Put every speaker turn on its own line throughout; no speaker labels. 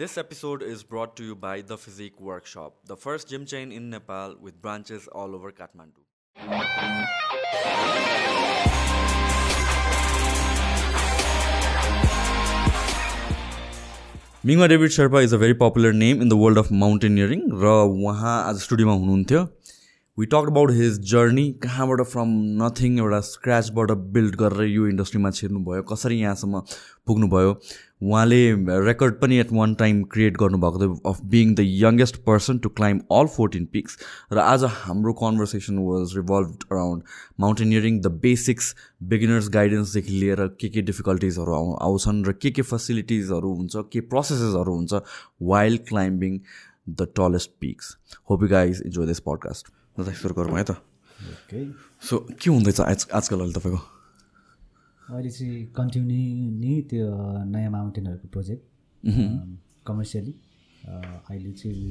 This episode is brought to you by The Physique Workshop, the first gym chain in Nepal with branches all over Kathmandu. मिङमा David Sharma is a very popular name in the world of mountaineering र उहाँ आज स्टुडियोमा हुनुहुन्थ्यो we talk about his journey कहाँबाट from nothing एउटा स्क्रचबाट build गरेर यो इन्डस्ट्रीमा छिर्नुभयो कसरी यहाँसम्म पुग्नुभयो उहाँले रेकर्ड पनि एट वान टाइम क्रिएट गर्नुभएको थियो of being the youngest person to climb all fourteen peaks र आज हाम्रो conversation was revolve around mountaineering the basics beginners गाइडेन्सदेखि लिएर के के डिफिकल्टिजहरू आउ आउँछन् र के के फेसिलिटिजहरू हुन्छ के प्रोसेसेसहरू हुन्छ wild climbing the tallest peaks hope you guys enjoy this podcast सुरु गरौँ है त। सो के हुँदैछ आज आजकल अहिले तपाईँको?
अहिले चाहिँ कन्टिन्यू नै त्यो नयाँ माउन्टेनहरूको प्रोजेक्ट कमर्सियली। अहिले चाहिँ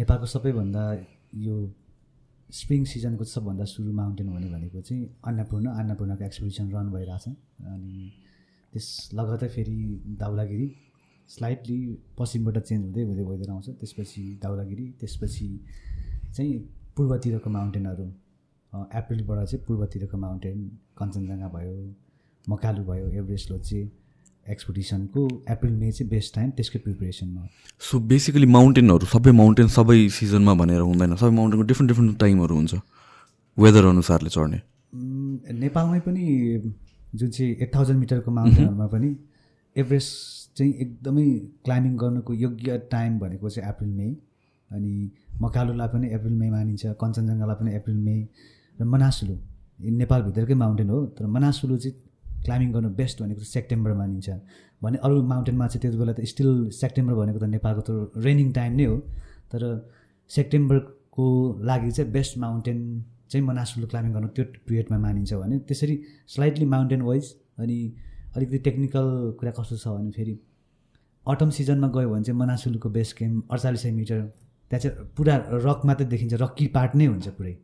नेपालको सबैभन्दा यो स्प्रिङ सिजनको सबभन्दा सुरु माउन्टेन हुने भनेको चाहिँ अन्नपूर्ण अन्नपूर्णको एक्सपिडिसन रन भइरहेछ। अनि त्यस लगतै फेरि दाउलागिरी स्लाइटली पश्चिमबाट चेन्ज हुँदै हुँदै भइदिएर आउँछ त्यसपछि दाउलागिरी त्यसपछि चाहिँ पूर्वतिरको माउन्टेनहरू। एप्रिलबाट चाहिँ पूर्वतिरको माउन्टेन कञ्चनजङ्घा भयो मकालु भयो एभरेस्ट लोचे एक्सपिडिसनको एप्रिल मे चाहिँ बेस्ट टाइम त्यसकै प्रिपेरेसनमा
सो बेसिकली माउन्टेनहरू सबै माउन्टेन सबै सिजनमा भनेर हुँदैन सबै माउन्टेनको डिफ्रेन्ट डिफ्रेन्ट टाइमहरू हुन्छ वेदर अनुसारले चढ्ने।
नेपालमै पनि जुन चाहिँ एट थाउजन्ड मिटरको माउन्टेनहरूमा पनि एभरेस्ट चाहिँ एकदमै क्लाइम्बिङ गर्नुको योग्य टाइम भनेको चाहिँ एप्रिल मे। अनि मकालुलाई पनि एप्रिल मे मानिन्छ कञ्चनजङ्घालाई पनि एप्रिल मे। र मनासुलु। नेपालभित्रकै माउन्टेन हो तर मनासुलु चाहिँ क्लाइम्बिङ गर्नु बेस्ट भनेको चाहिँ सेप्टेम्बर मानिन्छ। भने अरू माउन्टेनमा चाहिँ त्यति बेला त स्टिल सेप्टेम्बर भनेको त नेपालको त रेनिङ टाइम नै हो। तर सेप्टेम्बरको लागि चाहिँ बेस्ट माउन्टेन चाहिँ मनासुलु क्लाइम्बिङ गर्नु त्यो पिरियडमा मानिन्छ भने त्यसरी स्लाइटली माउन्टेन वाइज अनि अलिकति टेक्निकल कुरा कस्तो छ भने फेरि अटम सिजनमा गयो भने चाहिँ मनासुलुको बेस क्याम्प अडचालिस सय मिटर त्यहाँ चाहिँ पुरा रक मात्रै देखिन्छ रक्की पार्ट नै हुन्छ पुरै।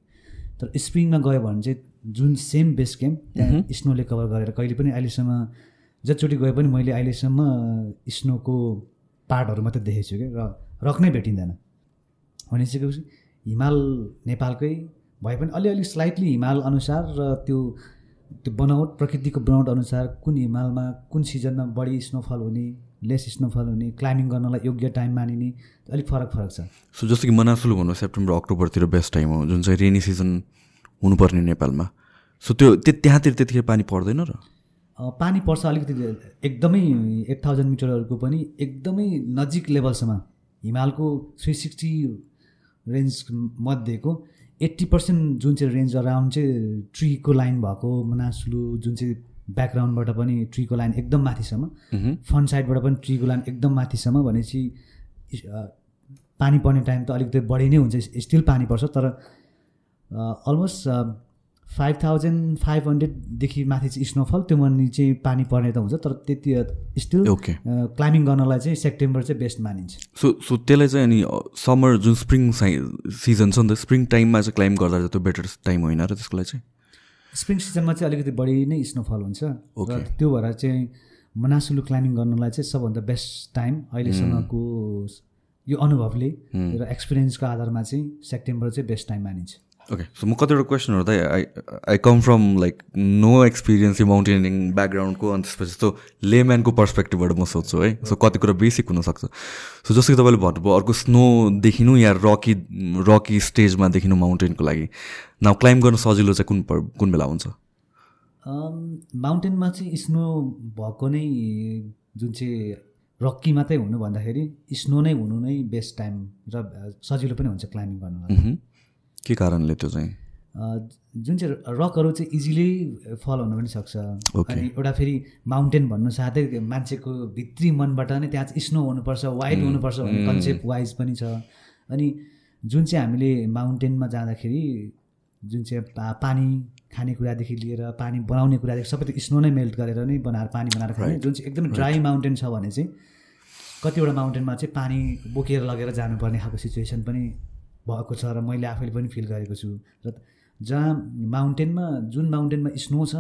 तर स्प्रिङमा गयो भने चाहिँ जुन सेम बेस क्याम्प त्यहाँ स्नोले कभर गरेर कहिले पनि अहिलेसम्म जतिचोटि गए पनि मैले अहिलेसम्म स्नोको पार्टहरू मात्रै देखेको छु कि र रक नै भेटिँदैन। भनिसकेपछि हिमाल नेपालकै भए पनि अलिअलि स्लाइटली हिमाल अनुसार र त्यो त्यो बनावट प्रकृतिको बनावट अनुसार कुन हिमालमा कुन सिजनमा बढी स्नोफल हुने लेस स्नोफल हुने क्लाइम्बिङ गर्नलाई योग्य टाइम मानिने अलिक फरक फरक छ।
सो जस्तो कि मनासुलु भन्नु सेप्टेम्बर अक्टोबरतिर बेस्ट टाइम हो जुन चाहिँ रेनी सिजन हुनुपर्ने नेपालमा। सो त्यो त्यो त्यहाँतिर त्यतिखेर पानी पर्दैन र?
पानी पर्छ अलिकति एकदमै एट थाउजन्ड मिटरहरूको पनि एकदमै नजिक लेभलसम्म हिमालको थ्री सिक्सटी रेन्ज मध्येको एट्टी पर्सेन्ट जुन चाहिँ रेन्ज अराउन्ड चाहिँ ट्रीको लाइन भएको मनासुलु जुन चाहिँ ब्याकग्राउन्डबाट पनि ट्रीको लाइन एकदम माथिसम्म फ्रन्ट साइडबाट पनि ट्रीको लाइन एकदम माथिसम्म भनेपछि पानी पर्ने टाइम त अलिकति बढी नै हुन्छ स्टिल पानी पर्छ तर अलमोस्ट फाइभ थाउजन्ड फाइभ हन्ड्रेडदेखि माथि चाहिँ स्नोफल त्यो मनि चाहिँ पानी पर्ने त हुन्छ तर त्यति स्टिल
ओके
क्लाइम्बिङ गर्नलाई चाहिँ सेप्टेम्बर चाहिँ बेस्ट मानिन्छ।
सो सो त्यसलाई चाहिँ अनि समर जुन स्प्रिङ सिजन छ नि त स्प्रिङ टाइममा चाहिँ क्लाइम्ब गर्दा चाहिँ त्यो बेटर टाइम होइन र त्यसको लागि चाहिँ?
स्प्रिङ सिजनमा चाहिँ अलिकति बढी नै स्नोफल हुन्छ। र त्यो भएर चाहिँ मनासुलु क्लाइम्बिङ गर्नलाई चाहिँ सबभन्दा बेस्ट टाइम अहिलेसम्मको यो अनुभवले र एक्सपिरियन्सको आधारमा चाहिँ सेप्टेम्बर चाहिँ बेस्ट टाइम मानिन्छ।
ओके सो म कतिवटा क्वेसनहरू त I I come from like no experience यो माउन्टेनिङ ब्याकग्राउन्डको अनि त्यसपछि जस्तो लेम्यानको पर्सपेक्टिभबाट म सोध्छु है? सो कति कुरा बेसिक हुनसक्छ सो जस्तो कि तपाईँले भन्नुभयो अर्को स्नो देखिनु या रकी रकी स्टेजमा देखिनु माउन्टेनको लागि? नाउ क्लाइम्ब गर्न सजिलो चाहिँ कुन कुन बेला हुन्छ?
माउन्टेनमा चाहिँ स्नो भएको नै जुन चाहिँ रक्की मात्रै हुनु भन्दाखेरि स्नो नै हुनु नै बेस्ट टाइम र सजिलो पनि हुन्छ क्लाइम्बिङ गर्नु
के कारणले त्यो चाहिँ?
जुन चाहिँ रकहरू चाहिँ इजिली फल हुन पनि सक्छ। अनि एउटा फेरि माउन्टेन भन्नु साथै मान्छेको भित्री मनबाट नै त्यहाँ चाहिँ स्नो हुनुपर्छ वाइड हुनुपर्छ भन्ने कन्सेप्ट वाइज पनि छ। अनि जुन चाहिँ हामीले माउन्टेनमा जाँदाखेरि जुन चाहिँ पानी खानेकुरादेखि लिएर पानी बनाउने कुरादेखि सबै त्यो स्नो नै मेल्ट गरेर नै बनाएर पानी बनाएर खाने। जुन चाहिँ एकदमै ड्राई माउन्टेन छ भने चाहिँ कतिवटा माउन्टेनमा चाहिँ पानी बोकेर लगेर जानुपर्ने खालको सिचुएसन पनि भएको छ र मैले आफैले पनि फिल गरेको छु। र जहाँ माउन्टेनमा जुन माउन्टेनमा स्नो छ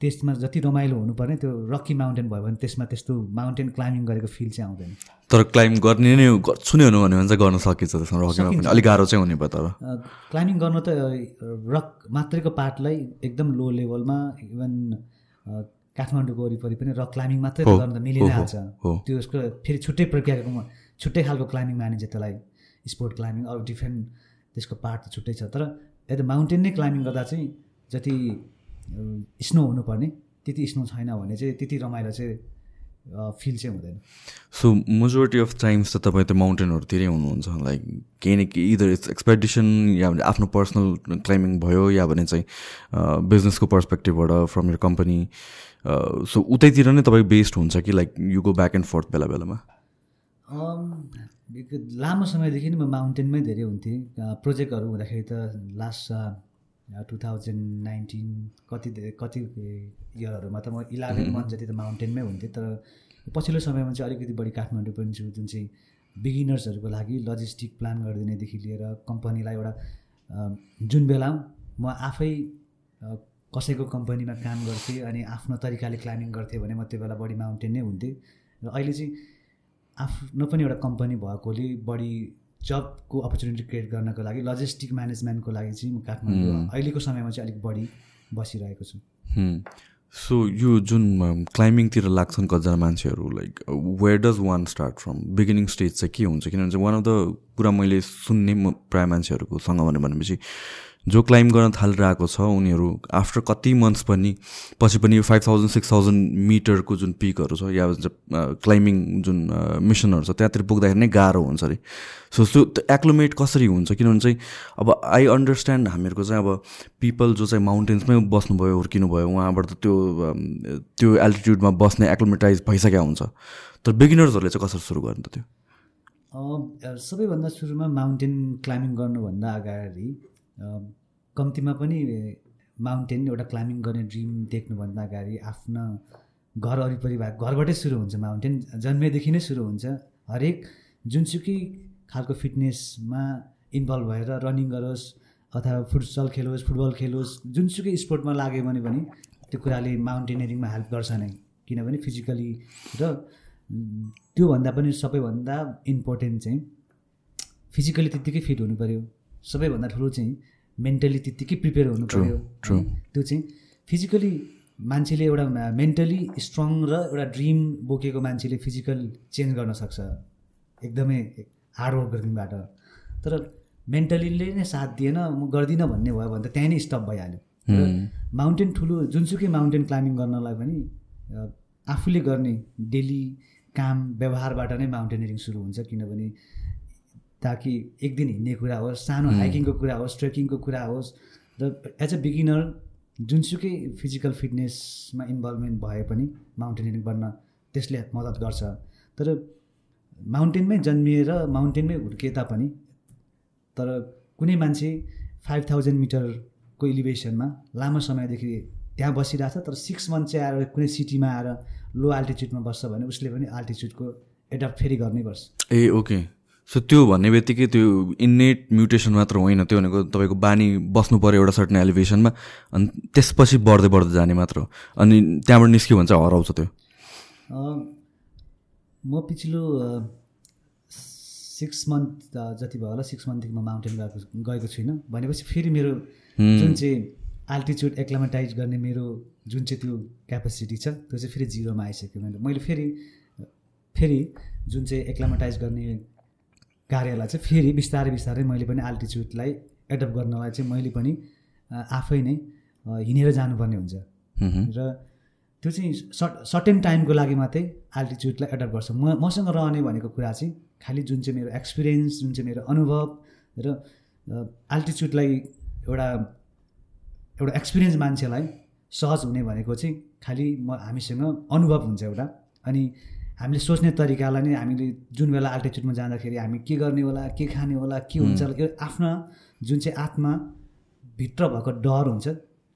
त्यसमा जति रमाइलो हुनुपर्ने त्यो रकी माउन्टेन भयो भने त्यसमा त्यस्तो माउन्टेन क्लाइम्बिङ गरेको फिल चाहिँ आउँदैन।
तर क्लाइम्ब गर्ने नै गर्छु नै हुनु भन्यो भने चाहिँ गर्न सकिन्छ त्यसमा रकीमा पनि अलिक गाह्रो चाहिँ हुने भयो तर।
क्लाइम्बिङ गर्नु त रक मात्रैको पार्टलाई एकदम लो लेभलमा इभन काठमाडौँको वरिपरि पनि रक क्लाइम्बिङ मात्रै गर्न त मिलि नै
हो,
हाल्छ।
हो।
त्यो उसको फेरि छुट्टै प्रक्रियाको छुट्टै खालको क्लाइम्बिङ मानिन्छ त्यसलाई। स्पोर्ट क्लाइम्बिङ अरू डिफ्रेन्ट त्यसको पार्ट त छुट्टै छ। तर यता माउन्टेन नै क्लाइम्बिङ गर्दा चाहिँ जति स्नो हुनुपर्ने त्यति स्नो छैन भने चाहिँ त्यति रमाइलो चाहिँ फिल चाहिँ हुँदैन।
सो मेजोरिटी अफ टाइम्स त तपाईँ त्यो माउन्टेनहरूतिरै हुनुहुन्छ लाइक केही न केही इदर इट्स एक्सपेडिसन या भने आफ्नो पर्सनल क्लाइम्बिङ भयो या भने चाहिँ बिजनेसको पर्सपेक्टिभबाट फ्रम यर कम्पनी सो उतैतिर नै तपाईँ बेस्ड हुन्छ कि like you go back and forth बेला बेलामा?
एक- लामो समयदेखि नै म माउन्टेनमै धेरै हुन्थेँ। प्रोजेक्टहरू हुँदाखेरि त लास्ट टु थाउजन्ड नाइन्टिन कति कति इयरहरूमा त म इलेभेन मन्थ जति त माउन्टेनमै हुन्थेँ। तर पछिल्लो समयमा चाहिँ अलिकति बढी काठमाडौँ पनि छु जुन चाहिँ बिगिनर्सहरूको लागि लजिस्टिक प्लान गरिदिनेदेखि लिएर कम्पनीलाई एउटा जुन बेला म आफै कसैको कम्पनीमा काम गर्थेँ अनि आफ्नो तरिकाले क्लाइम्बिङ गर्थेँ भने म त्यो बेला बढी माउन्टेन नै हुन्थेँ। र अहिले चाहिँ आफ्नो पनि एउटा कम्पनी भएकोले बढी जबको अपर्च्युनिटी क्रिएट गर्नको लागि लजिस्टिक म्यानेजमेन्टको लागि चाहिँ म काठमाडौँ अहिलेको समयमा चाहिँ अलिक बढी बसिरहेको छु।
सो यो जुन क्लाइम्बिङतिर लाग्छन् कतिजना मान्छेहरू like where does one start from beginning stage चाहिँ के हुन्छ? किनभने चाहिँ वान अफ द कुरा मैले सुन्ने म प्रायः मान्छेहरूकोसँग भन्यो भनेपछि जो क्लाइम्ब गर्न थालिरहेको छ उनीहरू आफ्टर कति मन्थ्स पनि पछि पनि यो फाइभ थाउजन्ड सिक्स थाउजन्ड मिटरको जुन पिकहरू छ या क्लाइम्बिङ जुन मिसनहरू छ त्यहाँतिर पुग्दाखेरि नै गाह्रो हुन्छ अरे। सो त्यो एक्लोमेट कसरी हुन्छ? किनभने चाहिँ अब आई अन्डरस्ट्यान्ड हामीहरूको चाहिँ अब पिपल जो चाहिँ माउन्टेन्समै बस्नुभयो हुर्किनु भयो उहाँबाट त त्यो त्यो एल्टिट्युडमा बस्ने एक्लोमेटाइज भइसकेको हुन्छ। तर बिगिनर्सहरूले चाहिँ कसरी सुरु गर्नु त त्यो?
सबैभन्दा सुरुमा माउन्टेन क्लाइम्बिङ गर्नुभन्दा अगाडि कम्तीमा पनि माउन्टेन एउटा क्लाइम्बिङ गर्ने ड्रिम देख्नुभन्दा अगाडि आफ्ना घर वरिपरि भएको घरबाटै सुरु हुन्छ माउन्टेन। जन्मेदेखि नै सुरु हुन्छ। हरेक जुनसुकै खालको फिटनेसमा इन्भल्भ भएर रनिङ गरोस् अथवा फुटसल खेलोस् फुटबल खेलोस् जुनसुकै स्पोर्टमा लाग्यो भने पनि त्यो कुराले माउन्टेनियरिङमा हेल्प गर्छ नै। किनभने फिजिकली र त्योभन्दा पनि सबैभन्दा इम्पोर्टेन्ट चाहिँ फिजिकली त्यत्तिकै फिट हुनु पऱ्यो सबैभन्दा ठुलो चाहिँ मेन्टली त्यत्तिकै प्रिपेयर हुनु पऱ्यो? त्यो चाहिँ फिजिकली मान्छेले एउटा मेन्टली स्ट्रङ र एउटा ड्रिम बोकेको मान्छेले फिजिकल चेन्ज गर्न सक्छ। एकदमै हार्डवर्क गर्नेबाट तर मेन्टलीले नै साथ दिएन म गर्दिनँ भन्ने भयो भने त त्यहीँ नै स्टप भइहाल्यो माउन्टेन ठुलो जुनसुकै माउन्टेन क्लाइम्बिङ गर्नलाई पनि आफूले गर्ने डेली काम व्यवहारबाट नै माउन्टेनियरिङ सुरु हुन्छ। किनभने ताकि एक दिन हिँड्ने कुरा होस् सानो हाइकिङको कुरा होस् ट्रेकिङको कुरा होस् र एज अ बिगिनर जुनसुकै फिजिकल फिटनेसमा इन्भल्भमेन्ट भए पनि माउन्टेनियरिङ बन्न त्यसले मद्दत गर्छ। तर माउन्टेनमै जन्मिएर माउन्टेनमै हुर्किए तापनि तर कुनै मान्छे फाइभ थाउजन्ड मिटरको इलिभेसनमा लामो समयदेखि त्यहाँ बसिरहेछ तर सिक्स मन्थ चाहिँ आएर कुनै सिटीमा आएर लो अल्टिच्युडमा बस्छ भने उसले पनि अल्टिच्युडको एडप्ट फेरि गर्नै पर्छ
ए ओके सो त्यो भन्ने बित्तिकै त्यो इन्नेट म्युटेसन मात्र होइन त्यो भनेको तपाईँको बानी बस्नु पऱ्यो एउटा सर्टन एलिभेसनमा अनि त्यसपछि बढ्दै बढ्दै जाने मात्र हो। अनि त्यहाँबाट निस्क्यो भने चाहिँ हराउँछ त्यो।
म पछिल्लो सिक्स मन्थ जति भयो होला सिक्स मन्थदेखि म माउन्टेन गएको गएको छुइनँ। भनेपछि फेरि मेरो जुन चाहिँ अल्टिच्युड एक्लामेटाइज गर्ने मेरो जुन चाहिँ त्यो क्यापेसिटी छ त्यो चाहिँ फेरि जिरोमा आइसक्यो मैले मैले फेरि फेरि जुन चाहिँ एक्लामेटाइज गर्ने कार्यलाई चाहिँ फेरि बिस्तारै बिस्तारै मैले पनि अल्टिच्युडलाई एडप्ट गर्नलाई चाहिँ मैले पनि आफै नै हिँडेर जानुपर्ने हुन्छ। र त्यो चाहिँ सर्ट सर्टेन टाइमको लागि मात्रै अल्टिच्युडलाई एडप्ट गर्छ। म मसँग रहने भनेको कुरा चाहिँ खालि जुन चाहिँ मेरो एक्सपिरियन्स जुन चाहिँ मेरो अनुभव र अल्टिच्युडलाई एउटा एउटा एक्सपिरियन्स मान्छेलाई सहज हुने भनेको चाहिँ खालि म हामीसँग अनुभव हुन्छ एउटा। अनि हामीले सोच्ने तरिकालाई नै हामीले जुन बेला अल्टिच्युडमा जाँदाखेरि हामी के गर्ने होला के खाने होला के हुन्छ होला, आफ्ना जुन चाहिँ आत्मा भित्र भएको डर हुन्छ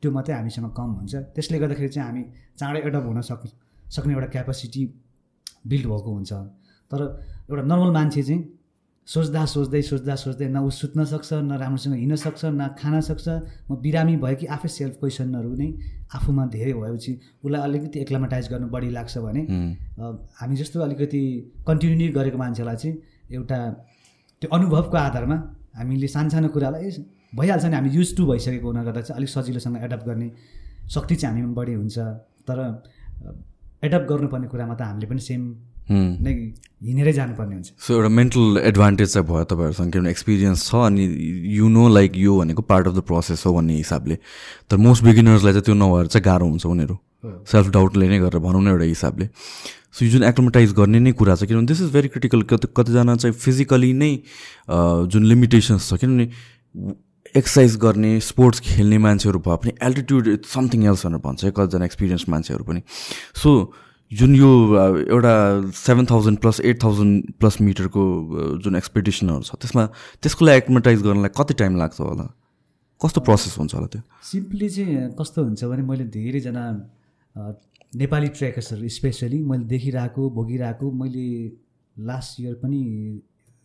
त्यो मात्रै हामीसँग कम हुन्छ। त्यसले गर्दाखेरि चाहिँ हामी चाँडै एडप्ट हुन सक् सक्ने एउटा क्यापासिटी बिल्ड भएको हुन्छ। तर एउटा नर्मल मान्छे चाहिँ सोच्दा सोच्दै सोच्दा सोच्दै न ऊ सुत्न सक्छ न राम्रोसँग हिँड्न सक्छ न खान सक्छ। म बिरामी भयो कि आफै सेल्फ क्वेसनहरू नै आफूमा धेरै भएपछि उसलाई अलिकति एक्लामाटाइज गर्नु बढी लाग्छ भने हामी जस्तो अलिकति कन्टिन्यू गरेको मान्छेलाई चाहिँ एउटा त्यो अनुभवको आधारमा हामीले सानसानो कुरालाई ए, भइहाल्छ नि। हामी युज टु भइसकेको हुनाले गर्दा चाहिँ अलिक सजिलोसँग एडप्ट गर्ने शक्ति चाहिँ हामीमा बढी हुन्छ। तर एडप्ट गर्नुपर्ने कुरामा त हामीले पनि सेम। नै हिँडेरै जानुपर्ने हुन्छ।
सो एउटा मेन्टल एडभान्टेज चाहिँ भयो तपाईँहरूसँग किनभने एक्सपिरियन्स छ अनि यु नो लाइक यो भनेको पार्ट अफ द प्रोसेस हो भन्ने हिसाबले। तर मोस्ट बिगिनर्सलाई चाहिँ त्यो नभएर चाहिँ गाह्रो हुन्छ उनीहरू। सेल्फ डाउटले नै गरेर भनौँ न एउटा हिसाबले। सो यो जुन एक्लोमेटाइज गर्ने नै कुरा छ किनभने दिस इज भेरी क्रिटिकल कति कतिजना चाहिँ फिजिकली नै जुन लिमिटेसन्स छ किनभने एक्सर्साइज गर्ने स्पोर्ट्स खेल्ने मान्छेहरू भए पनि एल्टिट्युड इट्स समथिङ एल्स भनेर भन्छ है कतिजना एक्सपिरियन्स मान्छेहरू पनि। सो जुन यो एउटा seven thousand plus eight thousand plus मिटरको जुन एक्सपेक्टेसनहरू छ त्यसमा त्यसको लागि एक्लोमेटाइज गर्नलाई कति टाइम लाग्छ होला? कस्तो प्रोसेस हुन्छ होला त्यो?
सिम्पली चाहिँ कस्तो हुन्छ भने मैले धेरैजना नेपाली ट्रेकर्सहरू स्पेसली मैले देखिरहेको भोगिरहेको मैले लास्ट इयर पनि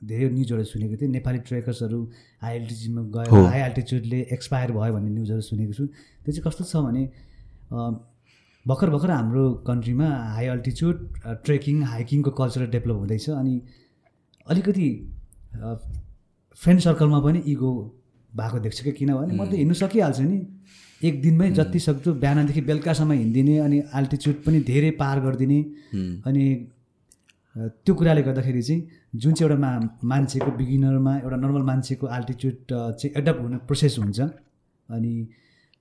धेरै न्युजहरू सुनेको थिएँ। नेपाली ट्रेकर्सहरू हाई एल्टिच्युडमा गएर
हो।
हाई एल्टिच्युडले एक्सपायर भयो भन्ने न्युजहरू सुनेको छु। त्यो चाहिँ कस्तो छ भने भर्खर भर्खर हाम्रो कन्ट्रीमा हाई अल्टिच्युड ट्रेकिङ हाइकिङको कल्चर डेभलप हुँदैछ अनि अलिकति फ्रेन्ड सर्कलमा पनि इगो भएको देख्छु कि किनभने म त हिँड्नु सकिहाल्छु नि। एक दिनमै जति सक्दो बिहानदेखि बेलुकासम्म हिँडिदिने अनि अल्टिच्युड पनि धेरै पार गरिदिने। अनि त्यो कुराले गर्दाखेरि चाहिँ जुन चाहिँ एउटा मा मान्छेको बिगिनरमा एउटा नर्मल मान्छेको अल्टिच्युड चाहिँ एडप्ट हुने प्रोसेस हुन्छ। अनि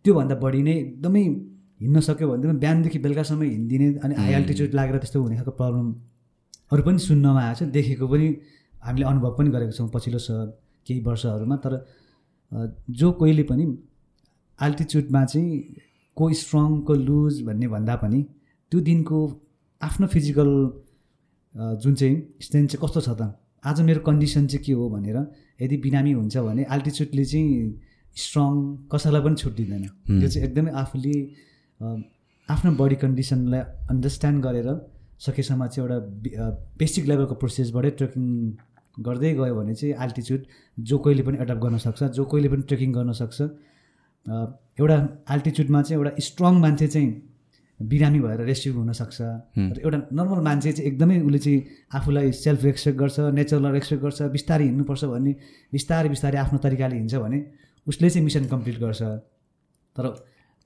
त्योभन्दा बढी नै एकदमै हिँड्न सक्यो भने पनि बिहानदेखि बेलुकासम्म हिँडिदिने अनि हाई अल्टिच्युड लागेर त्यस्तो हुने खालको प्रब्लमहरू पनि सुन्नमा आएको छ देखेको पनि हामीले अनुभव पनि गरेको छौँ पछिल्लो स केही वर्षहरूमा। तर जो कोहीले पनि अल्टिच्युडमा चाहिँ को स्ट्रङ को लुज भन्ने भन्दा पनि त्यो दिनको आफ्नो फिजिकल जुन चाहिँ स्ट्रेन्थ चाहिँ कस्तो छ त आज मेरो कन्डिसन चाहिँ के हो भनेर यदि बिरामी हुन्छ भने अल्टिच्युडले चाहिँ स्ट्रङ कसैलाई पनि छुट दिँदैन। त्यो चाहिँ एकदमै आफूले आफ्नो बडी कन्डिसनलाई अन्डरस्ट्यान्ड गरेर सकेसम्म चाहिँ एउटा बेसिक लेभलको प्रोसेसबाटै ट्रेकिङ गर्दै गयो भने चाहिँ अल्टिच्युड जो कोहीले पनि एडप्ट गर्न सक्छ जो कोहीले पनि ट्रेकिङ गर्न सक्छ। एउटा अल्टिच्युडमा चाहिँ एउटा स्ट्रङ मान्छे चाहिँ बिरामी भएर रेस्क्यु हुनसक्छ र एउटा नर्मल मान्छे चाहिँ एकदमै उसले चाहिँ आफूलाई सेल्फ रेस्पेक्ट गर्छ नेचरलाई रेस्पेक्ट गर्छ बिस्तारै हिँड्नुपर्छ भन्ने बिस्तारै बिस्तारै आफ्नो तरिकाले हिँड्छ भने उसले चाहिँ मिसन कम्प्लिट गर्छ। तर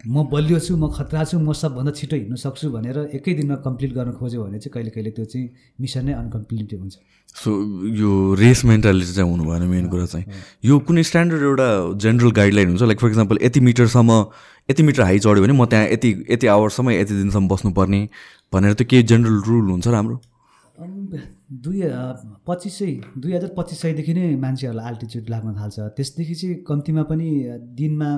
म बलियो छु म खतरा छु म सबभन्दा छिटो हिँड्नु सक्छु भनेर एकै दिनमा कम्प्लिट गर्न खोज्यो भने चाहिँ कहिले कहिले त्यो चाहिँ मिसन नै अनकम्प्लिट हुन्छ
सो यो रेस मेन्टालिटी चाहिँ हुनु भएन मेन कुरा चाहिँ। यो कुनै स्ट्यान्डर्ड एउटा जेनरल गाइडलाइन हुन्छ? लाइक फर इक्जाम्पल यति मिटरसम्म यति मिटर हाई चढ्यो भने म त्यहाँ यति यति आवरसम्म यति दिनसम्म बस्नुपर्ने भनेर त्यो केही जेनरल रुल हुन्छ राम्रो?
दुई पच्चिस सय दुई हजार पच्चिस सयदेखि नै मान्छेहरूलाई अल्टिच्युड लाग्न थाल्छ। त्यसदेखि चाहिँ कम्तीमा पनि दिनमा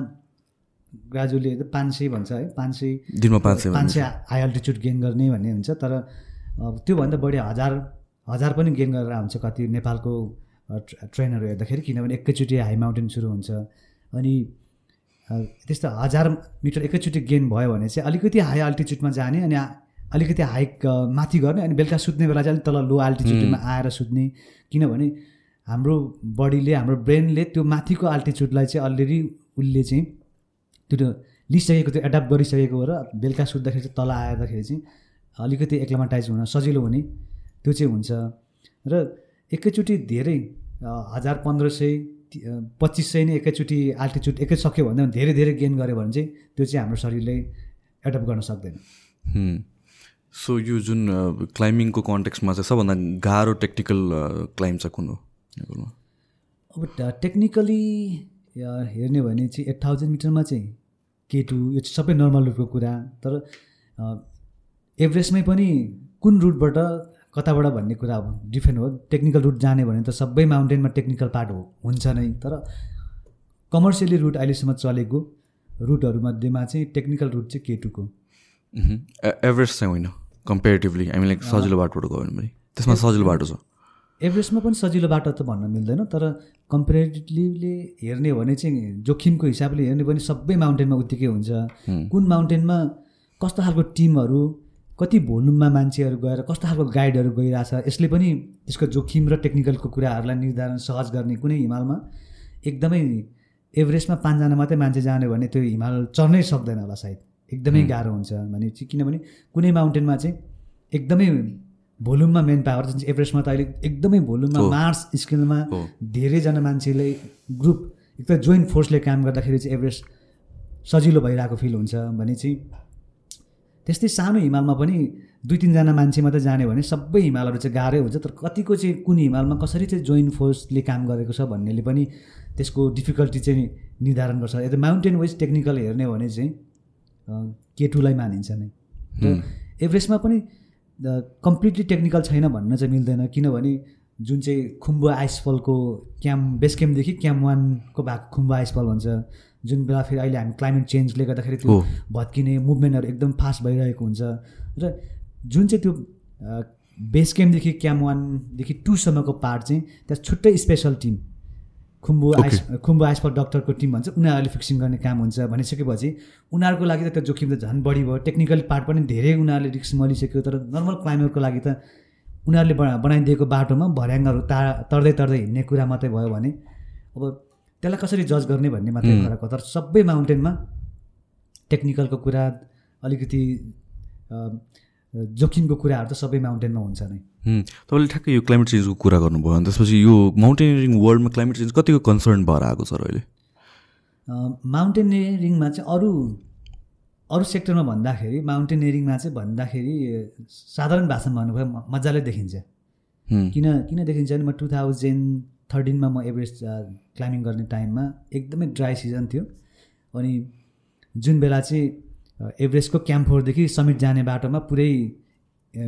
ग्रेजुअली पाँच सय भन्छ है पाँच सय
दिनमा पाँच सय
पाँच सय हाई अल्टिच्युड गेन गर्ने भन्ने हुन्छ तर त्योभन्दा बढी हजार हजार पनि गेन गरेर हुन्छ कति नेपालको ट्रेनहरू हेर्दाखेरि किनभने एकैचोटि हाई माउन्टेन सुरु हुन्छ। अनि त्यस्तो हजार मिटर एकैचोटि गेन भयो भने चाहिँ अलिकति हाई अल्टिच्युडमा जाने अनि अलिकति हाइक माथि गर्ने अनि बेलुका सुत्ने बेला चाहिँ अलिक तल लो अल्टिच्युडमा आएर सुत्ने। किनभने हाम्रो बडीले हाम्रो ब्रेनले त्यो माथिको अल्टिच्युडलाई चाहिँ अलरेडी उसले चाहिँ त्यो लिइसकेको त्यो एडप्ट गरिसकेको हो र बेलुका सुत्दाखेरि चाहिँ तल आउँदाखेरि चाहिँ अलिकति एक्लामाटाइज हुन सजिलो हुने त्यो चाहिँ हुन्छ। र एकैचोटि धेरै हजार पन्ध्र सय पच्चिस सय नै एकैचोटि अल्टिच्युड एकै सक्यो भने धेरै धेरै गेन गऱ्यो भने चाहिँ त्यो चाहिँ हाम्रो शरीरले एडप्ट गर्न सक्दैन।
सो यो जुन क्लाइम्बिङको कन्टेक्समा चाहिँ सबभन्दा गाह्रो टेक्निकल क्लाइम्ब चाहिँ कुन हो?
अब टेक्निकली हेर्ने भने चाहिँ एट थाउजन्ड मिटरमा चाहिँ के टू यो चाहिँ सबै नर्मल रुटको कुरा। तर एभरेस्टमै पनि कुन रुटबाट कताबाट भन्ने कुरा अब डिफ्रेन्ट हो। टेक्निकल रुट जाने भने त सबै माउन्टेनमा टेक्निकल पार्ट हो हुन्छ नै। तर कमर्सियली रुट अहिलेसम्म चलेको रुटहरूमध्येमा चाहिँ टेक्निकल रुट चाहिँ के टूको
एभरेस्ट चाहिँ होइन कम्पेरिटिभली हामी लाइक सजिलो बाटोबाट गयो भने त्यसमा सजिलो बाटो छ।
एभरेस्टमा पनि सजिलो बाटो त भन्न मिल्दैन तर कम्पेरिटिभली हेर्ने भने चाहिँ जोखिमको हिसाबले हेर्ने भने सबै माउन्टेनमा उत्तिकै हुन्छ। कुन माउन्टेनमा कस्तो खालको टिमहरू कति भोल्युममा मान्छेहरू गएर कस्तो खालको गाइडहरू गइरहेछ यसले पनि त्यसको जोखिम र टेक्निकलको कुराहरूलाई निर्धारण सहज गर्ने कुनै हिमालमा एकदमै एभरेस्टमा पाँचजना मात्रै मान्छे जाने भने त्यो हिमाल चढ्नै सक्दैन होला सायद। एकदमै गाह्रो हुन्छ भने चाहिँ किनभने कुनै माउन्टेनमा चाहिँ एकदमै भोल्युममा मेन पावर जुन चाहिँ एभरेस्टमा त अहिले एकदमै भोल्युममा मार्स स्केलमा। धेरैजना मान्छेले ग्रुप एकदम जोइन्ट फोर्सले काम गर्दाखेरि चाहिँ एभरेस्ट सजिलो भइरहेको फिल हुन्छ भने चाहिँ त्यस्तै सानो हिमालमा पनि दुई तिनजना मान्छे मात्रै जाने भने सबै हिमालहरू चाहिँ गाह्रै हुन्छ। तर कतिको चाहिँ कुन हिमालमा कसरी चाहिँ जोइन्ट फोर्सले काम गरेको छ भन्नेले पनि त्यसको डिफिकल्टी चाहिँ निर्धारण गर्छ। यता माउन्टेन वाइज टेक्निकल हेर्ने हो भने चाहिँ केटुलाई मानिन्छ नै। र एभरेस्टमा पनि कम्प्लिटली टेक्निकल छैन भन्न चाहिँ मिल्दैन किनभने जुन चाहिँ खुम्बु आइसफलको क्याम्प बेस क्याम्पदेखि क्याम्प वानको भाग खुम्बु आइसफल भन्छ जुन बेला फेरि अहिले हामी क्लाइमेट चेन्जले गर्दाखेरि त्यो। भत्किने मुभमेन्टहरू एकदम फास्ट भइरहेको हुन्छ र जुन चाहिँ त्यो बेस क्याम्पदेखि क्याम्प वानदेखि टूसम्मको पार्ट चाहिँ त्यहाँ छुट्टै special team Khumbu ice Khumbu icefall डक्टरको टिम भन्छ उनीहरूले फिक्सिङ गर्ने काम हुन्छ भनिसकेपछि उनीहरूको लागि त त्यो जोखिम त झन् बढी भयो। टेक्निकल पार्ट पनि धेरै उनीहरूले रिक्स मलिसक्यो तर नर्मल क्लाइम्बरको लागि त उनीहरूले बना बनाइदिएको बाटोमा भर्याङ्गहरू ता तर्दै तर्दै हिँड्ने कुरा मात्रै भयो भने अब त्यसलाई कसरी जज गर्ने भन्ने मात्रै फरक हो। तर सबै माउन्टेनमा टेक्निकलको कुरा अलिकति जोखिमको कुराहरू त सबै माउन्टेनमा हुन्छ नै।
तपाईँले ठ्याक्कै यो क्लाइमेट चेन्जको कुरा गर्नुभयो। अनि त्यसपछि यो माउन्टेनियरिङ वर्ल्डमा क्लाइमेट चेन्ज कतिको कन्सर्न भएर आएको छ र अहिले?
माउन्टेनियरिङमा चाहिँ अरू अरू सेक्टरमा भन्दाखेरि माउन्टेनियरिङमा चाहिँ भन्दाखेरि साधारण भाषामा भन्नुभयो मजाले देखिन्छ। किन किन देखिन्छ भने म टु थाउजन्ड थर्टिनमा म एभरेस्ट क्लाइम्बिङ गर्ने टाइममा एकदमै ड्राई सिजन थियो। अनि जुन बेला चाहिँ एभरेस्टको क्याम्फोरदेखि समिट जाने बाटोमा पुरै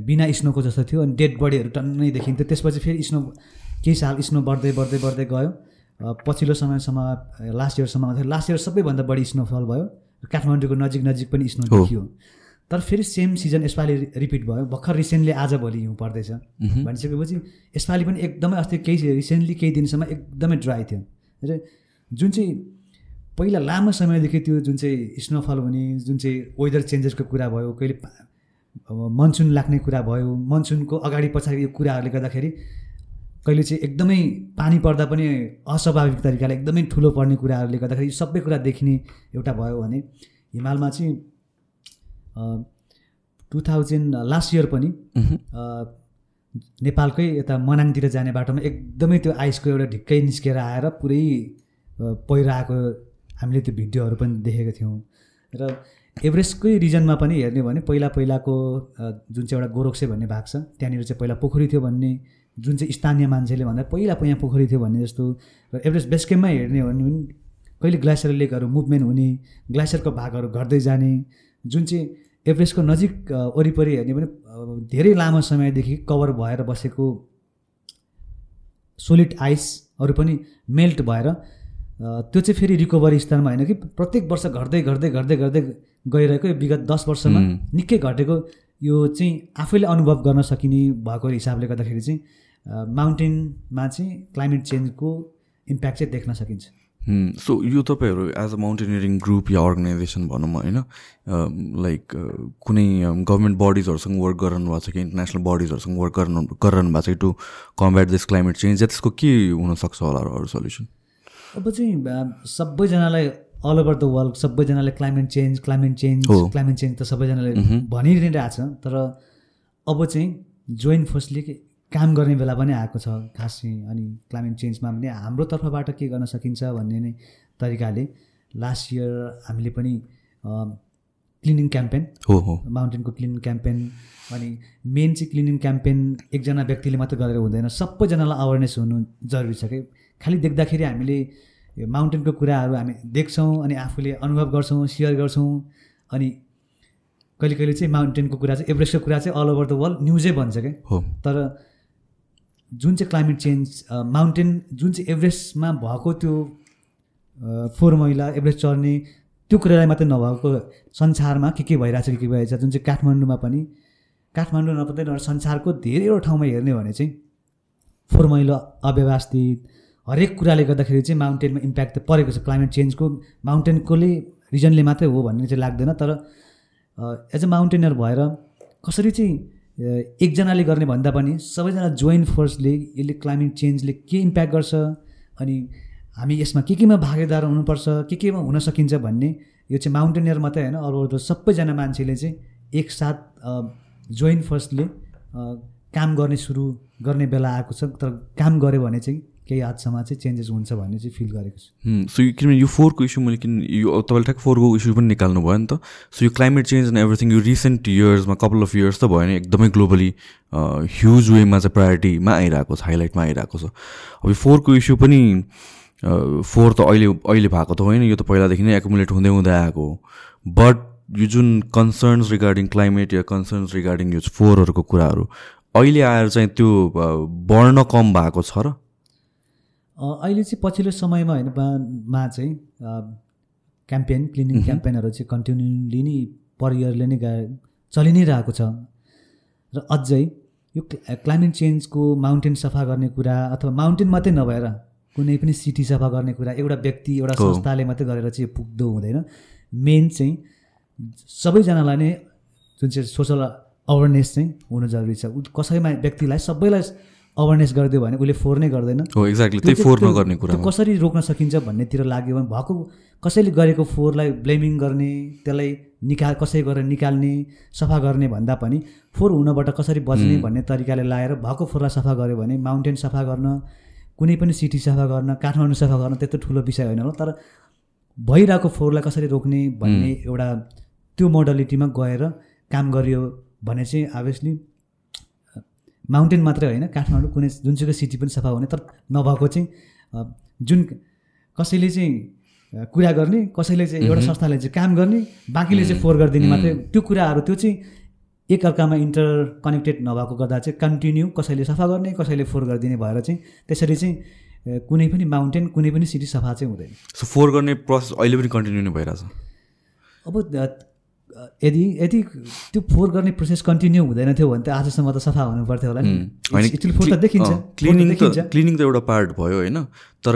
बिना स्नोको जस्तो थियो अनि डेड बडीहरू टन्नै देखिन्थ्यो। त्यसपछि फेरि स्नो केही साल स्नो बढ्दै बढ्दै बढ्दै गयो। पछिल्लो समयसम्म लास्ट इयरसम्म आउँथ्यो लास्ट इयर सबैभन्दा बढी स्नोफल भयो। काठमाडौँको नजिक नजिक पनि स्नो। देखियो। तर फेरि सेम सिजन यसपालि रिपिट भयो। भर्खर रिसेन्टली आजभोलि हिउँ पर्दैछ। भनिसकेपछि यसपालि पनि एकदमै अस्ति केही रिसेन्टली केही दिनसम्म एकदमै ड्राई थियो। र जुन चाहिँ पहिला लामो समयदेखि त्यो जुन चाहिँ स्नोफल हुने जुन चाहिँ वेदर चेन्जेसको कुरा भयो कहिले अब मनसुन लाग्ने कुरा भयो मनसुनको अगाडि पछाडि यो कुराहरूले गर्दाखेरि कहिले चाहिँ एकदमै पानी पर्दा पनि अस्वाभाविक तरिकाले एकदमै ठुलो पर्ने कुराहरूले गर्दाखेरि यो सबै कुरा देखिने एउटा भयो भने हिमालमा चाहिँ टु थाउजन्ड लास्ट इयर पनि नेपालकै यता मनाङतिर जाने बाटोमा एकदमै त्यो आइसको एउटा ढिक्कै निस्केर आएर पुरै पहिरो आएको हामीले त्यो भिडियोहरू पनि देखेको थियौँ। र एभरेस्टकै रिजनमा पनि हेर्ने भने पहिला पहिलाको जुन चाहिँ एउटा गोरोक्से भन्ने भाग छ त्यहाँनिर चाहिँ पहिला पोखरी थियो भन्ने जुन चाहिँ स्थानीय मान्छेले भन्दा पहिला यहाँ पोखरी थियो भन्ने जस्तो र एभरेस्ट बेस क्याम्पमै हेर्ने हो भने कहिले ग्लासियर लेकहरू मुभमेन्ट हुने ग्लासियरको भागहरू घट्दै जाने जुन चाहिँ एभरेस्टको नजिक वरिपरि हेर्ने भने धेरै लामो समयदेखि कभर भएर बसेको सोलिड आइसहरू पनि मेल्ट भएर त्यो चाहिँ फेरि रिकभरी स्तरमा होइन कि प्रत्येक वर्ष घट्दै घट्दै घट्दै घट्दै गइरहेको यो विगत दस वर्षमा निकै घटेको यो चाहिँ आफैले अनुभव गर्न सकिने भएको हिसाबले गर्दाखेरि चाहिँ माउन्टेनमा चाहिँ क्लाइमेट चेन्जको इम्प्याक्ट चाहिँ देख्न सकिन्छ।
सो यो तपाईँहरू एज अ माउन्टेनियरिङ ग्रुप या अर्गनाइजेसन भनौँ होइन लाइक कुनै गभर्मेन्ट बडिजहरूसँग वर्क गरिरहनु भएको छ कि इन्टरनेसनल बडिजहरूसँग वर्क गरिरहनु गरिरहनु भएको छ to combat this climate change या त्यसको के हुनसक्छ होला र अरू सल्युसन
अब चाहिँ सबैजनालाई अल ओभर द वर्ल्ड सबैजनाले climate change climate change. Climate change त सबैजनाले भनिरहेको छ तर अब चाहिँ जोइन्ट फोर्सले काम गर्ने बेला पनि आएको छ। खास चाहिँ अनि क्लाइमेट चेन्जमा पनि हाम्रो तर्फबाट के गर्न सकिन्छ भन्ने नै तरिकाले लास्ट इयर हामीले पनि क्लिनिङ क्याम्पेन
हो हो।
माउन्टेनको क्लिनिङ क्याम्पेन अनि मेन चाहिँ क्लिनिङ क्याम्पेन एकजना व्यक्तिले मात्रै गरेर हुँदैन। सबैजनालाई अवेरनेस हुनु जरुरी छ कि? खालि देख्दाखेरि हामीले यो माउन्टेनको कुराहरू हामी देख्छौँ अनि आफूले अनुभव गर्छौँ सेयर गर्छौँ। अनि कहिले कहिले चाहिँ माउन्टेनको कुरा चाहिँ एभरेस्टको कुरा चाहिँ अल ओभर द वर्ल्ड न्युजै भन्छ क्या।
हो।
तर जुन चाहिँ क्लाइमेट चेन्ज माउन्टेन जुन चाहिँ एभरेस्टमा भएको त्यो फोहोर मैला एभरेस्ट चढ्ने त्यो कुरालाई मात्रै नभएको संसारमा के के भइरहेछ के के भइरहेछ जुन चाहिँ काठमाडौँमा पनि काठमाडौँ नभएर संसारको धेरैवटा ठाउँमा हेर्ने भने चाहिँ फोहोर मैला अव्यवस्थित हरेक कुराले गर्दाखेरि चाहिँ माउन्टेनमा इम्प्याक्ट त परेको छ। क्लाइमेट चेन्जको माउन्टेनकोले रिजनले मात्रै हो भन्ने चाहिँ लाग्दैन तर एज अ माउन्टेनर भएर कसरी चाहिँ एकजनाले गर्ने भन्दा पनि सबैजना जोइन्ट फोर्सले यसले क्लाइमेट चेन्जले के इम्प्याक्ट गर्छ अनि हामी यसमा के केमा भागीदार हुनुपर्छ के केमा हुन सकिन्छ भन्ने यो चाहिँ माउन्टेनियर मात्रै होइन। अरू अरू सबैजना मान्छेले चाहिँ एकसाथ जोइन्ट फोर्सले काम गर्ने सुरु गर्ने बेला आएको छ। तर काम गऱ्यो भने चाहिँ केही हदसम्म चाहिँ चेन्जेस हुन्छ भन्ने चाहिँ फिल गरेको छु।
सो यो किनभने यो फोरको इस्यु मैले किन यो तपाईँले ठ्याक्क फोरको इस्यु पनि निकाल्नु भयो नि त। सो यो क्लाइमेट चेन्ज एन्ड एभ्रिथिङ यो रिसेन्ट इयर्समा कपाल अफ इयर्स त भयो नि एकदमै ग्लोबली ह्युज वेमा चाहिँ प्रायोरिटीमा आइरहेको छ हाइलाइटमा आइरहेको छ। अब यो फोरको इस्यु पनि फोर त अहिले अहिले भएको त होइन यो त पहिलादेखि नै एकुमुलेट हुँदै हुँदै आएको बट यो जुन कन्सर्न्स रिगार्डिङ क्लाइमेट या कन्सर्न्स रिगार्डिङ यो फोरहरूको कुराहरू अहिले आएर चाहिँ त्यो बढ्न कम भएको छ र।
अहिले चाहिँ पछिल्लो समयमा होइन मा- चाहिँ क्याम्पेन क्लिनिङ क्याम्पेनहरू चाहिँ कन्टिन्युली नै पर इयरले नै गा चलि नै रहेको छ। र अझै यो क्ला- क्लाइमेट चेन्जको माउन्टेन सफा गर्ने कुरा अथवा माउन्टेन मात्रै नभएर कुनै पनि सिटी सफा गर्ने कुरा एउटा व्यक्ति एउटा। संस्थाले मात्रै गरेर चाहिँ पुग्दो हुँदैन। मेन चाहिँ सबैजनालाई नै जुन चाहिँ सोसल अवेरनेस चाहिँ हुनु जरुरी छ। कसैमा व्यक्तिलाई सबैलाई अवेरनेस गरिदियो भने उसले फोहोर नै गर्दैन।
हो एक्ज्याक्टली
त्यो
त्यही
त्यो-
नगर्ने कुरा
कसरी रोक्न सकिन्छ भन्नेतिर लाग्यो भने भएको कसैले गरेको फोहोरलाई ब्लेमिङ गर्ने त्यसलाई निकाल कसै गरेर निकाल्ने सफा गर्ने भन्दा पनि फोहोर हुनबाट कसरी बच्ने भन्ने तरिकाले लाएर भएको फोहोरलाई सफा गऱ्यो भने माउन्टेन सफा गर्न कुनै पनि सिटी सफा गर्न काठमाडौँ सफा गर्न त्यत्रो ठुलो विषय होइन होला। तर भइरहेको फोहोरलाई कसरी रोक्ने भन्ने एउटा त्यो मोडलिटीमा गएर काम गरियो भने चाहिँ अभियसली माउन्टेन मात्रै होइन काठमाडौँ कुनै जुनसुकै सिटी पनि सफा हुने तर नभएको चाहिँ जुन कसैले चाहिँ कुरा गर्ने कसैले चाहिँ एउटा संस्थाले चाहिँ काम गर्ने बाँकीले चाहिँ फोहोर गरिदिने मात्रै त्यो कुराहरू त्यो चाहिँ एकअर्कामा इन्टर कनेक्टेड नभएको गर्दा चाहिँ कन्टिन्यू कसैले सफा गर्ने कसैले फोहोर गरिदिने भएर चाहिँ त्यसरी चाहिँ कुनै पनि माउन्टेन कुनै पनि सिटी सफा चाहिँ हुँदैन।
सो फोर गर्ने प्रोसेस अहिले पनि कन्टिन्यू नै भइरहेछ?
अब यदि यदि त्यो फोहोर गर्ने प्रोसेस कन्टिन्यू हुँदैन थियो भने त आजसम्म त सफा हुनु पर्थ्यो होला नि। स्टिल फोहोर त देखिन्छ
क्लिनिङ त क्लिनिङ त एउटा पार्ट भयो होइन? तर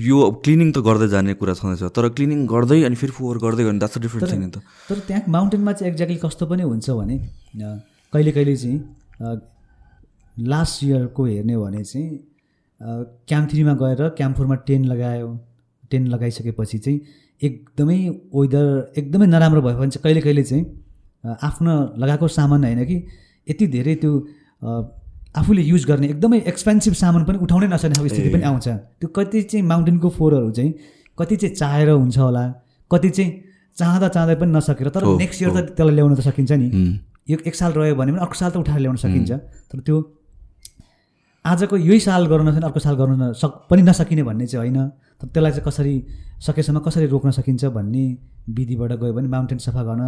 यो क्लिनिङ त गर्दै जाने कुरा छँदैछ तर क्लिनिङ गर्दै अनि फेरि फोहोर गर्दै गर्ने द्याट्स डिफ्रेन्ट थिङ नि त।
तर त्यहाँ माउन्टेनमा चाहिँ एक्ज्याक्टली कस्तो पनि हुन्छ भने कहिले कहिले चाहिँ लास्ट इयरको हेर्ने हो भने चाहिँ क्याम्प थ्रीमा गएर क्याम्प फोरमा टेन लगायो टेन लगाइसकेपछि चाहिँ एकदमै वेदर एकदमै नराम्रो भयो भने चाहिँ कहिले कहिले चाहिँ आफ्नो लगाएको सामान होइन कि यति धेरै त्यो आफूले युज गर्ने एकदमै एक्सपेन्सिभ सामान पनि उठाउनै नसक्ने खालको स्थिति पनि आउँछ। त्यो कति चाहिँ माउन्टेनको फोहोरहरू चाहिँ कति चाहिँ चाहेर हुन्छ होला कति चाहिँ चाहँदा चाहँदै पनि नसकेर तर नेक्स्ट इयर त त्यसलाई ल्याउन त सकिन्छ नि। यो एक साल रह्यो भने पनि अर्को साल त उठाएर ल्याउन सकिन्छ। तर त्यो आजको यही साल गर्नु नसक्ने अर्को साल गर्नु सक पनि नसकिने भन्ने चाहिँ होइन। तर त्यसलाई चाहिँ कसरी सकेसम्म कसरी रोक्न सकिन्छ भन्ने विधिबाट गयो भने माउन्टेन सफा गर्न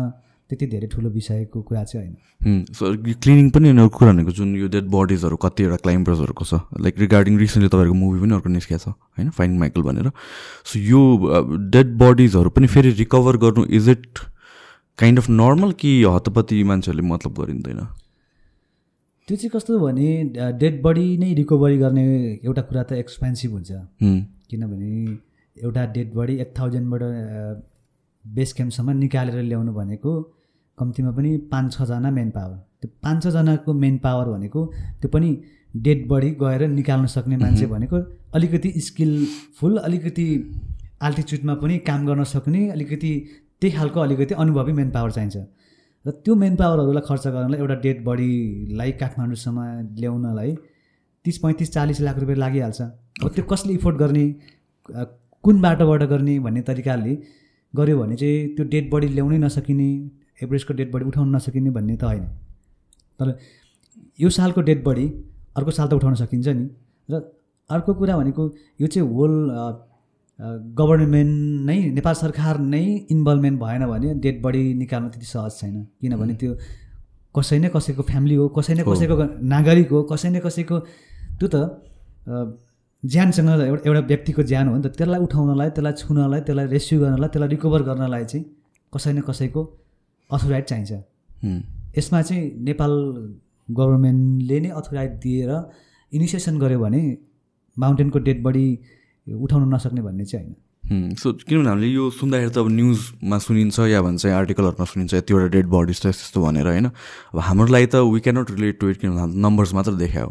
त्यति धेरै ठुलो विषयको कुरा चाहिँ होइन।
उम्, सो यो क्लिनिङ पनि अर्को कुरा भनेको जुन यो डेड बडिजहरू कतिवटा क्लाइम्बर्सहरूको छ लाइक रिगार्डिङ रिसेन्टली तपाईँहरूको मुभी पनि अर्को निस्किएको छ होइन? फाइन माइकल भनेर। सो यो डेड बडिजहरू पनि फेरि रिकभर गर्नु is it kind of normal कि हतपति मान्छेहरूले मतलब गरिँदैन?
त्यो चाहिँ कस्तो भने डेड बडी नै रिकभरी गर्ने एउटा कुरा त एक्सपेन्सिभ हुन्छ। किनभने एउटा डेड बडी एक थाउजन्डबाट बेस क्याम्पसम्म निकालेर ल्याउनु भनेको कम्तीमा पनि पाँच छजना मेन पावर त्यो पाँच छजनाको मेन पावर भनेको त्यो पनि डेड बडी गएर निकाल्न सक्ने मान्छे भनेको अलिकति स्किलफुल अलिकति आल्टिच्युडमा पनि काम गर्न सक्ने अलिकति त्यही खालको अलिकति अनुभवी मेन पावर चाहिन्छ। र त्यो मेन पावरहरूलाई खर्च गर्नलाई एउटा डेड बडीलाई काठमाडौँसम्म ल्याउनलाई तिस पैँतिस चालिस लाख रुपियाँ लागिहाल्छ। अब त्यो कसले इफोर्ड गर्ने कुन बाटोबाट गर्ने भन्ने तरिकाले गऱ्यो भने चाहिँ त्यो डेड बडी ल्याउनै नसकिने एभरेजको डेड बडी उठाउन नसकिने भन्ने त होइन। तर यो सालको डेड बडी अर्को साल त उठाउन सकिन्छ नि। र अर्को कुरा भनेको यो चाहिँ होल गभर्मेन्ट नै नेपाल सरकार नै इन्भल्भमेन्ट भएन भने डेड बडी निकाल्न त्यति सहज छैन। किनभने त्यो कसै न कसैको फ्यामिली हो कसै न कसैको नागरिक हो कसै न कसैको त्यो त ज्यानसँग एउटा एउटा व्यक्तिको ज्यान हो नि त त्यसलाई उठाउनलाई त्यसलाई छुनलाई त्यसलाई रेस्क्यु गर्नलाई त्यसलाई रिकभर गर्नलाई चाहिँ कसै न कसैको अथोराइट चाहिन्छ। यसमा चाहिँ नेपाल गभर्मेन्टले नै अथोराइट दिएर इनिसिएसन गर्यो भने माउन्टेनको डेड बडी उठाउन नसक्ने भन्ने चाहिँ होइन।
सो किनभने हामीले यो सुन्दाखेरि त अब न्युजमा सुनिन्छ या भन्छ आर्टिकलहरूमा सुनिन्छ यतिवटा डेड बडिज त यस्तो भनेर होइन? अब हाम्रो लागि त we cannot relate to it किनभने हाम्रो नम्बर्स मात्र देखायो।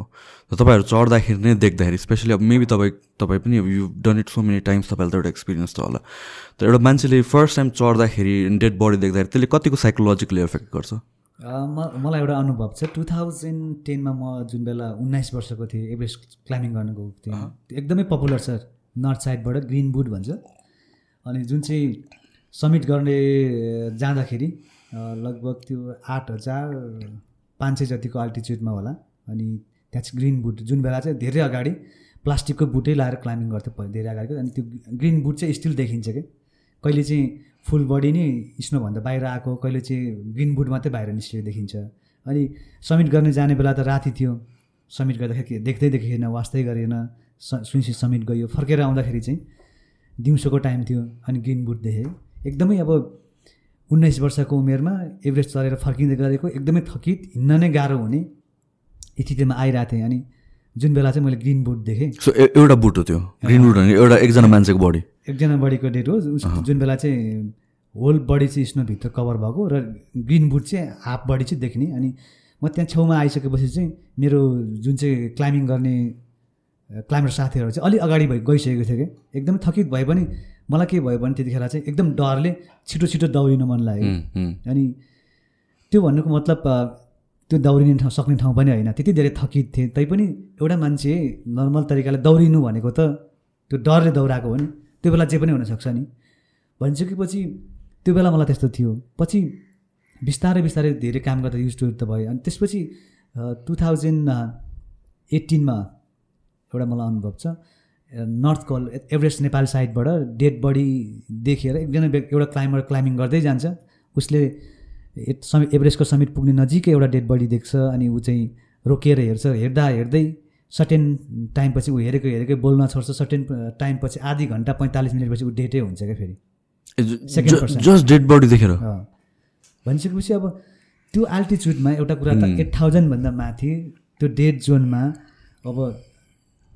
हो तपाईँहरू चढ्दाखेरि नै देख्दाखेरि स्पेसली अब मेबी तपाईँ तपाईँ पनि अब you done it so many times तपाईँलाई त एउटा एक्सपिरियन्स त होला। तर एउटा मान्छेले फर्स्ट टाइम चढ्दाखेरि डेड बडी देख्दाखेरि त्यसले कतिको साइकोलोजिकली एफेक्ट गर्छ?
म मलाई एउटा अनुभव छ। टु थाउजन्ड टेनमा म जुन बेला उन्नाइस वर्षको थिएँ एभरेस्ट क्लाइम्बिङ गर्न गएको थिएँ एकदमै पपुलर छ नर्थ साइडबाट ग्रिन बुट भन्छ। अनि जुन चाहिँ समिट गर्ने जाँदाखेरि लगभग त्यो आठ हजार पाँच सय जतिको अल्टिच्युडमा होला। अनि त्यहाँ चाहिँ ग्रिन बुट जुन बेला चाहिँ धेरै अगाडि प्लास्टिकको बुटै लाएर क्लाइम्बिङ गर्थ्यो धेरै अगाडिको। अनि त्यो ग्रिन बुट चाहिँ स्टिल देखिन्छ कि? कहिले चाहिँ फुल बडी नै स्नोभन्दा बाहिर आएको कहिले चाहिँ ग्रिन बुट मात्रै बाहिर निस्केको देखिन्छ। अनि समिट गर्ने जाने बेला त राति थियो। समिट गर्दाखेरि देख्दै देखेन वास्तै गरेन। सुनसी समिट गयो। फर्केर आउँदाखेरि चाहिँ दिउँसोको टाइम थियो अनि ग्रिन बुट देखेँ एकदमै अब उन्नाइस वर्षको उमेरमा एभरेस्ट चलेर फर्किँदै गरेको एकदमै थकित हिँड्न नै गाह्रो हुने स्थितिमा आइरहेको थिएँ अनि जुन बेला चाहिँ मैले ग्रिन बुट देखेँ
सो एउटा बुट हो त्यो। ग्रिन बुट भने एउटा एकजना मान्छेको बडी
एकजना बडीको डेट हो। जुन बेला चाहिँ होल बडी चाहिँ स्नोभित्र कभर भएको र ग्रिन बुट चाहिँ हाफ बडी चाहिँ देख्ने अनि म त्यहाँ छेउमा आइसकेपछि चाहिँ मेरो जुन चाहिँ क्लाइम्बिङ गर्ने क्लाइम्बर साथीहरू चाहिँ अलिक अगाडि भइ गइसकेको थियो कि। एकदमै थकित भए पनि मलाई के भयो भने त्यतिखेर चाहिँ एकदम डरले छिटो छिटो दौडिन मन लाग्यो। अनि त्यो भन्नुको मतलब त्यो दौडिने ठाउँ सक्ने ठाउँ पनि होइन। त्यति धेरै थकित थिएँ तैपनि एउटा मान्छे नर्मल तरिकाले दौडिनु भनेको त त्यो डरले दौडाएको हो नि। त्यो बेला जे पनि हुनसक्छ नि। भनिसकेपछि त्यो बेला मलाई त्यस्तो थियो। पछि बिस्तारै बिस्तारै धेरै काम गर्दा युज टु त भयो। अनि त्यसपछि टु थाउजन्ड एट्टिनमा एउटा मलाई अनुभव छ। नर्थ कल एभरेस्ट नेपाल साइडबाट डेड बडी देखेर एकजना एउटा क्लाइम्बर क्लाइम्बिङ गर्दै जान्छ। उसले एभरेस्टको समिट पुग्ने नजिकै एउटा डेड बडी देख्छ अनि ऊ चाहिँ रोकिएर हेर्छ हेर्दा हेर्दै सर्टेन टाइमपछि ऊ हेरेको हेरेकै बोल्न छोड्छ सर्टेन टाइमपछि आधी घन्टा पैँतालिस मिनटपछि ऊ डेटै हुन्छ क्या फेरि।
Second person just dead body देखेर?
भनिसकेपछि अब त्यो आल्टिच्युडमा एउटा कुरा त एट थाउजन्डभन्दा माथि त्यो डेड जोनमा अब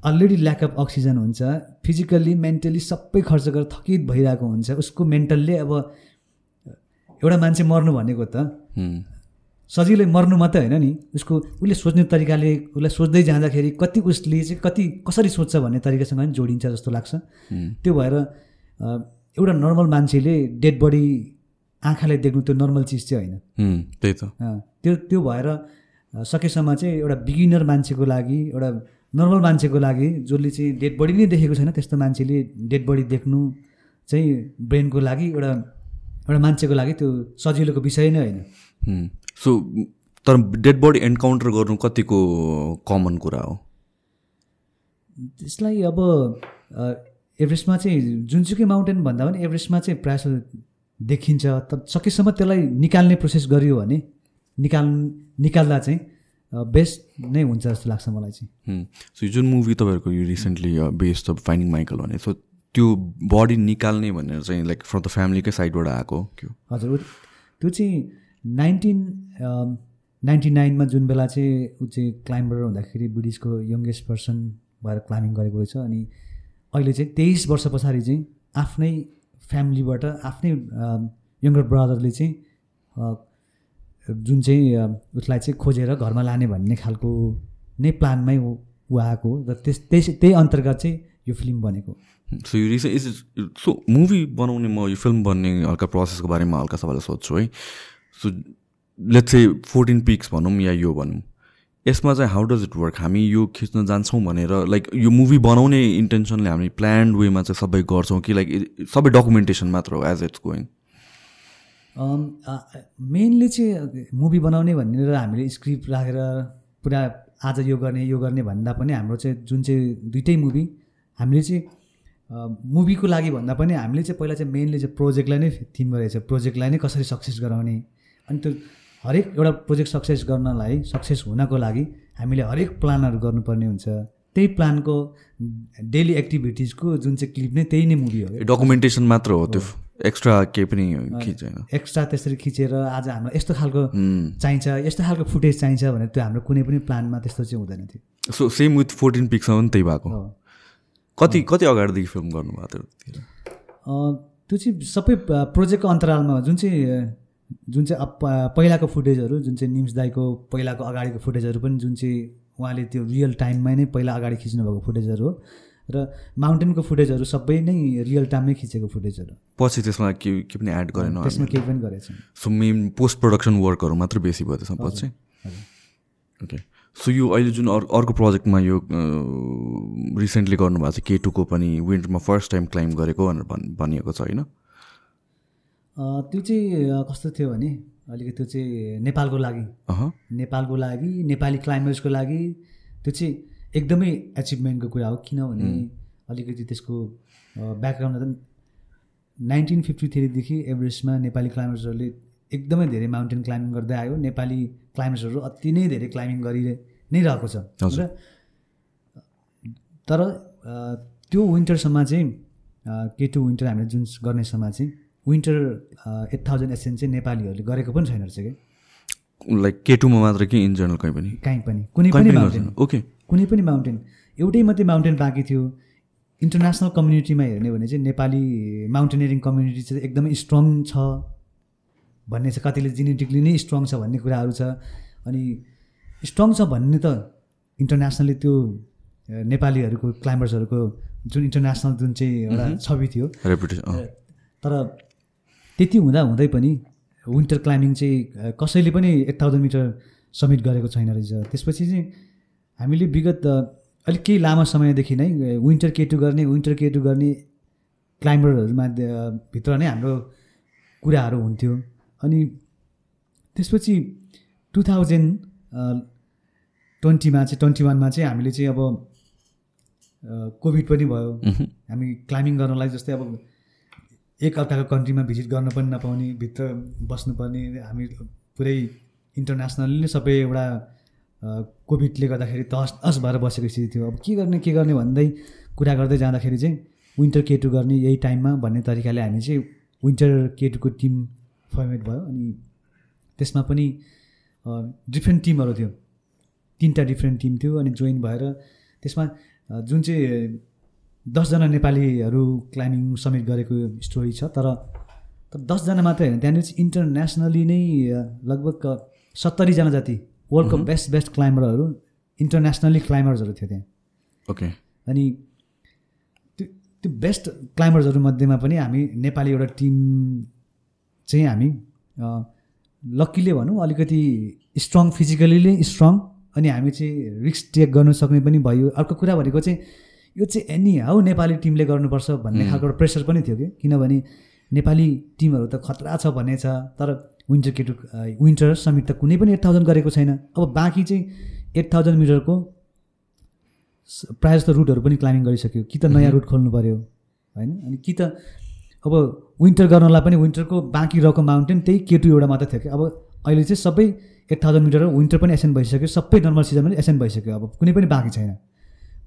अलरेडी ल्याक अफ अक्सिजन हुन्छ फिजिकल्ली मेन्टली सबै खर्च गरेर थकित भइरहेको हुन्छ उसको मेन्टलले अब एउटा मान्छे मर्नु भनेको त। सजिलै मर्नु मात्रै होइन नि। उसको उसले सोच्ने तरिकाले उसलाई सोच्दै जाँदाखेरि कति उसले चाहिँ कति कसरी सोध्छ भन्ने तरिकासँग पनि जोडिन्छ जस्तो लाग्छ। त्यो भएर एउटा नर्मल मान्छेले डेड बडी आँखाले देख्नु त्यो नर्मल चिज चाहिँ होइन।
त्यही त।
त्यो त्यो भएर सकेसम्म चाहिँ एउटा बिगिनर मान्छेको लागि एउटा नर्मल मान्छेको लागि जसले चाहिँ डेड बडी नै देखेको छैन त्यस्तो मान्छेले डेड बडी देख्नु चाहिँ ब्रेनको लागि एउटा एउटा मान्छेको लागि त्यो सजिलोको विषय नै होइन।
सो तर डेड बडी एन्काउन्टर गर्नु कतिको कमन कुरा हो?
त्यसलाई अब एभरेस्टमा चाहिँ जुनसुकै माउन्टेन भन्दा पनि एभरेस्टमा चाहिँ प्रायः देखिन्छ तर सकेसम्म त्यसलाई निकाल्ने प्रोसेस गरियो भने निकाल निकाल्दा चाहिँ बेस्ट नै हुन्छ जस्तो लाग्छ मलाई चाहिँ।
सो जुन मुभी तपाईँहरूको यो रिसेन्टली बेस्ड अफ फाइनिङ माइकल भने सो त्यो बडी निकाल्ने भनेर चाहिँ लाइक फ्रम द फ्यामिलीकै साइडबाट आएको
त्यो। हजुर त्यो चाहिँ नाइन्टिन नाइन्टी नाइनमा जुन बेला चाहिँ ऊ चाहिँ क्लाइम्बर हुँदाखेरि बुढिसको यङ्गेस्ट पर्सन भएर क्लाइम्बिङ गरेको रहेछ अनि अहिले चाहिँ तेइस वर्ष पछाडि चाहिँ आफ्नै फ्यामिलीबाट आफ्नै यङ्गर ब्रदरले चाहिँ जुन चाहिँ उसलाई चाहिँ खोजेर घरमा लाने भन्ने खालको नै प्लानमै ऊ आएको र त्यस त्यस त्यही अन्तर्गत चाहिँ यो फिल्म बनेको
सो यो रिस इज सो मुभी बनाउने म यो फिल्म बन्ने हल्का प्रोसेसको बारेमा हल्का सबैलाई सोध्छु है। सो लेट चाहिँ फोर्टिन पिक्स भनौँ या यो भनौँ। यसमा चाहिँ हाउ डज इट वर्क हामी यो खिच्न जान्छौँ भनेर लाइक यो मुभी बनाउने इन्टेन्सनले हामी प्लान्ड वेमा चाहिँ सबै गर्छौँ कि लाइक सबै डकुमेन्टेसन मात्र हो एज इट्स गोइङ
मेनली चाहिँ मुभी बनाउने भनेर हामीले स्क्रिप्ट राखेर पुरा आज यो गर्ने यो गर्ने भन्दा पनि हाम्रो चाहिँ जुन चाहिँ दुइटै मुभी हामीले चाहिँ मुभीको लागि भन्दा पनि हामीले चाहिँ पहिला चाहिँ मेनली चाहिँ प्रोजेक्टलाई नै थिम गरेको छ। प्रोजेक्टलाई नै कसरी सक्सेस गराउने अनि त्यो हरेक एउटा प्रोजेक्ट सक्सेस गर्नलाई सक्सेस हुनको लागि हामीले हरेक प्लानहरू गर्नुपर्ने हुन्छ। त्यही प्लानको डेली एक्टिभिटिजको जुन चाहिँ क्लिप नै त्यही नै मुभी हो।
डकुमेन्टेसन मात्र हो त्यो। एक्स्ट्रा केही पनि खिचेन
एक्स्ट्रा त्यसरी खिचेर आज हाम्रो यस्तो खालको चाहिन्छ यस्तो खालको फुटेज चाहिन्छ भनेर त्यो हाम्रो कुनै पनि प्लानमा त्यस्तो चाहिँ हुँदैन थियो।
सो सेम विथ फोर्टिन पिक्समा पनि त्यही भएको। कति कति अगाडिदेखि फिल्म गर्नुभएको थियो
त्यो? चाहिँ सबै प्रोजेक्टको अन्तरालमा जुन चाहिँ जुन चाहिँ पहिलाको फुटेजहरू जुन चाहिँ निम्स दाईको पहिलाको अगाडिको फुटेजहरू पनि जुन चाहिँ उहाँले त्यो रियल टाइममै नै पहिला अगाडि खिच्नुभएको फुटेजहरू हो र माउन्टेनको फुटेजहरू सबै नै रियल टाइममै खिचेको फुटेजहरू।
पछि त्यसमा के के पनि एड गरेन
त्यसमा केही पनि गरेको छैन।
सो मेन पोस्ट प्रडक्सन वर्कहरू मात्र बेसी भयो त्यसमा पछि? ओके सो यो अहिले जुन अर्को अर्को प्रोजेक्टमा यो रिसेन्टली गर्नुभएको छ के टूको पनि विन्टरमा फर्स्ट टाइम क्लाइम्ब गरेको भनेर भन् भनिएको छ होइन?
त्यो चाहिँ कस्तो थियो भने अलिकति त्यो चाहिँ नेपालको लागि। नेपालको लागि नेपाली क्लाइम्बर्सको लागि त्यो चाहिँ एकदमै एचिभमेन्टको कुरा हो। किनभने अलिकति त्यसको ब्याकग्राउन्ड त नाइन्टिन फिफ्टी थ्रीदेखि एभरेस्टमा नेपाली क्लाइम्बर्सहरूले एकदमै धेरै माउन्टेन क्लाइम्बिङ गर्दै आयो। नेपाली क्लाइम्बर्सहरू अति नै धेरै क्लाइम्बिङ गरि नै रहेको छ। र तर त्यो विन्टरसम्म चाहिँ के टु विन्टर हामीले जुन गर्नेसम्म चाहिँ विन्टर एट थाउजन्ड एसएन चाहिँ नेपालीहरूले गरेको पनि छैन रहेछ कि?
लाइक के टूमा मात्र कि इन जेनरल कहीँ पनि?
काहीँ पनि। कुनै पनि
ओके
कुनै पनि माउन्टेन एउटै मात्रै माउन्टेन बाँकी थियो। इन्टरनेसनल कम्युनिटीमा हेर्ने भने चाहिँ नेपाली माउन्टेनियरिङ कम्युनिटी चाहिँ एकदमै स्ट्रङ छ भन्ने छ। कतिले जेनेटिकली नै स्ट्रङ छ भन्ने कुराहरू छ। अनि स्ट्रङ छ भन्ने त इन्टरनेसनली त्यो नेपालीहरूको क्लाइम्बर्सहरूको जुन इन्टरनेसनल जुन चाहिँ एउटा छवि थियो। तर त्यति हुँदा हुँदै पनि विन्टर क्लाइम्बिङ चाहिँ कसैले पनि एट थाउजन्ड मिटर समिट गरेको छैन रहेछ। त्यसपछि चाहिँ हामीले विगत अलिक केही लामो समयदेखि नै विन्टर केटु गर्ने विन्टर केटु गर्ने क्लाइम्बरहरूमा भित्र नै हाम्रो कुराहरू हुन्थ्यो। अनि त्यसपछि टु थाउजन्ड ट्वेन्टीमा चाहिँ ट्वेन्टी वानमा चाहिँ हामीले चाहिँ अब कोभिड पनि भयो। हामी क्लाइम्बिङ गर्नलाई जस्तै अब एक अर्काको कन्ट्रीमा भिजिट गर्न पनि नपाउने भित्र बस्नुपर्ने हामी पुरै इन्टरनेसनल्ली नै सबै एउटा कोभिडले गर्दाखेरि तस तस भएर बसेको स्थिति थियो। अब के गर्ने के गर्ने भन्दै कुरा गर्दै जाँदाखेरि चाहिँ विन्टर केटु गर्ने यही टाइममा भन्ने तरिकाले हामी चाहिँ विन्टर केटुको टिम फर्मेट भयो अनि त्यसमा पनि डिफ्रेन्ट टिमहरू थियो। तिनवटा डिफ्रेन्ट टिम थियो अनि जोइन भएर त्यसमा जुन चाहिँ दसजना नेपालीहरू क्लाइम्बिङ समिट गरेको स्टोरी छ तर दसजना मात्रै होइन त्यहाँनिर चाहिँ इन्टरनेसनली नै लगभग सत्तरीजना जति वर्ल्डको बेस्ट बेस्ट क्लाइम्बरहरू इन्टरनेसनली क्लाइम्बर्सहरू थियो त्यहाँ।
ओके।
अनि त्यो त्यो बेस्ट क्लाइम्बर्सहरू मध्येमा पनि हामी नेपाली एउटा टिम चाहिँ हामी लक्कीले भनौँ अलिकति स्ट्रङ फिजिकली नै स्ट्रङ अनि हामी चाहिँ रिस्क टेक गर्नु सक्ने पनि भयो। अर्को कुरा भनेको चाहिँ यो चाहिँ एनी हाउ नेपाली टिमले गर्नुपर्छ भन्ने खालको एउटा प्रेसर पनि थियो कि। किनभने नेपाली टिमहरू त खतरा छ भन्ने छ तर विन्टर केटु विन्टर समिट त कुनै पनि एट थाउजन्ड गरेको छैन। अब बाँकी चाहिँ एट थाउजन्ड मिटरको प्रायः जस्तो रुटहरू पनि क्लाइम्बिङ गरिसक्यो। कि त नयाँ रुट खोल्नु पऱ्यो होइन? अनि कि त अब विन्टर गर्नलाई पनि विन्टरको बाँकी रहेको माउन्टेन त्यही केटु एउटा मात्रै थियो कि। अब अहिले चाहिँ सबै एट थाउजन्ड मिटर विन्टर पनि एसेन्ट भइसक्यो सबै नर्मल सिजन पनि एसेन्ट भइसक्यो। अब कुनै पनि बाँकी छैन।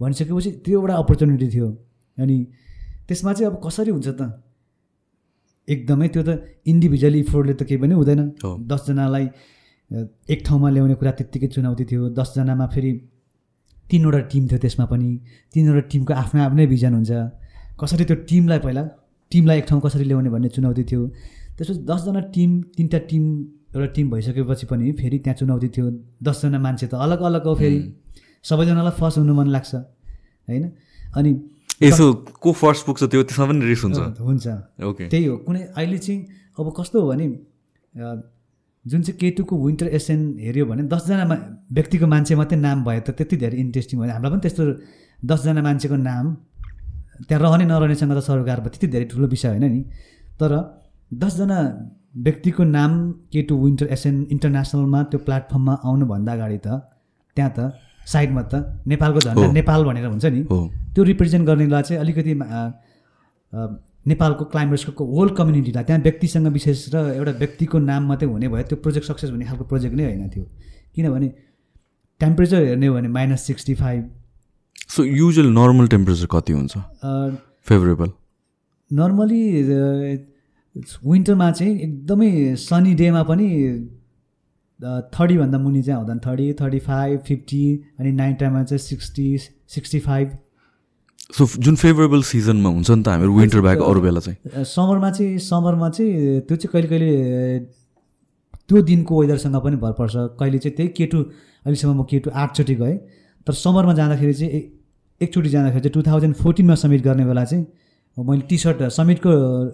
भनिसकेपछि त्यो एउटा अपर्च्युनिटी थियो। अनि त्यसमा चाहिँ अब कसरी हुन्छ त? एकदमै त्यो त इन्डिभिजुअली इफोर्टले त केही पनि हुँदैन। दसजनालाई एक ठाउँमा ल्याउने कुरा त्यत्तिकै चुनौती थियो। दसजनामा फेरि तिनवटा टिम थियो त्यसमा पनि। तिनवटा टिमको आफ्नो आफ्नै भिजन हुन्छ। कसरी त्यो टिमलाई पहिला टिमलाई एक ठाउँ कसरी ल्याउने भन्ने चुनौती थियो। त्यसपछि दसजना टिम तिनवटा टिम एउटा टिम भइसकेपछि पनि फेरि त्यहाँ चुनौती थियो। दसजना मान्छे त अलग अलग हो फेरि। सबैजनालाई फर्स्ट हुनु मन लाग्छ होइन? अनि
यसो को फर्स्ट पुग्छ त्यो त्यसमा पनि रिस हुन्छ।
हुन्छ
ओके
त्यही हो। कुनै अहिले चाहिँ अब कस्तो हो भने जुन चाहिँ केटुको विन्टर एसएन हेऱ्यो भने दसजना व्यक्तिको मान्छे मात्रै नाम भयो त त्यति धेरै इन्ट्रेस्टिङ भयो। हामीलाई पनि त्यस्तो दसजना मान्छेको नाम त्यहाँ रहने नरहनेसँग त सरोकार त्यति धेरै ठुलो विषय होइन नि। तर दसजना व्यक्तिको नाम केटु विन्टर एसएन इन्टरनेसनलमा त्यो प्लेटफर्ममा आउनुभन्दा अगाडि त त्यहाँ त साइडमा त नेपालको झन्डा। नेपाल भनेर हुन्छ नि। त्यो रिप्रेजेन्ट गर्नेलाई चाहिँ अलिकति नेपालको क्लाइम्बर्सको होल कम्युनिटीलाई त्यहाँ व्यक्तिसँग विशेष र एउटा व्यक्तिको नाम मात्रै हुने भयो त्यो प्रोजेक्ट सक्सेस हुने खालको प्रोजेक्ट नै होइन थियो किनभने टेम्परेचर हेर्ने हो भने minus sixty five
so usual normal temperature कति हुन्छ? फेभरेबल
नर्मली विन्टरमा चाहिँ एकदमै सनी डेमा पनि थर्टीभन्दा मुनि चाहिँ आउँदैन थर्टी थर्टी फाइभ फिफ्टी अनि नाइट टाइममा चाहिँ सिक्सटी सिक्सटी फाइभ।
सो जुन फेभरेबल सिजनमा हुन्छ नि त हामीहरू विन्टर ब्याक अरू बेला चाहिँ?
समरमा चाहिँ समरमा चाहिँ त्यो चाहिँ कहिले कहिले त्यो दिनको वेदरसँग पनि भर पर्छ। कहिले चाहिँ त्यही केटु अहिलेसम्म म केटु आठचोटि गएँ। तर समरमा जाँदाखेरि चाहिँ एकचोटि जाँदाखेरि चाहिँ टु थाउजन्ड फोर्टिनमा सब्मिट गर्ने बेला चाहिँ मैले टी सर्ट समिटको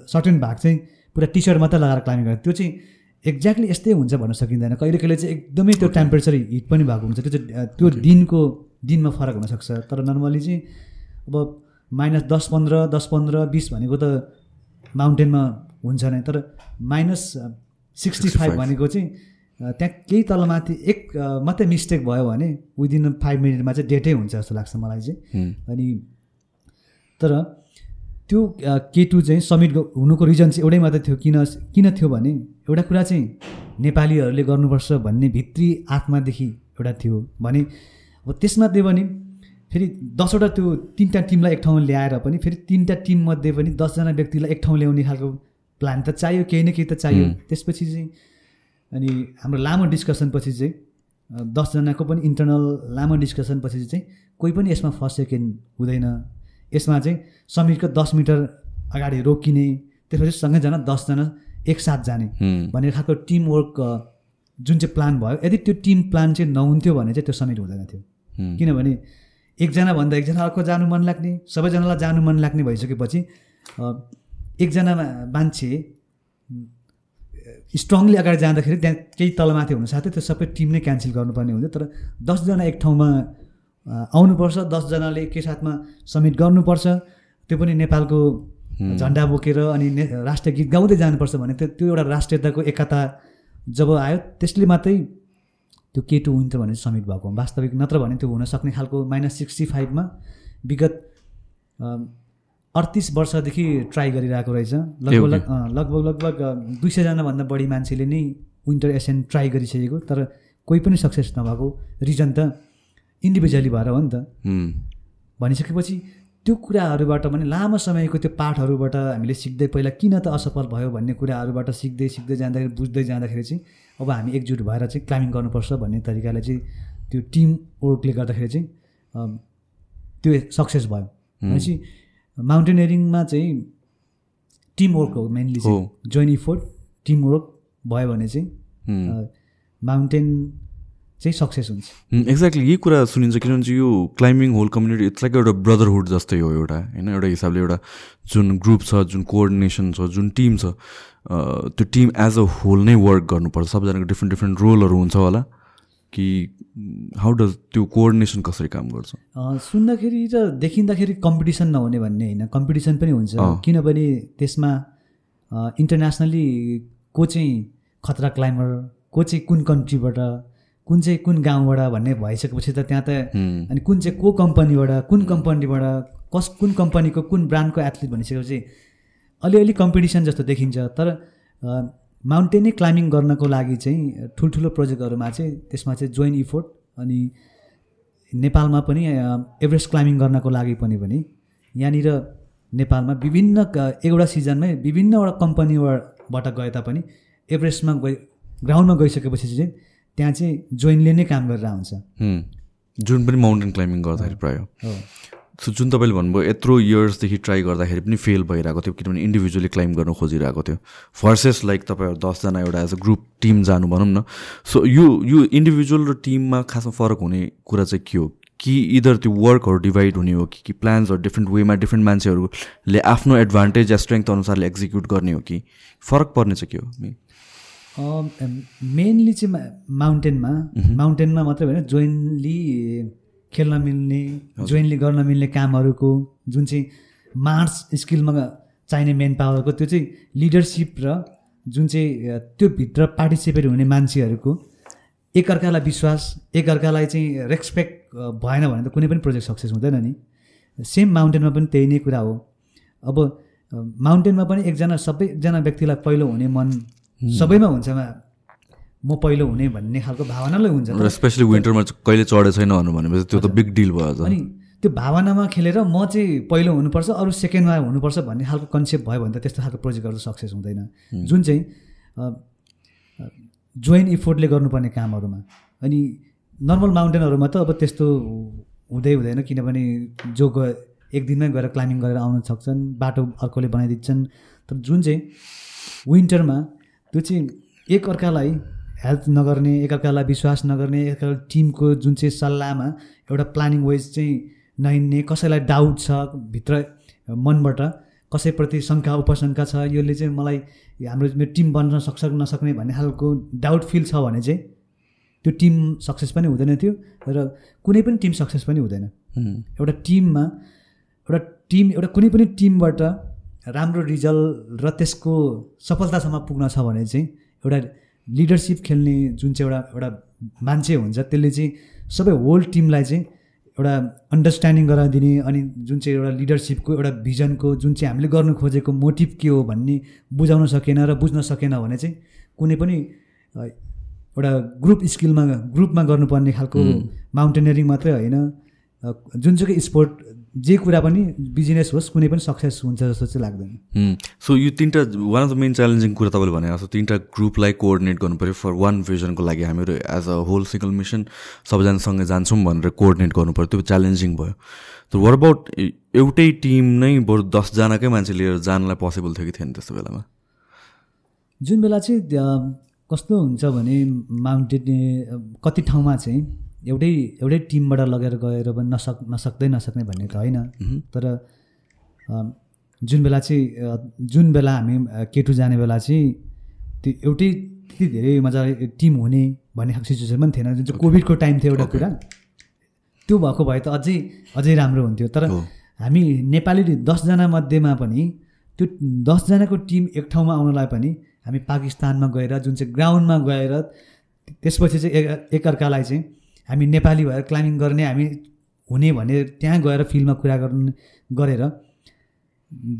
सर्टेन भाग चाहिँ पुरा टी सर्ट मात्रै लगाएर क्लाइम्बिङ गरेँ। त्यो चाहिँ एक्ज्याक्टली यस्तै हुन्छ भन्न सकिँदैन। कहिले कहिले चाहिँ एकदमै त्यो टेम्परेचर हिट पनि भएको हुन्छ। त्यो चाहिँ त्यो दिनको दिनमा फरक हुनसक्छ तर नर्मली चाहिँ अब माइनस दस पन्ध्र दस पन्ध्र बिस भनेको त माउन्टेनमा हुन्छ नै। तर माइनस सिक्सटी फाइभ भनेको चाहिँ त्यहाँ केही तलमाथि एक मात्रै मिस्टेक भयो भने विदिन फाइभ मिनटमा चाहिँ डेटै हुन्छ जस्तो लाग्छ मलाई चाहिँ। अनि तर त्यो केटु चाहिँ सब्मिट हुनुको रिजन चाहिँ एउटै मात्रै थियो। किन किन थियो भने एउटा कुरा चाहिँ नेपालीहरूले गर्नुपर्छ भन्ने भित्री आत्मादेखि एउटा थियो भने अब त्यसमा त्यो भने फेरि दसवटा त्यो तिनवटा टिमलाई एक ठाउँमा ल्याएर पनि फेरि तिनवटा टिममध्ये पनि दसजना व्यक्तिलाई एक ठाउँ ल्याउने खालको प्लान त चाहियो केही न केही त चाहियो। त्यसपछि चाहिँ अनि हाम्रो लामो डिस्कसनपछि चाहिँ दसजनाको पनि इन्टरनल लामो डिस्कसनपछि चाहिँ कोही पनि यसमा फर्स्ट सेकेन्ड हुँदैन। यसमा चाहिँ समिटको दस मिटर अगाडि रोकिने त्यसपछि सँगैजना दसजना एकसाथ जाने। भन्ने खालको टिमवर्क जुन चाहिँ प्लान भयो यदि त्यो टिम प्लान चाहिँ नहुन्थ्यो भने चाहिँ त्यो समिट हुँदैन थियो। किनभने एकजना भन्दा एकजना अर्को जानु मन लाग्ने सबैजनालाई जानु मन लाग्ने भइसकेपछि एकजना मान्छे स्ट्रङली अगाडि जाँदाखेरि त्यहाँ केही तलमाथि हुनु साथै त्यो सबै टिम नै क्यान्सल गर्नुपर्ने हुन्थ्यो। तर दसजना एक ठाउँमा आउनुपर्छ दसजनाले एकै साथमा सब्मिट गर्नुपर्छ। त्यो पनि नेपालको झन्डा बोकेर अनि राष्ट्रिय गीत गाउँदै जानुपर्छ भने त्यो त्यो एउटा राष्ट्रियताको एकता जब आयो त्यसले मात्रै त्यो के टु विन्टर भने सब्मिट भएको वास्तविक नत्र भने त्यो हुनसक्ने खालको माइनस सिक्सटी फाइभमा विगत अडतिस वर्षदेखि ट्राई गरिरहेको रहेछ। लगभग लगभग लगभग दुई सयजनाभन्दा बढी मान्छेले नै विन्टर एसेन ट्राई गरिसकेको तर कोही पनि सक्सेस नभएको। रिजन त इन्डिभिजुअली भएर हो नि त। भनिसकेपछि त्यो कुराहरूबाट पनि लामो समयको त्यो पाठहरूबाट हामीले सिक्दै पहिला किन त असफल भयो भन्ने कुराहरूबाट सिक्दै सिक्दै जाँदाखेरि बुझ्दै जाँदाखेरि चाहिँ अब हामी एकजुट भएर चाहिँ क्लाइम्बिङ गर्नुपर्छ भन्ने तरिकाले चाहिँ त्यो टिम वर्कले गर्दाखेरि चाहिँ त्यो सक्सेस भयो। भनेपछि माउन्टेनियरिङमा चाहिँ टिम वर्क हो मेनली चाहिँ। जोइन इफोर्ट टिम वर्क भयो भने चाहिँ माउन्टेन चाहिँ सक्सेस हुन्छ।
एक्ज्याक्टली यही कुरा सुनिन्छ किनभने चाहिँ यो climbing whole community it's like एउटा ब्रदरहुड जस्तै हो एउटा होइन? एउटा हिसाबले एउटा जुन ग्रुप छ जुन कोअर्डिनेसन छ जुन टिम छ त्यो टिम एज अ होल नै वर्क गर्नुपर्छ। सबैजनाको डिफ्रेन्ट डिफ्रेन्ट रोलहरू हुन्छ होला। कि हाउ डज त्यो कोअर्डिनेसन कसरी काम गर्छ?
सुन्दाखेरि र देखिँदाखेरि कम्पिटिसन नहुने भन्ने होइन कम्पिटिसन पनि हुन्छ। किनभने त्यसमा इन्टरनेसनली को चाहिँ खतरा क्लाइम्बर को चाहिँ कुन कन्ट्रीबाट कुन चाहिँ कुन गाउँबाट भन्ने भइसकेपछि त त्यहाँ त अनि कुन चाहिँ को कम्पनीबाट कुन कम्पनीबाट कस कुन कम्पनीको कुन ब्रान्डको एथलिट भनिसकेपछि अलिअलि कम्पिटिसन जस्तो देखिन्छ। तर माउन्टेनै क्लाइम्बिङ गर्नको लागि चाहिँ ठुल्ठुलो प्रोजेक्टहरूमा चाहिँ त्यसमा चाहिँ जोइन इफोर्ट अनि नेपालमा पनि एभरेस्ट क्लाइम्बिङ गर्नको लागि पनि पनि यहाँनिर नेपालमा विभिन्न एउटा सिजनमै विभिन्नवटा कम्पनीबाट गए तापनि एभरेस्टमा गइ ग्राउन्डमा गइसकेपछि चाहिँ त्यहाँ चाहिँ जोइनले नै काम गरेर आउँछ।
जुन पनि माउन्टेन क्लाइम्बिङ गर्दाखेरि प्रायः। सो जुन तपाईँले भन्नुभयो यत्रो इयर्सदेखि ट्राई गर्दाखेरि पनि फेल भइरहेको थियो किनभने इन्डिभिजुअली क्लाइम्ब गर्न खोजिरहेको थियो। फर्सेस लाइक तपाईँहरू दसजना एउटा एज अ ग्रुप टिम जानु भनौँ न। सो यो यो इन्डिभिजुअल र टिममा खासमा फरक हुने कुरा चाहिँ के हो? कि इदर त्यो वर्कहरू डिभाइड हुने हो कि कि प्लान्सहरू डिफ्रेन्ट वेमा डिफ्रेन्ट मान्छेहरूले आफ्नो एडभान्टेज या स्ट्रेङ्थ अनुसारले एक्जिक्युट गर्ने हो कि? फरक पर्ने चाहिँ के हो?
मेनली चाहिँ माउन्टेनमा माउन्टेनमा मात्रै होइन जोइन्टली खेल्न मिल्ने जोइन्टली गर्न मिल्ने कामहरूको जुन चाहिँ मार्च स्किलमा चाहिने मेन पावरको त्यो चाहिँ लिडरसिप र जुन चाहिँ त्योभित्र पार्टिसिपेट हुने मान्छेहरूको एकअर्कालाई विश्वास एकअर्कालाई चाहिँ रेस्पेक्ट भएन भने त कुनै पनि प्रोजेक्ट सक्सेस हुँदैन नि। सेम माउन्टेनमा पनि त्यही नै कुरा हो। अब माउन्टेनमा पनि एकजना सबैजना व्यक्तिलाई पहिलो हुने मन सबैमा हुन्छ म पहिलो हुने भन्ने खालको भावनालाई हुन्छ।
स्पेसली विन्टरमा कहिले चढेको छैन भनेपछि त्यो त बिग डिल भयो
अनि त्यो भावनामा खेलेर म चाहिँ पहिलो हुनुपर्छ अरू सेकेन्डमा हुनुपर्छ भन्ने खालको कन्सेप्ट भयो भने त त्यस्तो खालको प्रोजेक्टहरू सक्सेस हुँदैन। जुन चाहिँ जोइन इफोर्टले गर्नुपर्ने कामहरूमा। अनि नर्मल माउन्टेनहरूमा त अब त्यस्तो हुँदै हुँदैन किनभने जो एक दिनमै गएर क्लाइम्बिङ गरेर आउन सक्छन् बाटो अर्कोले बनाइदिन्छन्। तर जुन चाहिँ विन्टरमा त्यो चाहिँ एकअर्कालाई हेल्प नगर्ने एकअर्कालाई विश्वास नगर्ने एकअर्का टिमको जुन चाहिँ सल्लाहमा एउटा प्लानिङ वाइज चाहिँ नहिँड्ने कसैलाई डाउट छ भित्र मनबाट कसैप्रति शङ्का उपशङ्का छ यसले चाहिँ मलाई हाम्रो मेरो टिम बन्न सक्छ कि नसक्ने भन्ने खालको डाउट फिल छ भने चाहिँ त्यो टिम सक्सेस पनि हुँदैन थियो र कुनै पनि टिम सक्सेस पनि हुँदैन। एउटा टिममा एउटा टिम एउटा कुनै पनि टिमबाट राम्रो रिजल्ट र त्यसको सफलतासम्म पुग्न छ भने चाहिँ एउटा लिडरसिप खेल्ने जुन चाहिँ एउटा एउटा मान्छे हुन्छ त्यसले चाहिँ सबै होल टिमलाई चाहिँ एउटा अन्डरस्ट्यान्डिङ गराइदिने अनि जुन चाहिँ एउटा लिडरसिपको एउटा भिजनको जुन चाहिँ हामीले गर्नु खोजेको मोटिभ के हो भन्ने बुझाउन सकेन र बुझ्न सकेन भने चाहिँ कुनै पनि एउटा ग्रुप स्किलमा ग्रुपमा गर्नुपर्ने खालको माउन्टेनियरिङ मात्रै होइन। जुन चाहिँ स्पोर्ट जे कुरा पनि बिजनेस होस् कुनै पनि सक्सेस हुन्छ जस्तो चाहिँ लाग्दैन।
सो यो तिनवटा one of the main challenging कुरा तपाईँले भने जस्तो तिनवटा ग्रुपलाई कोअर्डिनेट गर्नु पऱ्यो फर वान भिजनको लागि हामीहरू as a whole single mission सबैजनासँगै जान्छौँ भनेर कोअर्डिनेट गर्नु पऱ्यो त्यो च्यालेन्जिङ भयो। तर वर अबाउट एउटै टिम नै बरु दसजनाकै मान्छे लिएर जानलाई पोसिबल थियो कि थिएन त्यस्तो बेलामा?
जुन बेला चाहिँ कस्तो हुन्छ भने माउन्टेन कति ठाउँमा चाहिँ एउटै एउटै टिमबाट लगेर गएर पनि नसक् नसक्दै नसक्ने भन्ने त होइन। तर जुन बेला चाहिँ जुन बेला हामी केटु जाने बेला चाहिँ त्यो एउटै त्यति धेरै मजाले टिम हुने भन्ने खालको सिचुएसन पनि थिएन। जुन चाहिँ कोभिडको टाइम थियो एउटा कुरा त्यो भएको भए त अझै अझै राम्रो हुन्थ्यो। तर हामी नेपाली दसजना मध्येमा पनि त्यो दसजनाको टिम एक ठाउँमा आउनलाई पनि हामी पाकिस्तानमा गएर जुन चाहिँ ग्राउन्डमा गएर त्यसपछि चाहिँ एकअर्कालाई चाहिँ हामी नेपाली भएर क्लाइम्बिङ गर्ने हामी हुने भने त्यहाँ गएर फिल्डमा कुरा गर्ने गरेर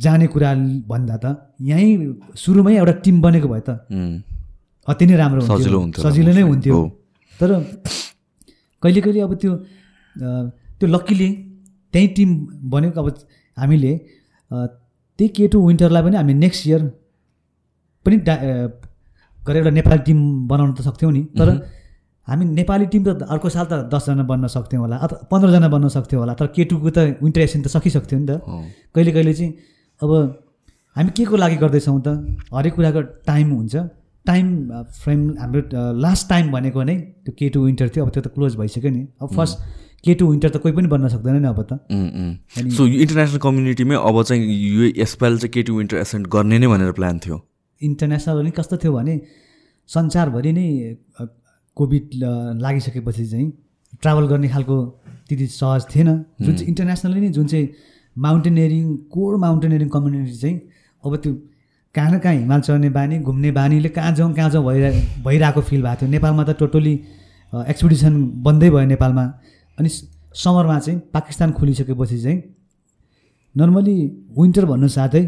जाने कुरा भन्दा त यहीँ सुरुमै एउटा टिम बनेको भए त अति नै राम्रो हुन्थ्यो। सजिलो नै हुन्थ्यो। तर कहिले कहिले अब त्यो त्यो लक्कीले त्यहीँ टिम बनेको अब हामीले त्यही केटु विन्टरलाई पनि हामी नेक्स्ट इयर पनि डा गरेर एउटा नेपाली टिम बनाउन त सक्थ्यौँ नि। तर हामी नेपाली टिम त अर्को साल त दसजना बन्न सक्थ्यौँ होला अथवा पन्ध्रजना बन्न सक्थ्यौँ होला तर केटुको त विन्टर एसन त सकिसक्थ्यो नि त। कहिले कहिले चाहिँ अब हामी के को लागि गर्दैछौँ त? हरेक कुराको टाइम हुन्छ। टाइम फ्रेम हाम्रो लास्ट टाइम भनेको नै त्यो केटु विन्टर थियो अब त्यो त क्लोज भइसक्यो नि। अब फर्स्ट केटु विन्टर त कोही पनि बन्न सक्दैन नि अब त।
सो इन्टरनेसनल कम्युनिटीमै अब चाहिँ यो यसपालि चाहिँ केटु विन्टर एसेन्ट गर्ने नै भनेर प्लान थियो।
इन्टरनेसनल पनि कस्तो थियो भने संसारभरि नै कोभिड लागिसकेपछि चाहिँ ट्राभल गर्ने खालको त्यति सहज थिएन। जुन चाहिँ इन्टरनेसनली नै जुन चाहिँ माउन्टेनियरिङ कोर माउन्टेनियरिङ कम्युनिटी चाहिँ अब त्यो कहाँ न कहाँ हिमाल चढ्ने बानी घुम्ने बानीले कहाँ जाउँ कहाँ जाउँ भइरह भइरहेको फिल भएको थियो। नेपालमा त टोटली एक्सपिडिसन बन्दै भयो नेपालमा। अनि समरमा चाहिँ पाकिस्तान खोलिसकेपछि चाहिँ नर्मली विन्टर भन्नु साथै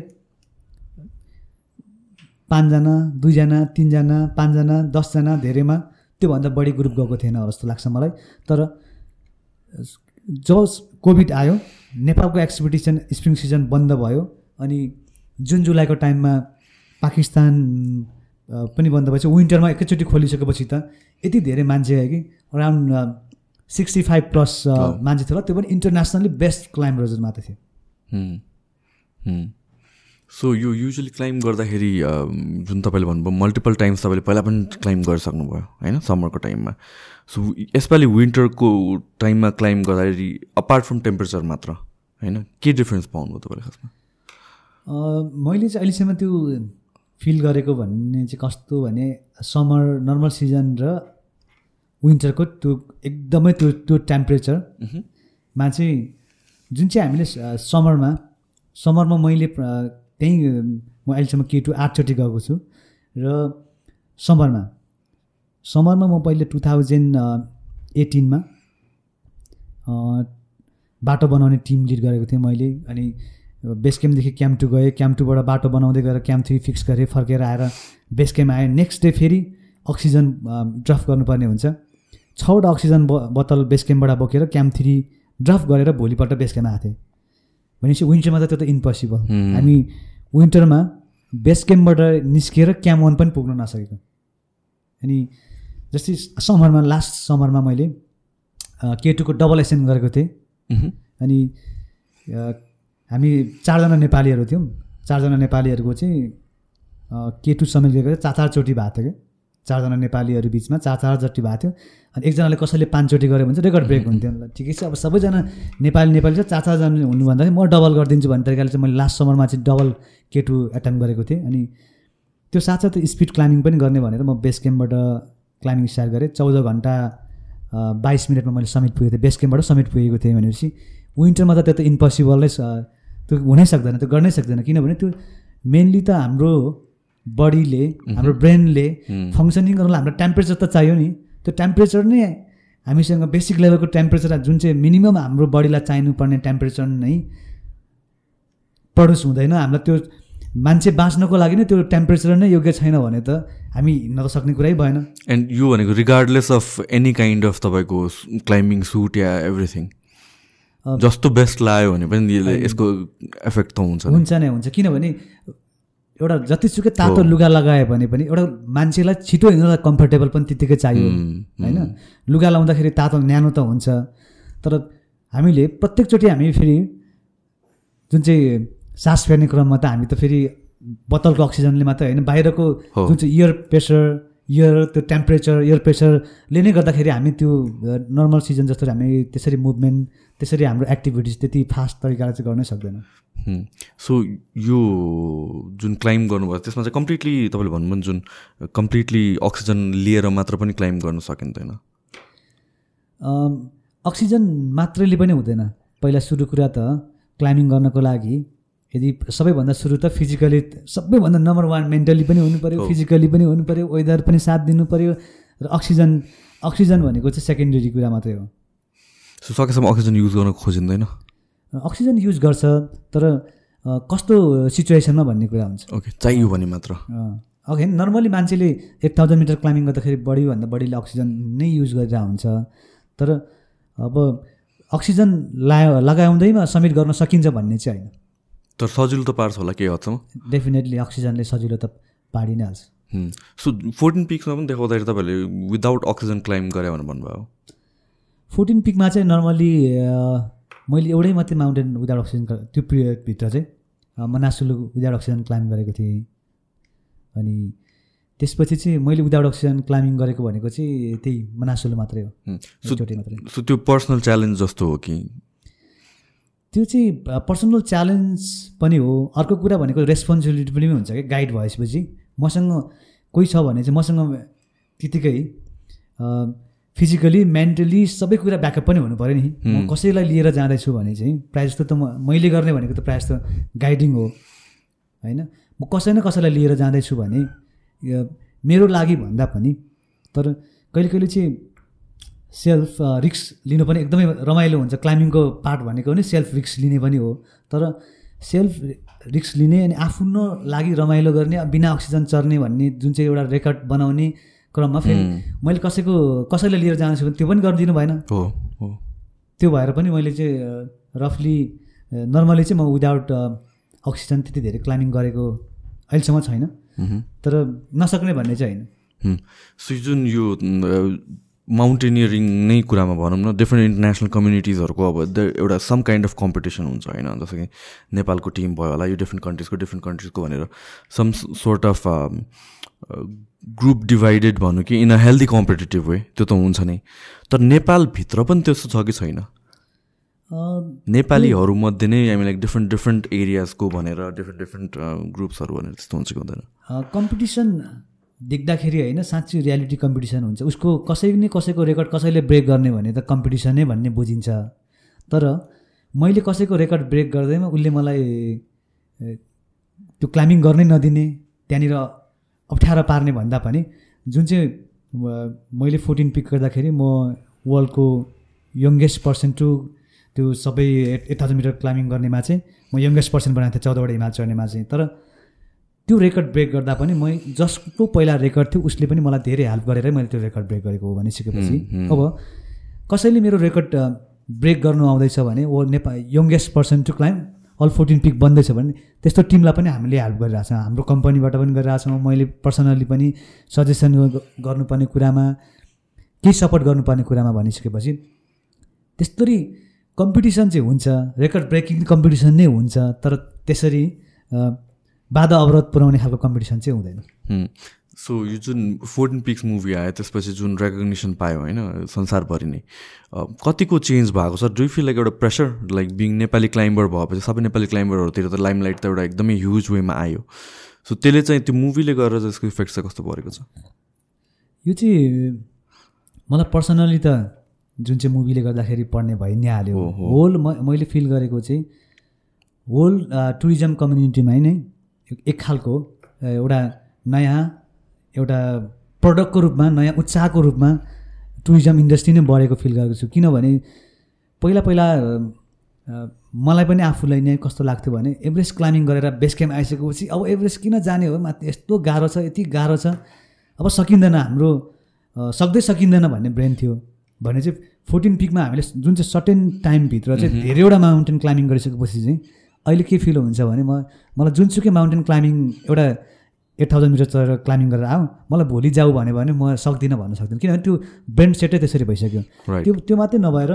पाँचजना दुईजना तिनजना पाँचजना दसजना धेरैमा त्योभन्दा बढी ग्रुप गएको थिएन जस्तो लाग्छ मलाई। तर जब कोभिड आयो नेपालको एक्सपिडिसन स्प्रिङ सिजन बन्द भयो अनि जुन जुलाईको टाइममा पाकिस्तान पनि बन्द भएछ विन्टरमा एकैचोटि खोलिसकेपछि त यति धेरै मान्छे आयो कि अराउन्ड सिक्सटी फाइभ प्लस मान्छे थियो त्यो पनि इन्टरनेसनली बेस्ट क्लाइम्बर्स मात्र थियो।
सो यो युजली क्लाइम्ब गर्दाखेरि जुन तपाईँले भन्नुभयो मल्टिपल टाइम्स तपाईँले पहिला पनि क्लाइम्ब गरिसक्नुभयो होइन? समरको टाइममा सो यसपालि विन्टरको टाइममा क्लाइम्ब गर्दाखेरि अपार्ट फ्रम टेम्परेचर मात्र होइन? के डिफ्रेन्स पाउनुभयो तपाईँले
खासमा? मैले चाहिँ अहिलेसम्म त्यो फिल गरेको भन्ने चाहिँ कस्तो भने समर नर्मल सिजन र विन्टरको त्यो एकदमै त्यो त्यो टेम्परेचरमा चाहिँ जुन चाहिँ हामीले समरमा समरमा मैले त्यहीँ म अहिलेसम्म के टु आठचोटि गएको छु। र समरमा समरमा म पहिले टु थाउजन्ड एटिनमा बाटो बनाउने टिम लिड गरेको थिएँ मैले। अनि बेस क्याम्पदेखि क्याम्प टू गएँ। क्याम्प टूबाट बाटो बनाउँदै गएर क्याम्प थ्री फिक्स गरेँ फर्केर आएर बेस क्याम्प आएँ। नेक्स्ट डे फेरि अक्सिजन ड्रफ गर्नुपर्ने हुन्छ। छवटा अक्सिजन बोतल बेस क्याम्पबाट बोकेर क्याम्प थ्री ड्रफ गरेर भोलिपल्ट बेस क्याम्प आएको थिएँ। भनेपछि विन्टरमा त त्यो त इम्पोसिबल हामी विन्टरमा बेस क्याम्पबाट निस्किएर क्याम्प वान पनि पुग्न नसकेको। अनि जस्तै समरमा लास्ट समरमा मैले केटुको डबल एसएन गरेको थिएँ। अनि हामी चारजना नेपालीहरू थियौँ। चारजना नेपालीहरूको चाहिँ के टू समेत गएको चार चारचोटि भएको थियो। क्या चारजना नेपालीहरू बिचमा चार चारचोटि भएको थियो। अनि एकजनाले कसैले पाँचचोटि गऱ्यो भने चाहिँ रेकर्ड ब्रेक हुन्थ्यो। ल ठिकै छ। अब सबैजना नेपाली नेपाली चाहिँ चार चारजना हुनु भन्दाखेरि म डबल गरिदिन्छु भन्ने तरिकाले चाहिँ मैले लास्ट समरमा चाहिँ डबल के टू एटेम्प गरेको थिएँ। अनि त्यो साथसाथै स्पिड क्लाइम्बिङ पनि गर्ने भनेर म बेस क्याम्पबाट क्लाइम्बिङ स्टार्ट गरेँ। चौध घन्टा बाइस मिनटमा मैले समिट पुगेको थिएँ। बेस क्याम्पबाट समिट पुगेको थिएँ भनेपछि विन्टरमा त त्यो त इम्पोसिबलै त्यो हुनै सक्दैन त्यो गर्नै सक्दैन। किनभने त्यो मेनली त हाम्रो बडीले हाम्रो ब्रेनले फङ्सनिङ गर्नुलाई हाम्रो टेम्परेचर त चाहियो नि। त्यो टेम्परेचर नै हामीसँग बेसिक लेभलको टेम्परेचर जुन चाहिँ मिनिमम हाम्रो बडीलाई चाहिनुपर्ने टेम्परेचर नै प्रड्युस हुँदैन। हामीलाई त्यो मान्छे बाँच्नको लागि नै त्यो टेम्परेचर नै योग्य छैन भने त हामी हिँड्न त सक्ने कुरै भएन।
एन्ड यो भनेको regardless of any kind of तपाईँको क्लाइम्बिङ सुट या एभ्रिथिङ जस्तो बेस्ट लाग्यो भने पनि यसको एफेक्ट त हुन्छ
हुन्छ नै हुन्छ। किनभने एउटा जतिसुकै तातो लुगा लगायो भने पनि एउटा मान्छेलाई छिटो हिँड्नलाई कम्फर्टेबल पनि त्यत्तिकै चाहियो। होइन? लुगा लाउँदाखेरि तातो न्यानो त हुन्छ। तर हामीले प्रत्येकचोटि हामी फेरि जुन चाहिँ सास फेर्ने क्रममा त हामी त फेरि बोतलको अक्सिजनले मात्रै होइन बाहिरको जुन चाहिँ इयर प्रेसर इयर त्यो टेम्परेचर इयर प्रेसरले नै गर्दाखेरि हामी त्यो नर्मल सिजन जस्तो हामी त्यसरी मुभमेन्ट त्यसरी हाम्रो एक्टिभिटिज त्यति फास्ट तरिकाले चाहिँ गर्नै सक्दैन।
सो यो जुन क्लाइम्ब गर्नुभयो त्यसमा चाहिँ कम्प्लिटली तपाईँले भन्नुभयो जुन कम्प्लिटली अक्सिजन लिएर मात्र पनि क्लाइम्ब गर्न सकिँदैन
अक्सिजन मात्रैले पनि हुँदैन। पहिला सुरु कुरा त क्लाइम्बिङ गर्नको लागि यदि सबैभन्दा सुरु त फिजिकली सबैभन्दा नम्बर वान मेन्टली पनि हुनु पऱ्यो फिजिकली पनि हुनु पऱ्यो वेदर पनि साथ दिनु पऱ्यो र अक्सिजन अक्सिजन भनेको चाहिँ सेकेन्डरी कुरा मात्रै हो।
सो सकेसम्म अक्सिजन युज गर्न खोजिँदैन?
अक्सिजन युज गर्छ तर कस्तो सिचुएसनमा भन्ने कुरा हुन्छ।
ओके चाहियो भने मात्र।
अघि नर्मली मान्छेले एक थाउजन्ड मिटर क्लाइम्बिङ गर्दाखेरि बढीभन्दा बढीले अक्सिजन नै युज गरिरहेको हुन्छ। तर अब अक्सिजन ला लगाउँदैमा समिट गर्न सकिन्छ भन्ने चाहिँ होइन।
तर सजिलो त पार्छ होला केही हदसम्म।
डेफिनेटली अक्सिजनले सजिलो त पारि नै हाल्छ
सो फोर्टिन पिक्समा पनि देखाउँदाखेरि तपाईँहरूले विदाउट अक्सिजन क्लाइम्ब गरे भनेर भन्नुभयो।
फोर्टिन पिकमा चाहिँ नर्मली मैले एउटै मात्रै माउन्टेन विदाउट अक्सिजन त्यो पिरियडभित्र चाहिँ मनासुलु विदाउट अक्सिजन क्लाइम्ब गरेको थिएँ। अनि त्यसपछि चाहिँ मैले विदाउट अक्सिजन क्लाइम्बिङ गरेको भनेको चाहिँ त्यही मनासुलु मात्रै हो।
मात्रै। सो त्यो पर्सनल च्यालेन्ज जस्तो हो कि?
त्यो चाहिँ पर्सनल च्यालेन्ज पनि हो। अर्को कुरा भनेको रेस्पोन्सिबिलिटी पनि हुन्छ क्या गाइड भएपछि। मसँग कोही छ भने चाहिँ मसँग त्यतिकै फिजिकली मेन्टली सबै कुरा ब्याकअप पनि हुनु पऱ्यो नि। म कसैलाई लिएर जाँदैछु भने चाहिँ प्रायः जस्तो त म मैले गर्ने भनेको त प्रायः जस्तो गाइडिङ हो होइन? म कसै न कसैलाई लिएर जाँदैछु भने मेरो लागि भन्दा पनि तर कहिले कहिले चाहिँ सेल्फ रिक्स लिनु पनि एकदमै रमाइलो हुन्छ। क्लाइम्बिङको पार्ट भनेको पनि सेल्फ रिक्स लिने पनि हो। तर सेल्फ रिक्स लिने अनि आफ्नो लागि रमाइलो गर्ने बिना अक्सिजन चर्ने भन्ने जुन चाहिँ एउटा रेकर्ड बनाउने क्रममा फेरि मैले कसैको कसैलाई लिएर जान्छु भने त्यो पनि गरिदिनु भएन।
हो
त्यो भएर पनि मैले चाहिँ रफली नर्मली चाहिँ म विदाउट अक्सिजन त्यति धेरै क्लाइम्बिङ गरेको अहिलेसम्म छैन। तर नसक्ने भन्ने चाहिँ होइन।
सो जुन यो माउन्टेनियरिङ नै कुरामा भनौँ न डिफ्रेन्ट इन्टरनेसनल कम्युनिटिजहरूको अब एउटा सम काइन्ड अफ कम्पिटिसन हुन्छ होइन। जस्तो कि नेपालको टिम भयो होला यो डिफ्रेन्ट कन्ट्रिजको डिफ्रेन्ट कन्ट्रिजको भनेर some sort of group divided भनौँ कि in a healthy competitive way त्यो त हुन्छ नै। तर नेपालभित्र पनि त्यस्तो छ कि छैन? नेपालीहरूमध्ये नै हामी लाइक डिफ्रेन्ट डिफ्रेन्ट एरियाजको भनेर डिफ्रेन्ट डिफ्रेन्ट ग्रुप्सहरू भनेर त्यस्तो हुन्छ कि हुँदैन?
कम्पिटिसन देख्दाखेरि होइन साँच्ची रियालिटी कम्पिटिसन हुन्छ। उसको कसै नै कसैको रेकर्ड कसैले ब्रेक गर्ने भने त कम्पिटिसनै भन्ने बुझिन्छ। तर मैले कसैको रेकर्ड ब्रेक गर्दैमा उसले मलाई त्यो क्लाइम्बिङ गर्नै नदिने त्यहाँनिर अप्ठ्यारो पार्ने भन्दा पनि जुन चाहिँ मैले फोर्टिन पिक गर्दाखेरि म वर्ल्डको यङ्गेस्ट पर्सन टु त्यो सबै एट थाउजन्ड मिटर क्लाइम्बिङ गर्नेमा चाहिँ म यङ्गेस्ट पर्सन बनाएको थिएँ चौधवटा हिमाल चढ्नेमा चाहिँ। तर त्यो रेकर्ड ब्रेक गर्दा पनि म जसको पहिला रेकर्ड थियो उसले पनि मलाई धेरै हेल्प गरेरै मैले त्यो रेकर्ड ब्रेक गरेको हो भनिसकेपछि। अब कसैले मेरो रेकर्ड ब्रेक गर्नु आउँदैछ भने ओ Nepal youngest person to climb all fourteen peak बन्दैछ भने त्यस्तो टिमलाई पनि हामीले हेल्प गरिरहेछौँ हाम्रो कम्पनीबाट पनि गरिरहेछौँ मैले पर्सनली पनि सजेसन गर्नुपर्ने कुरामा केही सपोर्ट गर्नुपर्ने कुरामा भनिसकेपछि त्यस्तरी कम्पिटिसन चाहिँ हुन्छ। रेकर्ड ब्रेकिङ कम्पिटिसन नै हुन्छ तर त्यसरी बाधा अवरोध पुऱ्याउने खालको कम्पिटिसन चाहिँ हुँदैन।
सो यो जुन फोर्टिन पिक्स मुभी आयो त्यसपछि जुन रेकग्नेसन पायो होइन संसारभरि नै कतिको चेन्ज भएको छ? डु फिल लाइक एउटा pressure like being Nepali climber भएपछि सबै नेपाली क्लाइम्बरहरूतिर त लाइमलाइट त एउटा एकदमै ह्युज वेमा आयो। सो त्यसले चाहिँ त्यो मुभीले गरेर चाहिँ यसको इफेक्ट चाहिँ कस्तो परेको छ?
यो चाहिँ मलाई पर्सनली त जुन चाहिँ मुभीले गर्दाखेरि पढ्ने भइ नै हाल्यो। होल म मैले फिल गरेको चाहिँ होल टुरिज्म कम्युनिटीमा नै एक खालको एउटा नयाँ एउटा प्रडक्टको रूपमा नयाँ उत्साहको रूपमा टुरिज्म इन्डस्ट्री नै बढेको फिल गरेको छु। किनभने पहिला पहिला मलाई पनि आफूलाई नै कस्तो लाग्थ्यो भने एभरेस्ट क्लाइम्बिङ गरेर बेस क्याम्प आइसकेपछि अब एभरेस्ट किन जाने हो? माथि यस्तो गाह्रो छ यति गाह्रो छ। अब सकिँदैन हाम्रो सक्दै सकिँदैन भन्ने ब्रेन थियो। भने चाहिँ फोर्टिन पिकमा हामीले जुन चाहिँ सर्टेन टाइमभित्र चाहिँ धेरैवटा माउन्टेन क्लाइम्बिङ गरिसकेपछि चाहिँ अहिले के फिल हुन्छ भने म मलाई जुनसुकै माउन्टेन क्लाइम्बिङ एउटा एट थाउजन्ड मिटर चढेर क्लाइम्बिङ गरेर आऊ। मलाई भोलि जाऊ भन्यो भने म सक्दिनँ भन्न सक्दिनँ। किनभने त्यो ब्रेन सेटै त्यसरी भइसक्यो। त्यो त्यो मात्रै नभएर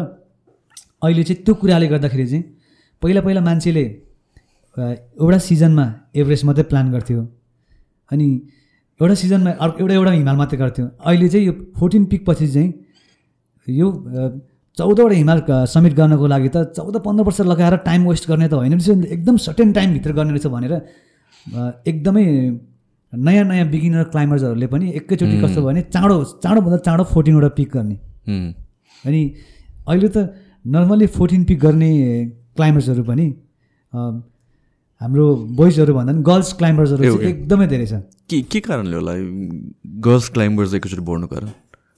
अहिले चाहिँ त्यो कुराले गर्दाखेरि चाहिँ पहिला पहिला मान्छेले एउटा सिजनमा एभरेस्ट मात्रै प्लान गर्थ्यो। अनि एउटा सिजनमा अर्को एउटा एउटा हिमाल मात्रै गर्थ्यो। अहिले चाहिँ यो फोर्टिन पिक पछि चाहिँ यो चौधवटा हिमाल समिट गर्नको लागि त चौध पन्ध्र वर्ष लगाएर टाइम वेस्ट गर्ने त होइन रहेछ एकदम सर्टेन टाइमभित्र गर्ने रहेछ भनेर एकदमै नयाँ नयाँ बिगिनर क्लाइम्बर्सहरूले पनि एकैचोटि कस्तो भयो भने चाँडो चाँडोभन्दा चाँडो फोर्टिनवटा पिक गर्ने। अनि अहिले त नर्मली फोर्टिन पिक गर्ने क्लाइम्बर्सहरू पनि हाम्रो बोइजहरू भन्दा पनि गर्ल्स क्लाइम्बर्सहरू। एकदमै धेरै छ।
के के कारणले होला? गर्ल्स क्लाइम्बर्स एकैचोटि बढ्नु कारण?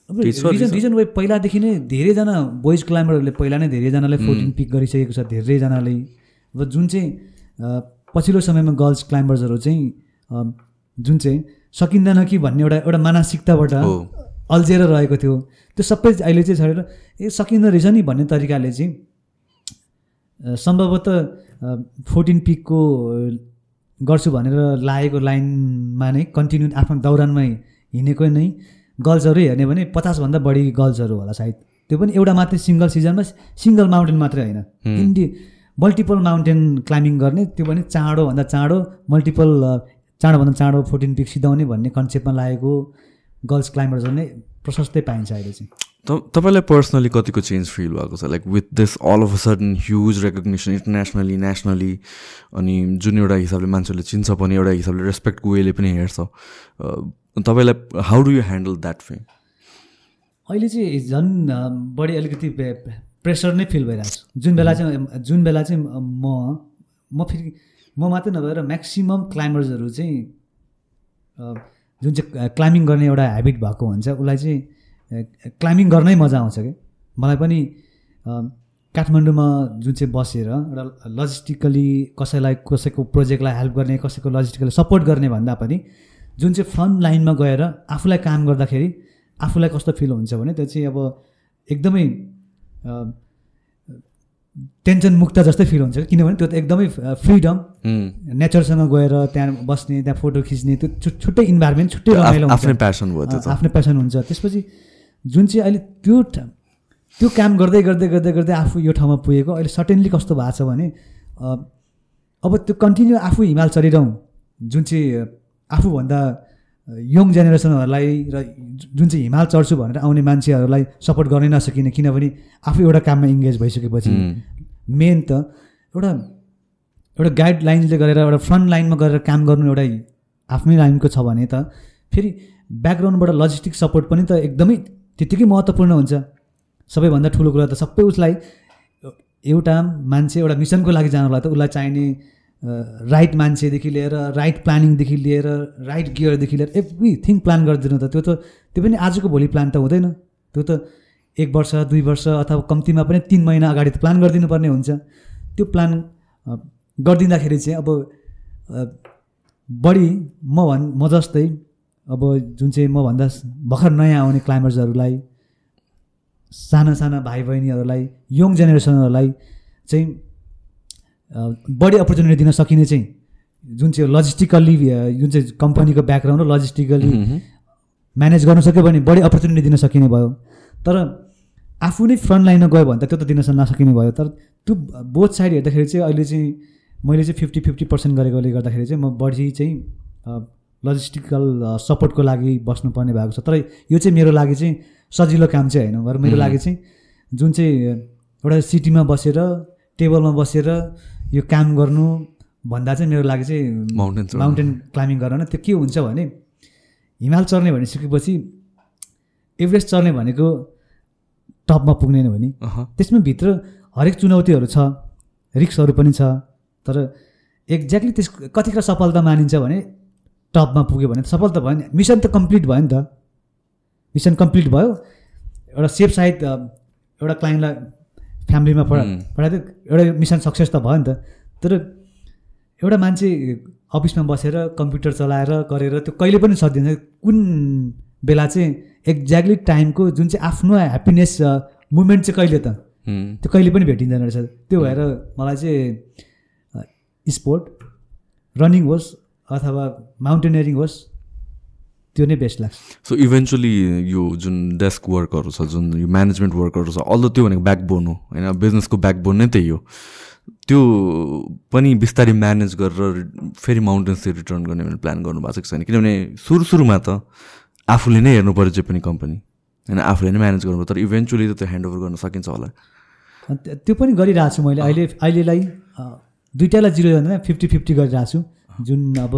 रिजन? रिजन वे पहिलादेखि नै धेरैजना बोइज क्लाइम्बरहरूले पहिला नै धेरैजनाले फोर्टिन पिक गरिसकेको छ धेरैजनाले अब जुन चाहिँ पछिल्लो समयमा गर्ल्स क्लाइम्बर्सहरू चाहिँ जुन चाहिँ सकिँदैन कि भन्ने एउटा एउटा मानसिकताबाट
हो।
अल्झिएर रहेको थियो। त्यो सबै अहिले चाहिँ छोडेर ए सकिँदो रहेछ नि भन्ने तरिकाले चाहिँ सम्भवतः फोर्टिन पिकको गर्छु भनेर लागेको लाइनमा नै कन्टिन्यू आफ्नो दौरानमा हिँडेको नै गर्ल्सहरू हेर्ने भने पचासभन्दा बढी गर्ल्सहरू होला सायद। त्यो पनि एउटा मात्रै सिङ्गल सिजनमा सिङ्गल माउन्टेन मात्रै होइन। इन्डि मल्टिपल माउन्टेन क्लाइम्बिङ गर्ने त्यो पनि चाँडोभन्दा चाँडो मल्टिपल चाँडोभन्दा चाँडो फोर्टिन पिक सिधाउने भन्ने कन्सेप्टमा लागेको गर्ल्स क्लाइम्बर्सहरू नै प्रशस्तै पाइन्छ अहिले चाहिँ।
त- तपाईँलाई पर्सनली कतिको चेन्ज फिल भएको छ? Like with this all of a sudden huge recognition internationally nationally अनि जुन एउटा हिसाबले मान्छेले चिन्छ पनि एउटा हिसाबले रेस्पेक्टको वेले पनि हेर्छ। तपाईँलाई how do you handle that फे
अहिले चाहिँ झन् बढी अलिकति प्रेसर नै फिल भइरहेको छ। जुन बेला चाहिँ जुन बेला चाहिँ म म फेरि म मात्रै नभएर म्याक्सिमम् क्लाइम्बर्सहरू चाहिँ जुन चाहिँ क्लाइम्बिङ गर्ने एउटा ह्याबिट भएको हुन्छ उसलाई चाहिँ क्लाइम्बिङ गर्नै मजा आउँछ कि? मलाई पनि काठमाडौँमा जुन चाहिँ बसेर एउटा लजिस्टिकली कसैलाई कसैको प्रोजेक्टलाई हेल्प गर्ने कसैको लजिस्टिकली सपोर्ट गर्ने भन्दा पनि जुन चाहिँ फ्रन्ट लाइनमा गएर आफूलाई काम गर्दाखेरि आफूलाई कस्तो फिल हुन्छ भने त्यो चाहिँ अब एकदमै टेन्सन मुक्त जस्तै फिल हुन्छ। किनभने त्यो त एकदमै फ्रिडम नेचरसँग गएर त्यहाँ बस्ने त्यहाँ फोटो खिच्ने त्यो छुट्टै इन्भाइरोमेन्ट छुट्टै रमाइलो
आफ्नै प्यासन भयो
आफ्नै पेसन हुन्छ। त्यसपछि जुन चाहिँ अहिले त्यो त्यो काम गर्दै गर्दै गर्दै गर्दै आफू यो ठाउँमा पुगेको अहिले सटेनली कस्तो भएको छ भने अब त्यो कन्टिन्यू आफू हिमाल चढिरहँ। जुन चाहिँ आफूभन्दा यङ जेनेरेसनहरूलाई र जुन चाहिँ हिमाल चढ्छु भनेर आउने मान्छेहरूलाई सपोर्ट गर्नै नसकिने किनभने आफू एउटा काममा इङ्गेज भइसकेपछि मेन त एउटा एउटा गाइडलाइन्सले गरेर एउटा फ्रन्ट लाइनमा गरेर काम गर्नु एउटा आफ्नै लाइनको छ भने त फेरि ब्याकग्राउन्डबाट लजिस्टिक सपोर्ट पनि त एकदमै त्यत्तिकै महत्त्वपूर्ण हुन्छ। सबैभन्दा ठुलो कुरा त सबै उसलाई एउटा मान्छे एउटा मिसनको लागि जानलाई त उसलाई चाहिने राइट मान्छेदेखि लिएर राइट प्लानिङदेखि लिएर राइट गियरदेखि लिएर एभ्रिथिङ प्लान गरिदिनु त। त्यो त त्यो पनि आजको भोलि प्लान त हुँदैन। त्यो त एक वर्ष दुई वर्ष अथवा कम्तीमा पनि तिन महिना अगाडि त प्लान गरिदिनु पर्ने हुन्छ। त्यो प्लान गरिदिँदाखेरि चाहिँ अब बढी म भन् म जस्तै अब जुन चाहिँ मभन्दा भर्खर नयाँ आउने क्लाइम्बर्सहरूलाई साना साना भाइ बहिनीहरूलाई यङ जेनेरेसनहरूलाई चाहिँ बढी अपर्च्युनिटी दिन सकिने चाहिँ जुन चाहिँ लजिस्टिकल्ली जुन चाहिँ कम्पनीको ब्याकग्राउन्ड र लजिस्टिकल्ली म्यानेज गर्न सक्यो भने बढी अपर्च्युनिटी दिन सकिने भयो। तर आफू नै फ्रन्ट लाइनमा गयो भने त त्यो त दिन नसकिने भयो। तर त्यो बोथ साइड हेर्दाखेरि चाहिँ अहिले चाहिँ मैले चाहिँ फिफ्टी फिफ्टी पर्सेन्ट गरेकोले गर्दाखेरि चाहिँ म बढी चाहिँ लजिस्टिकल सपोर्टको लागि बस्नुपर्ने भएको छ। तर यो चाहिँ मेरो लागि चाहिँ सजिलो काम चाहिँ होइन। मेरो लागि चाहिँ जुन चाहिँ एउटा सिटीमा बसेर टेबलमा बसेर यो काम गर्नु भन्दा चाहिँ मेरो लागि चाहिँ
माउन्टेन
माउन्टेन क्लाइम्बिङ गर्न त्यो के हुन्छ भने हिमाल चढ्ने भनिसकेपछि एभरेस्ट चढ्ने भनेको टपमा पुग्ने हो नि। त्यसमा भित्र हरेक चुनौतीहरू छ रिक्सहरू पनि छ तर एक्ज्याक्टली त्यस कतिखेर सफलता मानिन्छ भने टपमा पुग्यो भने सफलता भयो नि। मिसन त कम्प्लिट भयो नि त। मिसन कम्प्लिट भयो। एउटा सेफ साइड एउटा क्लाइन्टलाई फ्यामिलीमा पढा पढाइदियो एउटा मिसन सक्सेस त भयो नि त। तर एउटा मान्छे अफिसमा बसेर कम्प्युटर चलाएर गरेर त्यो कहिले पनि सकिन्छ कुन बेला चाहिँ एक्ज्याक्टली टाइमको जुन चाहिँ आफ्नो ह्याप्पिनेस मुमेन्ट चाहिँ कहिले त? त्यो कहिले पनि भेटिँदैन रहेछ। त्यो भएर मलाई चाहिँ स्पोर्ट रनिङ होस् अथवा माउन्टेनियरिङ होस् त्यो नै बेस्ट लाग्छ।
सो इभेन्चुली यो जुन डेस्क वर्कहरू छ जुन यो म्यानेजमेन्ट वर्कहरू छ अल त्यो भनेको ब्याकबोन हो। होइन बिजनेसको ब्याकबोन नै त्यही हो। त्यो पनि बिस्तारै म्यानेज गरेर फेरि माउन्टेन्सतिर रिटर्न गर्ने भने प्लान गर्नु भएको छैन? किनभने सुरु सुरुमा त आफूले नै हेर्नु पऱ्यो जे पनि कम्पनी होइन आफूले नै म्यानेज गर्नु तर इभेन्चुली त त्यो ह्यान्डओभर गर्न सकिन्छ होला।
त्यो पनि गरिरहेको छु मैले। अहिले अहिलेलाई दुइटालाई जिरो जाँदैन फिफ्टी फिफ्टी गरिरहेको छु। जुन अब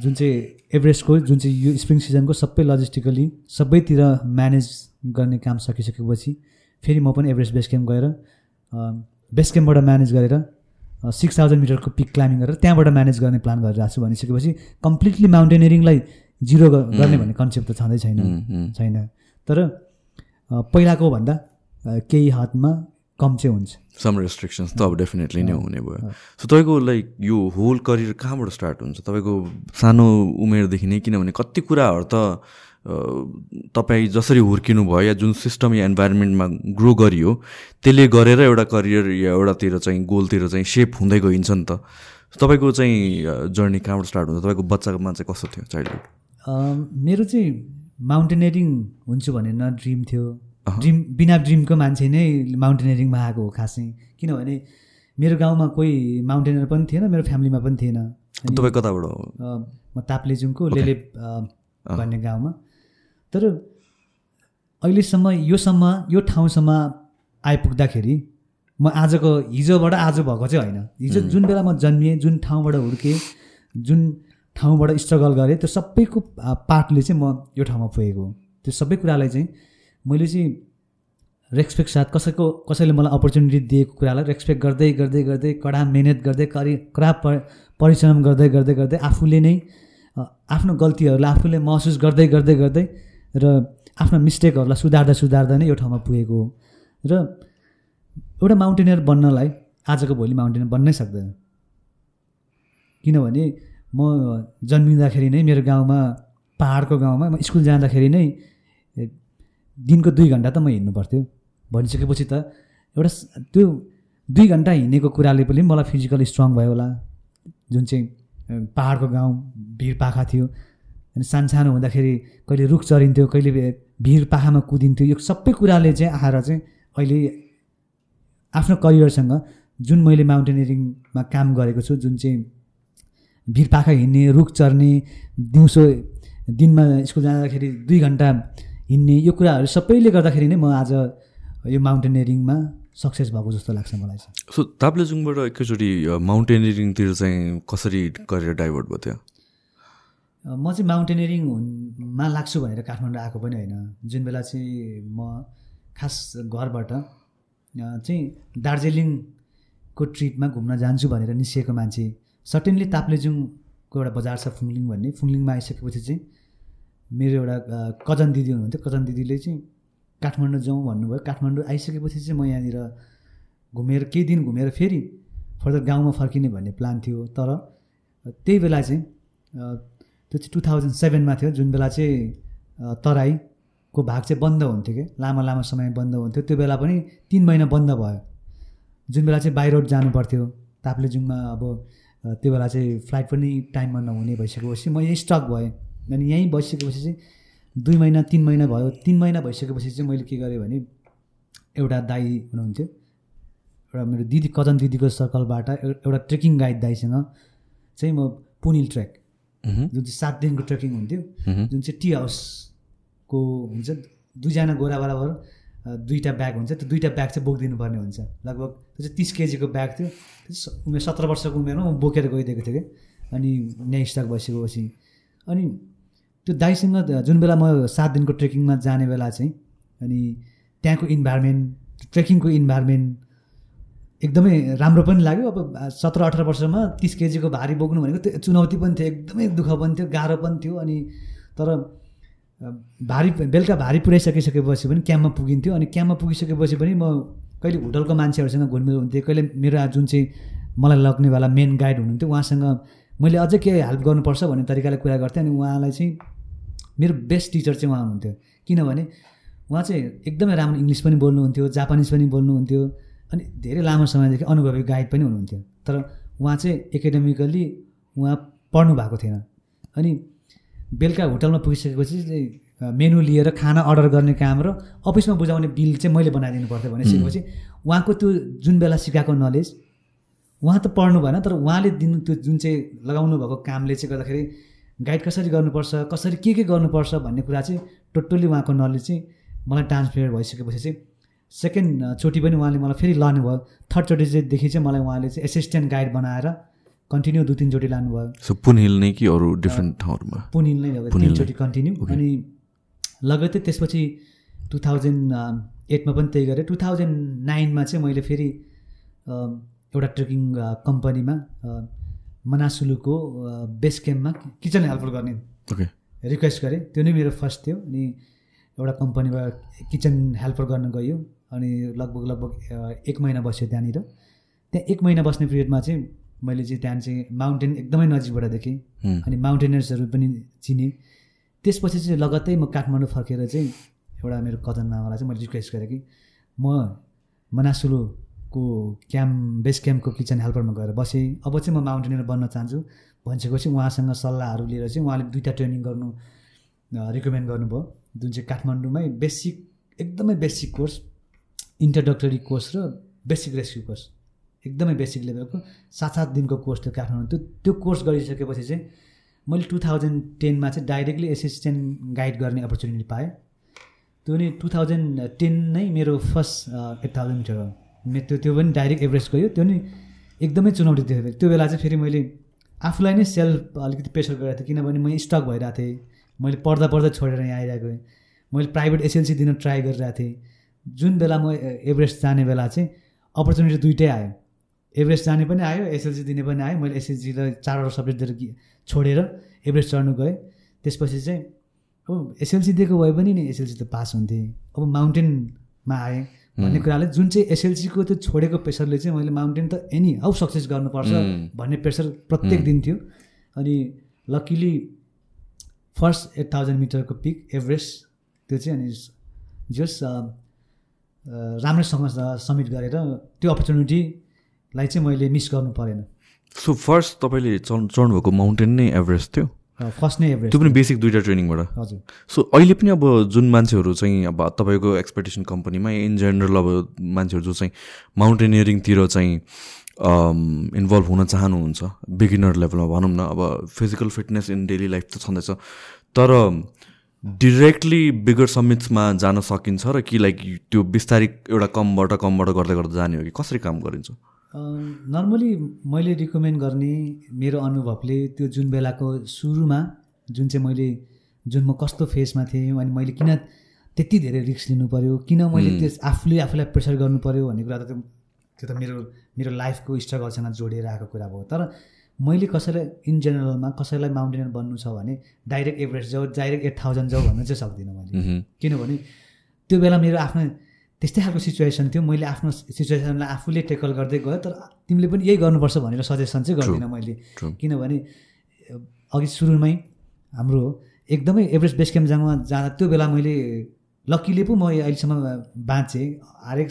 जुन चाहिँ एभरेस्टको जुन चाहिँ यो स्प्रिङ सिजनको सबै लजिस्टिकली सबैतिर म्यानेज गर्ने काम सकिसकेपछि फेरि म पनि एभरेस्ट बेस क्याम्प गएर बेस क्याम्पबाट म्यानेज गरेर सिक्स थाउजन्ड मिटरको पिक क्लाइम्बिङ गरेर त्यहाँबाट म्यानेज गर्ने प्लान गरिरहेको छु भनिसकेपछि कम्प्लिटली माउन्टेनियरिङलाई जिरो गर्ने भन्ने कन्सेप्ट त छँदै छैन। छैन। तर पहिलाको भन्दा केही हदमा कम चाहिँ हुन्छ।
सम रेस्ट्रिक्सन्स त अब डेफिनेटली नै हुने भयो। सो तपाईँको लाइक यो होल करियर कहाँबाट स्टार्ट हुन्छ? तपाईँको सानो उमेरदेखि नै किनभने कति कुराहरू त तपाईँ जसरी हुर्किनु भयो या जुन सिस्टम या इन्भाइरोमेन्टमा ग्रो गरियो त्यसले गरेर एउटा करियर या एउटातिर चाहिँ गोलतिर चाहिँ सेप हुँदै गइन्छ नि त। तपाईँको चाहिँ जर्नी कहाँबाट स्टार्ट हुन्छ? तपाईँको बच्चामा चाहिँ कस्तो थियो चाइल्डहुड
मेरो चाहिँ माउन्टेनियरिङ हुन्छु भन्ने न ड्रिम थियो। ड्रिम बिना ड्रिमको मान्छे नै माउन्टेनियरिङमा आएको हो खासै। किनभने मेरो गाउँमा कोही माउन्टेनर पनि थिएन मेरो फ्यामिलीमा पनि थिएन।
तपाईँ कताबाट?
म ताप्लेजुङको लेले भन्ने गाउँमा। तर अहिलेसम्म योसम्म यो ठाउँसम्म आइपुग्दाखेरि म आजको हिजोबाट आज भएको चाहिँ होइन। हिजो जुन बेला म जन्मिएँ जुन ठाउँबाट हुर्केँ जुन ठाउँबाट स्ट्रगल गरेँ त्यो सबैको पार्टले चाहिँ म यो ठाउँमा पुगेको हो। त्यो सबै कुरालाई चाहिँ मैले चाहिँ रेस्पेक्ट साथ कसैको कसैले मलाई अपर्च्युनिटी दिएको कुरालाई रेस्पेक्ट गर्दै गर्दै गर्दै कडा मिहिनेत गर्दै करि कडा परिश्रम गर्दै गर्दै गर्दै आफूले नै आफ्नो गल्तीहरूलाई आफूले महसुस गर्दै गर्दै गर्दै र आफ्नो मिस्टेकहरूलाई सुधार्दा सुधार्दा नै यो ठाउँमा पुगेको हो। र एउटा माउन्टेनियर बन्नलाई आजको भोलि माउन्टेनियर बन्नै सक्दैन। किनभने म जन्मिँदाखेरि नै मेरो गाउँमा पाहाडको गाउँमा म स्कुल जाँदाखेरि नै दिनको दुई घन्टा त म हिँड्नु पर्थ्यो। भनिसकेपछि त एउटा त्यो दुई घन्टा हिँडेको कुराले पनि मलाई फिजिकली स्ट्रङ भयो होला। जुन चाहिँ पाहाडको गाउँ भिर पाखा थियो। अनि सानसानो हुँदाखेरि कहिले रुख चरिन्थ्यो कहिले भिर पाखामा कुदिन्थ्यो यो सबै कुराले चाहिँ आएर चाहिँ अहिले आफ्नो करियरसँग जुन मैले माउन्टेनियरिङमा काम गरेको छु जुन चाहिँ भिर पाखा हिँड्ने रुख चर्ने दिउँसो दिनमा स्कुल जाँदाखेरि दुई घन्टा हिँड्ने यो कुराहरू सबैले गर्दाखेरि नै म आज यो माउन्टेनियरिङमा सक्सेस भएको जस्तो लाग्छ मलाई चाहिँ।
सो ताप्लेजुङबाट एकैचोटि माउन्टेनियरिङतिर चाहिँ कसरी गरेर डाइभर्ट भयो थियो
म चाहिँ माउन्टेनियरिङमा लाग्छु भनेर काठमाडौँ आएको पनि होइन। जुन बेला चाहिँ म खास घरबाट चाहिँ दार्जिलिङको ट्रिपमा घुम्न जान्छु भनेर निस्किएको मान्छे सर्टेन्ली ताप्लेजुङको एउटा बजार छ फुङलिङ भन्ने। फुङलिङमा आइसकेपछि चाहिँ मेरो एउटा कजन दिदी हुनुहुन्थ्यो। कजन दिदीले चाहिँ काठमाडौँ जाउँ भन्नुभयो। काठमाडौँ आइसकेपछि चाहिँ म यहाँनिर घुमेर केही दिन घुमेर फेरि फर्दर गाउँमा फर्किने भन्ने प्लान थियो। तर त्यही बेला चाहिँ त्यो चाहिँ टु थाउजन्ड सेभेनमा थियो। जुन बेला चाहिँ तराईको भाग चाहिँ बन्द हुन्थ्यो कि? लामो लामो समय बन्द हुन्थ्यो। त्यो बेला पनि तिन महिना बन्द भयो। जुन बेला चाहिँ बाई रोड जानु पर्थ्यो ताप्लेजुङमा अब त्यो बेला चाहिँ फ्लाइट पनि टाइममा नहुने भइसकेपछि म यहीँ स्टक भएँ। अनि यहीँ बसिसकेपछि चाहिँ दुई महिना तिन महिना भयो। तिन महिना भइसकेपछि चाहिँ मैले के गरेँ भने एउटा दाई हुनुहुन्थ्यो एउटा मेरो दिदी कजन दिदीको सर्कलबाट एउ- एउटा ट्रेकिङ गाइड दाईसँग चाहिँ म पुनिल ट्रेक जुन चाहिँ सात दिनको ट्रेकिङ हुन्थ्यो जुन चाहिँ टी हाउसको हुन्छ दुईजना गोरा बराबर दुईवटा ब्याग हुन्छ त्यो दुईवटा ब्याग चाहिँ बोकिदिनु पर्ने हुन्छ। लगभग त्यो चाहिँ तिस केजीको ब्याग थियो। उमेर सत्र वर्षको उमेरमा म बोकेर गइदिएको थिएँ कि अनि न्याय स्टक भइसकेपछि अनि त्यो दाइसँग जुन बेला म सात दिनको ट्रेकिङमा जाने बेला चाहिँ अनि त्यहाँको इन्भाइरोमेन्ट ट्रेकिङको इन्भाइरोमेन्ट एकदमै राम्रो पनि लाग्यो। अब सत्र अठार वर्षमा तिस केजीको भारी बोक्नु भनेको त्यो चुनौती पनि थियो एकदमै दुःख पनि थियो गाह्रो पनि थियो अनि तर भारी बेलुका भारी पुऱ्याइसकिसकेपछि पनि क्याम्पमा पुगिन्थ्यो अनि क्याम्पमा पुगिसकेपछि पनि म कहिले होटलको मान्छेहरूसँग घुलमिल हुन्थेँ कहिले मेरो जुन चाहिँ मलाई लग्नेवाला मेन गाइड हुनुहुन्थ्यो उहाँसँग मैले अझै के हेल्प गर्नुपर्छ भन्ने तरिकाले कुरा गर्थेँ अनि उहाँलाई चाहिँ मेरो बेस्ट टिचर चाहिँ उहाँ हुनुहुन्थ्यो किनभने उहाँ चाहिँ एकदमै राम्रो इङ्ग्लिस पनि बोल्नुहुन्थ्यो जापानिज पनि बोल्नुहुन्थ्यो अनि धेरै लामो समयदेखि अनुभवी गाइड पनि हुनुहुन्थ्यो। तर उहाँ चाहिँ एकाडेमिकल्ली उहाँ पढ्नु भएको थिएन। अनि बेलुका होटलमा पुगिसकेपछि मेनु लिएर खाना अर्डर गर्ने काम र अफिसमा बुझाउने बिल चाहिँ मैले बनाइदिनु पर्थ्यो भनेपछि उहाँको त्यो जुन बेला सिकाएको नलेज उहाँ त पढ्नु भएन तर उहाँले दिनु त्यो जुन चाहिँ लगाउनु भएको कामले चाहिँ गर्दाखेरि गाइड कसरी गर्नुपर्छ कसरी के के गर्नुपर्छ भन्ने कुरा चाहिँ टोटल्ली उहाँको नलेज चाहिँ मलाई ट्रान्सफर भइसकेपछि चाहिँ सेकेन्ड चोटि पनि उहाँले मलाई फेरि लानुभयो। थर्ड चोटि चाहिँदेखि चाहिँ मलाई उहाँले चाहिँ एसिस्टेन्ट गाइड बनाएर कन्टिन्यू दुई तिनचोटि लानुभयो।
सो पुन हिल नै कि अरू डिफ्रेन्ट ठाउँहरूमा?
पुनिल नै अब
पुनिल नै।
तिनचोटि कन्टिन्यू अनि लगत्तै त्यसपछि टु थाउजन्ड एटमा पनि त्यही गरेँ। टु थाउजन्ड नाइनमा चाहिँ मैले फेरि एउटा ट्रेकिङ कम्पनीमा मनासुलुको बेस क्याम्पमा किचन हेल्पर गर्ने
ओके
रिक्वेस्ट गरेँ। त्यो नै मेरो फर्स्ट थियो अनि एउटा कम्पनीबाट किचन हेल्पर गर्न गयो अनि लगभग लगभग एक महिना बस्यो त्यहाँनिर। त्यहाँ एक महिना बस्ने पिरियडमा चाहिँ मैले चाहिँ त्यहाँ चाहिँ माउन्टेन एकदमै नजिकबाट देखेँ अनि माउन्टेनर्सहरू पनि चिनेँ। त्यसपछि चाहिँ लगत्तै म काठमाडौँ फर्केर चाहिँ एउटा मेरो कजन मामालाई चाहिँ मैले रिक्वेस्ट गरेँ कि म मनासुलुको क्याम्प बेस क्याम्पको किचन हेल्परमा गएर बसेँ। अब चाहिँ म माउन्टेनर बन्न चाहन्छु। भनिसकेपछि उहाँसँग सल्लाहहरू लिएर चाहिँ उहाँले दुईवटा ट्रेनिङ गर्नु रिकमेन्ड गर्नुभयो। जुन चाहिँ काठमाडौँमै बेसिक एकदमै बेसिक कोर्स इन्ट्रोडक्टरी कोर्स र बेसिक रेस्क्यु कोर्स। एकदमै बेसिक लेभलको सात सात दिनको कोर्स थियो काठमाडौँ। त्यो त्यो कोर्स गरिसकेपछि चाहिँ मैले टु थाउजन्ड टेनमा चाहिँ डाइरेक्टली एसिस्टेन्ट गाइड गर्ने अपर्च्युनिटी पाएँ। त्यो नि टु थाउजन्ड टेन नै मेरो फर्स्ट एट थाउजन्ड मिटर हो। त्यो त्यो पनि डाइरेक्ट एभरेस्ट गयो। त्यो नि एकदमै चुनौती थियो। त्यो बेला चाहिँ फेरि मैले आफूलाई नै सेल्फ अलिकति प्रेसर गरिरहेको थिएँ। किनभने म स्टक भइरहेको थिएँ। मैले पढ्दा पढ्दै छोडेर यहाँ आइरहेको मैले प्राइभेट एसएलसी दिन ट्राई गरिरहेको थिएँ। जुन बेला म एभरेस्ट जाने बेला चाहिँ अपर्च्युनिटी दुइटै आयो। एभरेस्ट जाने पनि आयो एसएलसी दिने पनि आयो। मैले एसएलसीलाई चारवटा सब्जेक्ट दिएर छोडेर एभरेस्ट चढ्नु गएँ। त्यसपछि चाहिँ अब एसएलसी दिएको भए पनि नि एसएलसी त पास हुन्थेँ। अब माउन्टेनमा आएँ। भन्ने कुराले जुन चाहिँ एसएलसीको त्यो छोडेको प्रेसरले चाहिँ मैले माउन्टेन त एनी हाउ सक्सेस गर्नुपर्छ. भन्ने प्रेसर प्रत्येक दिन थियो। अनि लकिली फर्स्ट एट थाउजन्ड मिटरको पिक एभरेस्ट त्यो चाहिँ अनि जस राम्रैसँग सब्मिट गरेर त्यो अपर्च्युनिटीलाई चाहिँ मैले मिस गर्नु परेन।
सो फर्स्ट तपाईँले चढ चढ्नुभएको माउन्टेन नै एभरेस्ट थियो?
फर्स्ट नै एभरेस्ट
त्यो पनि बेसिक दुइटा ट्रेनिङबाट
हजुर।
सो अहिले पनि अब जुन मान्छेहरू चाहिँ अब तपाईँको एक्सपेक्टेसन कम्पनीमा इन जेनरल अब मान्छेहरू जो चाहिँ माउन्टेनियरिङतिर चाहिँ इन्भल्भ हुन चाहनुहुन्छ बिगिनर लेभलमा भनौँ न अब physical fitness in daily life त छँदैछ। तर डिरेक्टली बिगर समिट्समा जान सकिन्छ र कि लाइक त्यो बिस्तारै एउटा कमबाट कमबाट गर्दै गर्दै जाने हो कि कसरी काम गरिन्छ?
नर्मली मैले रिकमेन्ड गर्ने मेरो अनुभवले त्यो जुन बेलाको सुरुमा जुन चाहिँ मैले जुन म कस्तो फेजमा थिएँ अनि मैले किन त्यति धेरै रिस्क लिनु पऱ्यो किन मैले त्यस आफूले आफूलाई प्रेसर गर्नु पऱ्यो भन्ने कुरा त त्यो त्यो त मेरो मेरो लाइफको स्ट्रगलसँग जोडिएर आएको कुरा भयो। तर मैले कसैलाई इन जेनरलमा कसैलाई माउन्टेनर बन्नु छ भने डाइरेक्ट एभरेस्ट जाऊ डाइरेक्ट एट थाउजन्ड जाऊ भन्न चाहिँ सक्दिनँ मैले। किनभने त्यो बेला मेरो आफ्नो त्यस्तै खालको सिचुएसन थियो। मैले आफ्नो सिचुएसनलाई आफूले टेकल गर्दै गएँ तर तिमीले पनि यही गर्नुपर्छ भनेर सजेसन चाहिँ गर्दिनँ मैले. किनभने अघि सुरुमै हाम्रो एकदमै एभरेस्ट बेस क्याम्प जाँदा जाँदा त्यो बेला मैले लक्कीले पो म अहिलेसम्म बाँचेँ। हरेक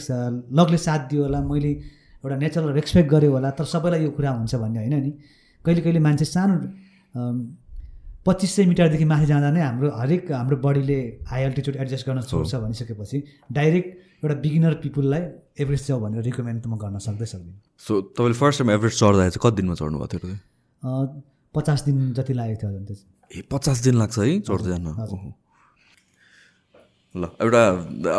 लकले साथ दियो होला मैले एउटा नेचरल रेस्पेक्ट गरेँ होला तर सबैलाई यो कुरा हुन्छ भन्ने होइन नि। कहिले कहिले मान्छे सानो पच्चिस सय मिटरदेखि माथि जाँदा नै हाम्रो हरेक हाम्रो बडीले हाई अल्टिच्युड एडजस्ट गर्न छोड्छ भनिसकेपछि डाइरेक्ट एउटा बिगिनर पिपुललाई एभरेस्ट जाऊ भनेर रिकमेन्ड त म गर्न सक्दै सक्दिनँ
सो तपाईँले फर्स्ट टाइम एभरेज चढ्दाखेरि चाहिँ कति दिनमा चढ्नु भएको थियो
पचास दिन जति लागेको थियो हजुर।
ए पचास दिन लाग्छ है चढ्दै जान। ल एउटा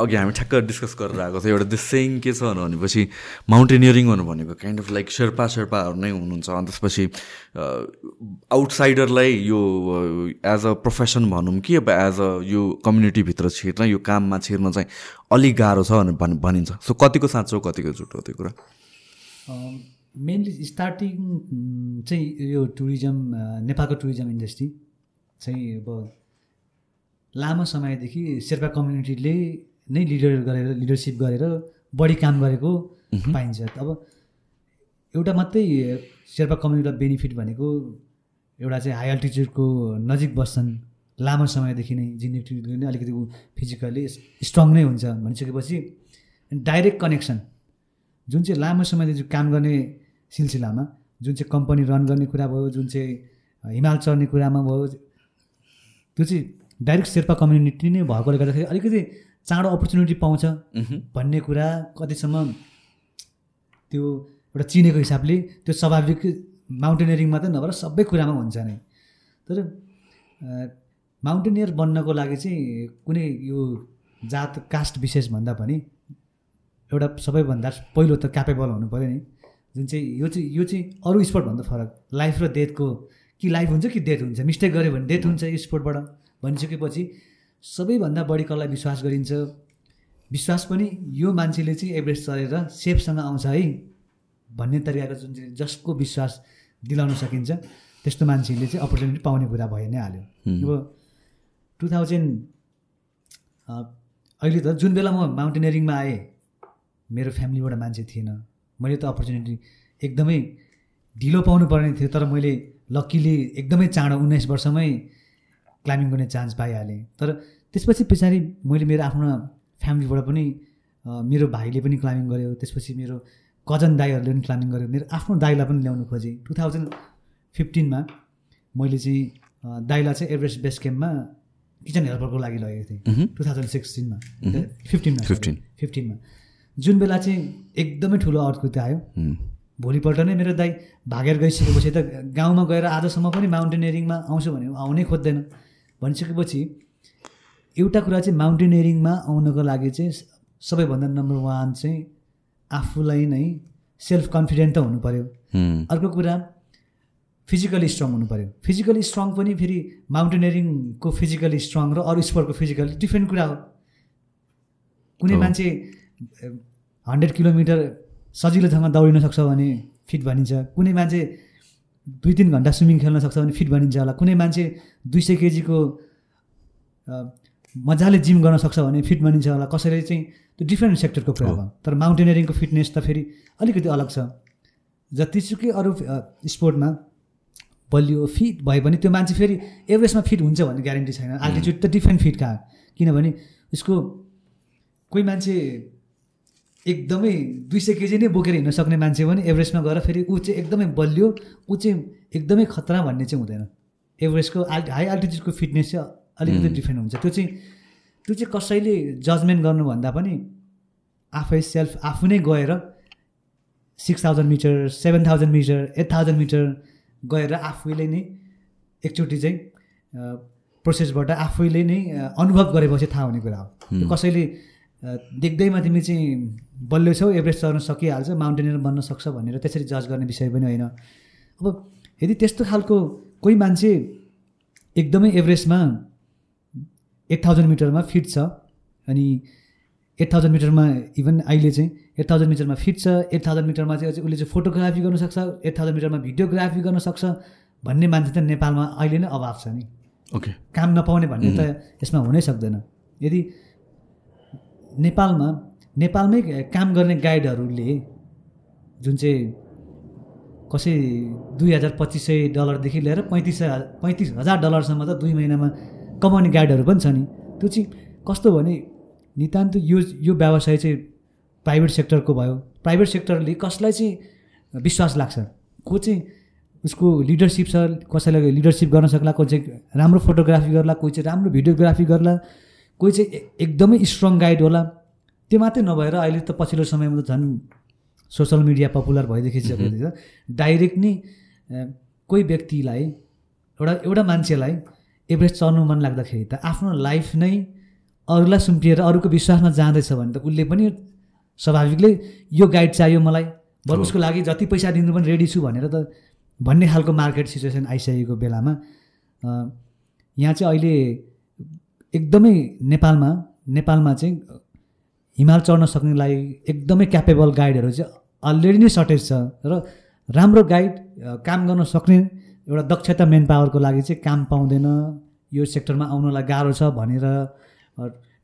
अघि हामी ठ्याक्क डिस्कस गरेर आएको थियो एउटा दिस सेङ के छ भनेपछि माउन्टेनियरिङ भनेको काइन्ड अफ लाइक शेर्पा शेर्पाहरू नै हुनुहुन्छ। अनि त्यसपछि आउटसाइडरलाई यो एज अ प्रोफेसन भनौँ कि अब एज अ यो कम्युनिटीभित्र छिर्न यो काममा छिर्न चाहिँ अलिक गाह्रो छ भनेर भन् भनिन्छ। सो कतिको साँचो कतिको झुट त्यो कुरा?
मेनली स्टार्टिङ चाहिँ यो टुरिज्म नेपालको टुरिज्म इन्डस्ट्री चाहिँ अब लामो समयदेखि शेर्पा कम्युनिटीले नै लिडर गरेर लिडरसिप गरेर बढी काम गरेको पाइन्छ। अब एउटा मात्रै शेर्पा कम्युनिटीलाई बेनिफिट भनेको एउटा चाहिँ हाई अल्टिच्युडको नजिक बस्छन् लामो समयदेखि नै जिनेटिभली नै अलिकति ऊ फिजिकली स्ट्रङ नै हुन्छ भनिसकेपछि डाइरेक्ट कनेक्सन जुन चाहिँ लामो समयदेखि काम गर्ने सिलसिलामा जुन चाहिँ कम्पनी रन गर्ने कुरा भयो जुन चाहिँ हिमाल चढ्ने कुरामा भयो त्यो चाहिँ डाइरेक्ट शेर्पा कम्युनिटी नै भएकोले गर्दाखेरि अलिकति चाँडो अपर्च्युनिटी पाउँछ। भन्ने कुरा कतिसम्म त्यो एउटा चिनेको हिसाबले त्यो स्वाभाविक माउन्टेनियरिङ मात्रै नभएर सबै कुरामा हुन्छ नै। तर माउन्टेनियर बन्नको लागि चाहिँ कुनै यो जात कास्ट विशेष भन्दा पनि एउटा सबैभन्दा पहिलो त क्यापेबल हुनु पऱ्यो नि। जुन चाहिँ यो चाहिँ यो चाहिँ अरू स्पोर्टभन्दा फरक। लाइफ र डेथको कि लाइफ हुन्छ कि डेथ हुन्छ। मिस्टेक गऱ्यो भने डेथ हुन्छ यो स्पोर्टबाट भनिसकेपछि सबैभन्दा बढी कसलाई विश्वास गरिन्छ? विश्वास पनि यो मान्छेले चाहिँ एभरेस्ट चढेर सेफसँग आउँछ है भन्ने तरिकाको जुन चाहिँ जसको विश्वास दिलाउन सकिन्छ त्यस्तो मान्छेले चाहिँ अपर्च्युनिटी पाउने कुरा भइ नै हाल्यो। अब टु थाउजन्ड अहिले त जुन बेला म माउन्टेनियरिङमा आएँ मेरो फ्यामिलीबाट मान्छे थिएन। मैले त अपर्च्युनिटी एकदमै ढिलो पाउनु पर्ने थियो तर मैले लक्किली एकदमै चाँडो उन्नाइस वर्षमै क्लाइम्बिङ गर्ने चान्स पाइहालेँ। तर त्यसपछि पछाडि मैले मेरो आफ्नो फ्यामिलीबाट पनि मेरो भाइले पनि क्लाइम्बिङ गर्यो। त्यसपछि मेरो कजन दाईहरूले पनि क्लाइम्बिङ गर्यो। मेरो आफ्नो दाईलाई पनि ल्याउनु खोजेँ। टु थाउजन्ड फिफ्टिनमा मैले चाहिँ अ, दाईलाई चाहिँ एभरेस्ट बेस क्याम्पमा किचन हेल्परको लागि लगेको थिएँ। टु थाउजन्ड सिक्सटिनमा। फिफ्टिनमा
15
फिफ्टिनमा। जुन बेला चाहिँ एकदमै ठुलो अर्थक्वेक आयो. भोलिपल्ट नै मेरो दाइ भागेर गइसकेपछि त गाउँमा गएर आजसम्म पनि माउन्टेनियरिङमा आउँछु भने आउनै खोज्दैन। भनिसकेपछि एउटा कुरा चाहिँ माउन्टेनियरिङमा आउनको लागि चाहिँ सबैभन्दा नम्बर वान चाहिँ आफूलाई नै सेल्फ कन्फिडेन्ट त हुनु पऱ्यो. अर्को कुरा फिजिकली स्ट्रङ हुनु पऱ्यो फिजिकली स्ट्रङ पनि फेरि माउन्टेनियरिङको फिजिकली स्ट्रङ र अरू स्पोर्टको फिजिकली डिफ्रेन्ट कुरा हो कुनै। मान्छे हन्ड्रेड किलोमिटर सजिलोसँग दौडिन सक्छ भने फिट भनिन्छ कुनै मान्छे दुई तिन घन्टा स्विमिङ खेल्न सक्छ भने फिट भनिन्छ होला। कुनै मान्छे दुई सय केजीको मजाले जिम गर्न सक्छ भने फिट भनिन्छ होला। कसैले चाहिँ त्यो डिफ्रेन्ट सेक्टरको कुरा
हो।
तर माउन्टेनियरिङको फिटनेस त फेरि अलिकति अलग छ। जतिसुकै अरू स्पोर्टमा बलियो फिट भयो भने त्यो मान्छे फेरि एभरेजमा फिट हुन्छ भन्ने ग्यारेन्टी छैन। आल्टिच्युड त डिफ्रेन्ट फिट कहाँ? किनभने उसको कोही मान्छे एकदमै दुई सय केजी नै बोकेर हिँड्न सक्ने मान्छे पनि एभरेस्टमा गएर फेरि ऊ चाहिँ एकदमै बलियो ऊ चाहिँ एकदमै खतरा भन्ने चाहिँ हुँदैन। एभरेस्टको आल्ट हाई अल्टिट्युडको फिटनेस चाहिँ अलिकति डिफ्रेन्ट हुन्छ। त्यो चाहिँ त्यो चाहिँ कसैले जजमेन्ट गर्नुभन्दा पनि आफै सेल्फ आफू नै गएर six thousand metre seven thousand metre eight thousand metre गएर आफैले नै एकचोटि चाहिँ प्रोसेसबाट आफैले नै अनुभव गरेपछि थाहा हुने कुरा हो। कसैले देख्दैमा तिमी चाहिँ बलियो छौ एभरेस्ट चढ्न सकिहाल्छ माउन्टेनियर बन्न सक्छ भनेर त्यसरी जज गर्ने विषय पनि होइन। अब यदि त्यस्तो खालको कोही मान्छे एकदमै एभरेस्टमा एट थाउजन्ड मिटरमा फिट छ अनि एट थाउजन्ड मिटरमा इभन अहिले चाहिँ एट थाउजन्ड मिटरमा फिट छ एट थाउजन्ड मिटरमा चाहिँ अझै उसले चाहिँ फोटोग्राफी गर्न सक्छ एट थाउजन्ड मिटरमा भिडियोग्राफी गर्न सक्छ भन्ने मान्छे त नेपालमा अहिले नै अभाव छ नि।
ओके।
काम नपाउने भन्ने त यसमा हुनै सक्दैन। यदि नेपालमा नेपालमै काम गर्ने गाइडहरूले जुन चाहिँ कसै दुई हजार पच्चिस सय डलरदेखि लिएर पैँतिस पैँतिस हजार डलरसम्म त दुई महिनामा कमाउने गाइडहरू पनि छ नि। त्यो चाहिँ कस्तो भने नितान्त यो यो व्यवसाय चाहिँ प्राइभेट सेक्टरको भयो। प्राइभेट सेक्टरले कसलाई चाहिँ विश्वास लाग्छ? को चाहिँ उसको लिडरसिप छ कसैलाई लिडरसिप गर्न सक्ला कोही चाहिँ राम्रो फोटोग्राफी गर्ला कोही चाहिँ राम्रो भिडियोग्राफी गर्ला कोही चाहिँ एकदमै स्ट्रङ गाइड होला। त्यो मात्रै नभएर अहिले त पछिल्लो समयमा त झन् सोसियल मिडिया पपुलर भइदेखि चाहिँ डाइरेक्ट नै कोही व्यक्तिलाई एउटा एउटा मान्छेलाई एभरेस्ट चढ्नु मन लाग्दाखेरि त आफ्नो लाइफ नै अरूलाई सुम्पिएर अरूको विश्वासमा जाँदैछ भने त उसले पनि स्वाभाविकले यो गाइड चाहियो मलाई। बरु उसको लागि जति पैसा दिनु पनि रेडी छु भनेर त भन्ने खालको मार्केट सिचुएसन आइसकेको बेलामा यहाँ चाहिँ अहिले एकदमै नेपालमा नेपालमा चाहिँ हिमाल चढ्न सक्नेलाई एकदमै क्यापेबल गाइडहरू चाहिँ अलरेडी नै सर्टेज छ र राम्रो गाइड काम गर्न सक्ने एउटा दक्षता मेन पावरको लागि चाहिँ काम पाउँदैन। यो सेक्टरमा आउनलाई गाह्रो छ भनेर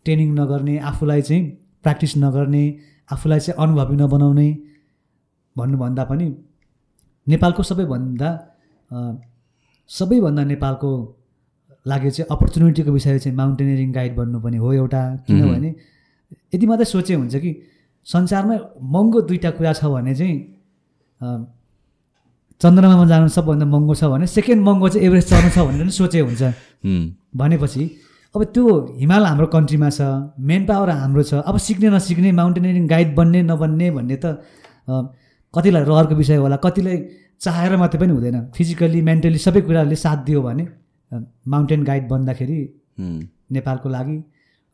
ट्रेनिङ नगर्ने आफूलाई चाहिँ प्र्याक्टिस नगर्ने आफूलाई चाहिँ अनुभवी नबनाउने भन्नुभन्दा पनि नेपालको सबैभन्दा सबैभन्दा नेपालको लागि चाहिँ अपर्च्युनिटीको विषय चाहिँ माउन्टेनियरिङ गाइड बन्नु पनि हो एउटा। किनभने यति मात्रै सोचे हुन्छ कि संसारमा महँगो दुईवटा कुरा छ भने चाहिँ चन्द्रमामा जानु सबभन्दा महँगो छ भने सेकेन्ड महँगो चाहिँ एभरेस्ट चढ्नु छ भनेर पनि सोचे हुन्छ। भनेपछि अब त्यो हिमाल हाम्रो कन्ट्रीमा छ मेन पावर हाम्रो छ अब सिक्ने नसिक्ने माउन्टेनियरिङ गाइड बन्ने नबन्ने भन्ने त कतिलाई रहरको विषय होला कतिलाई चाहेर मात्रै पनि हुँदैन। फिजिकल्ली मेन्टली सबै कुराहरूले साथ दियो भने माउन्टेन गाइड बन्दाखेरि। नेपालको लागि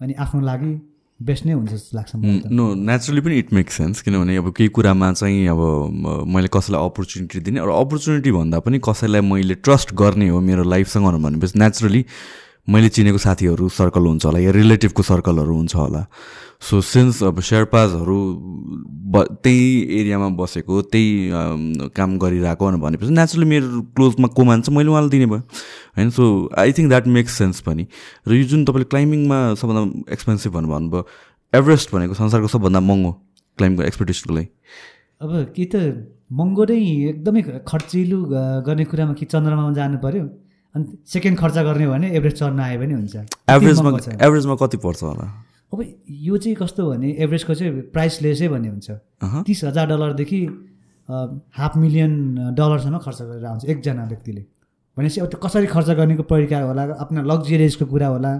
अनि आफ्नो लागि बेस्ट नै हुन्छ जस्तो लाग्छ।
नो नेचुरली पनि इट मेक सेन्स किनभने अब केही कुरामा चाहिँ अब मैले कसैलाई अपर्च्युनिटी दिने र अपर्च्युनिटी भन्दा पनि कसैलाई मैले ट्रस्ट गर्ने हो मेरो लाइफसँग भनेपछि नेचुरली मैले चिनेको साथीहरू सर्कल हुन्छ होला या रिलेटिभको सर्कलहरू हुन्छ होला। सो सिन्स अब शेर्पाजहरू ब त्यही एरियामा बसेको त्यही काम गरिरहेको भनेपछि नेचुरली मेरो क्लोजमा को मान्छ? मैले उहाँलाई दिने भयो। होइन so I think that makes sense पनि। र यो जुन तपाईँले क्लाइम्बिङमा सबभन्दा एक्सपेन्सिभ भन्नु भन्नुभयो एभरेस्ट भनेको संसारको सबभन्दा महँगो क्लाइम्बको एक्सपेक्टेसनको लागि।
अब कि त महँगो नै एकदमै खर्चिलो गर्ने कुरामा कि चन्द्रमामा जानु पऱ्यो अनि सेकेन्ड खर्च गर्ने भने एभरेज चढ्न आयो भने हुन्छ।
एभरेजमा। एभरेजमा कति पर्छ होला?
अब यो चाहिँ कस्तो भने एभरेजको चाहिँ प्राइसलेसै भन्ने हुन्छ। तिस हजार डलरदेखि हाफ मिलियन डलरसम्म खर्च गरेर आउँछ एकजना व्यक्तिले। भनेपछि अब त्यो कसरी खर्च गर्नेको तरिका होला आफ्नो लग्जरियसको कुरा होला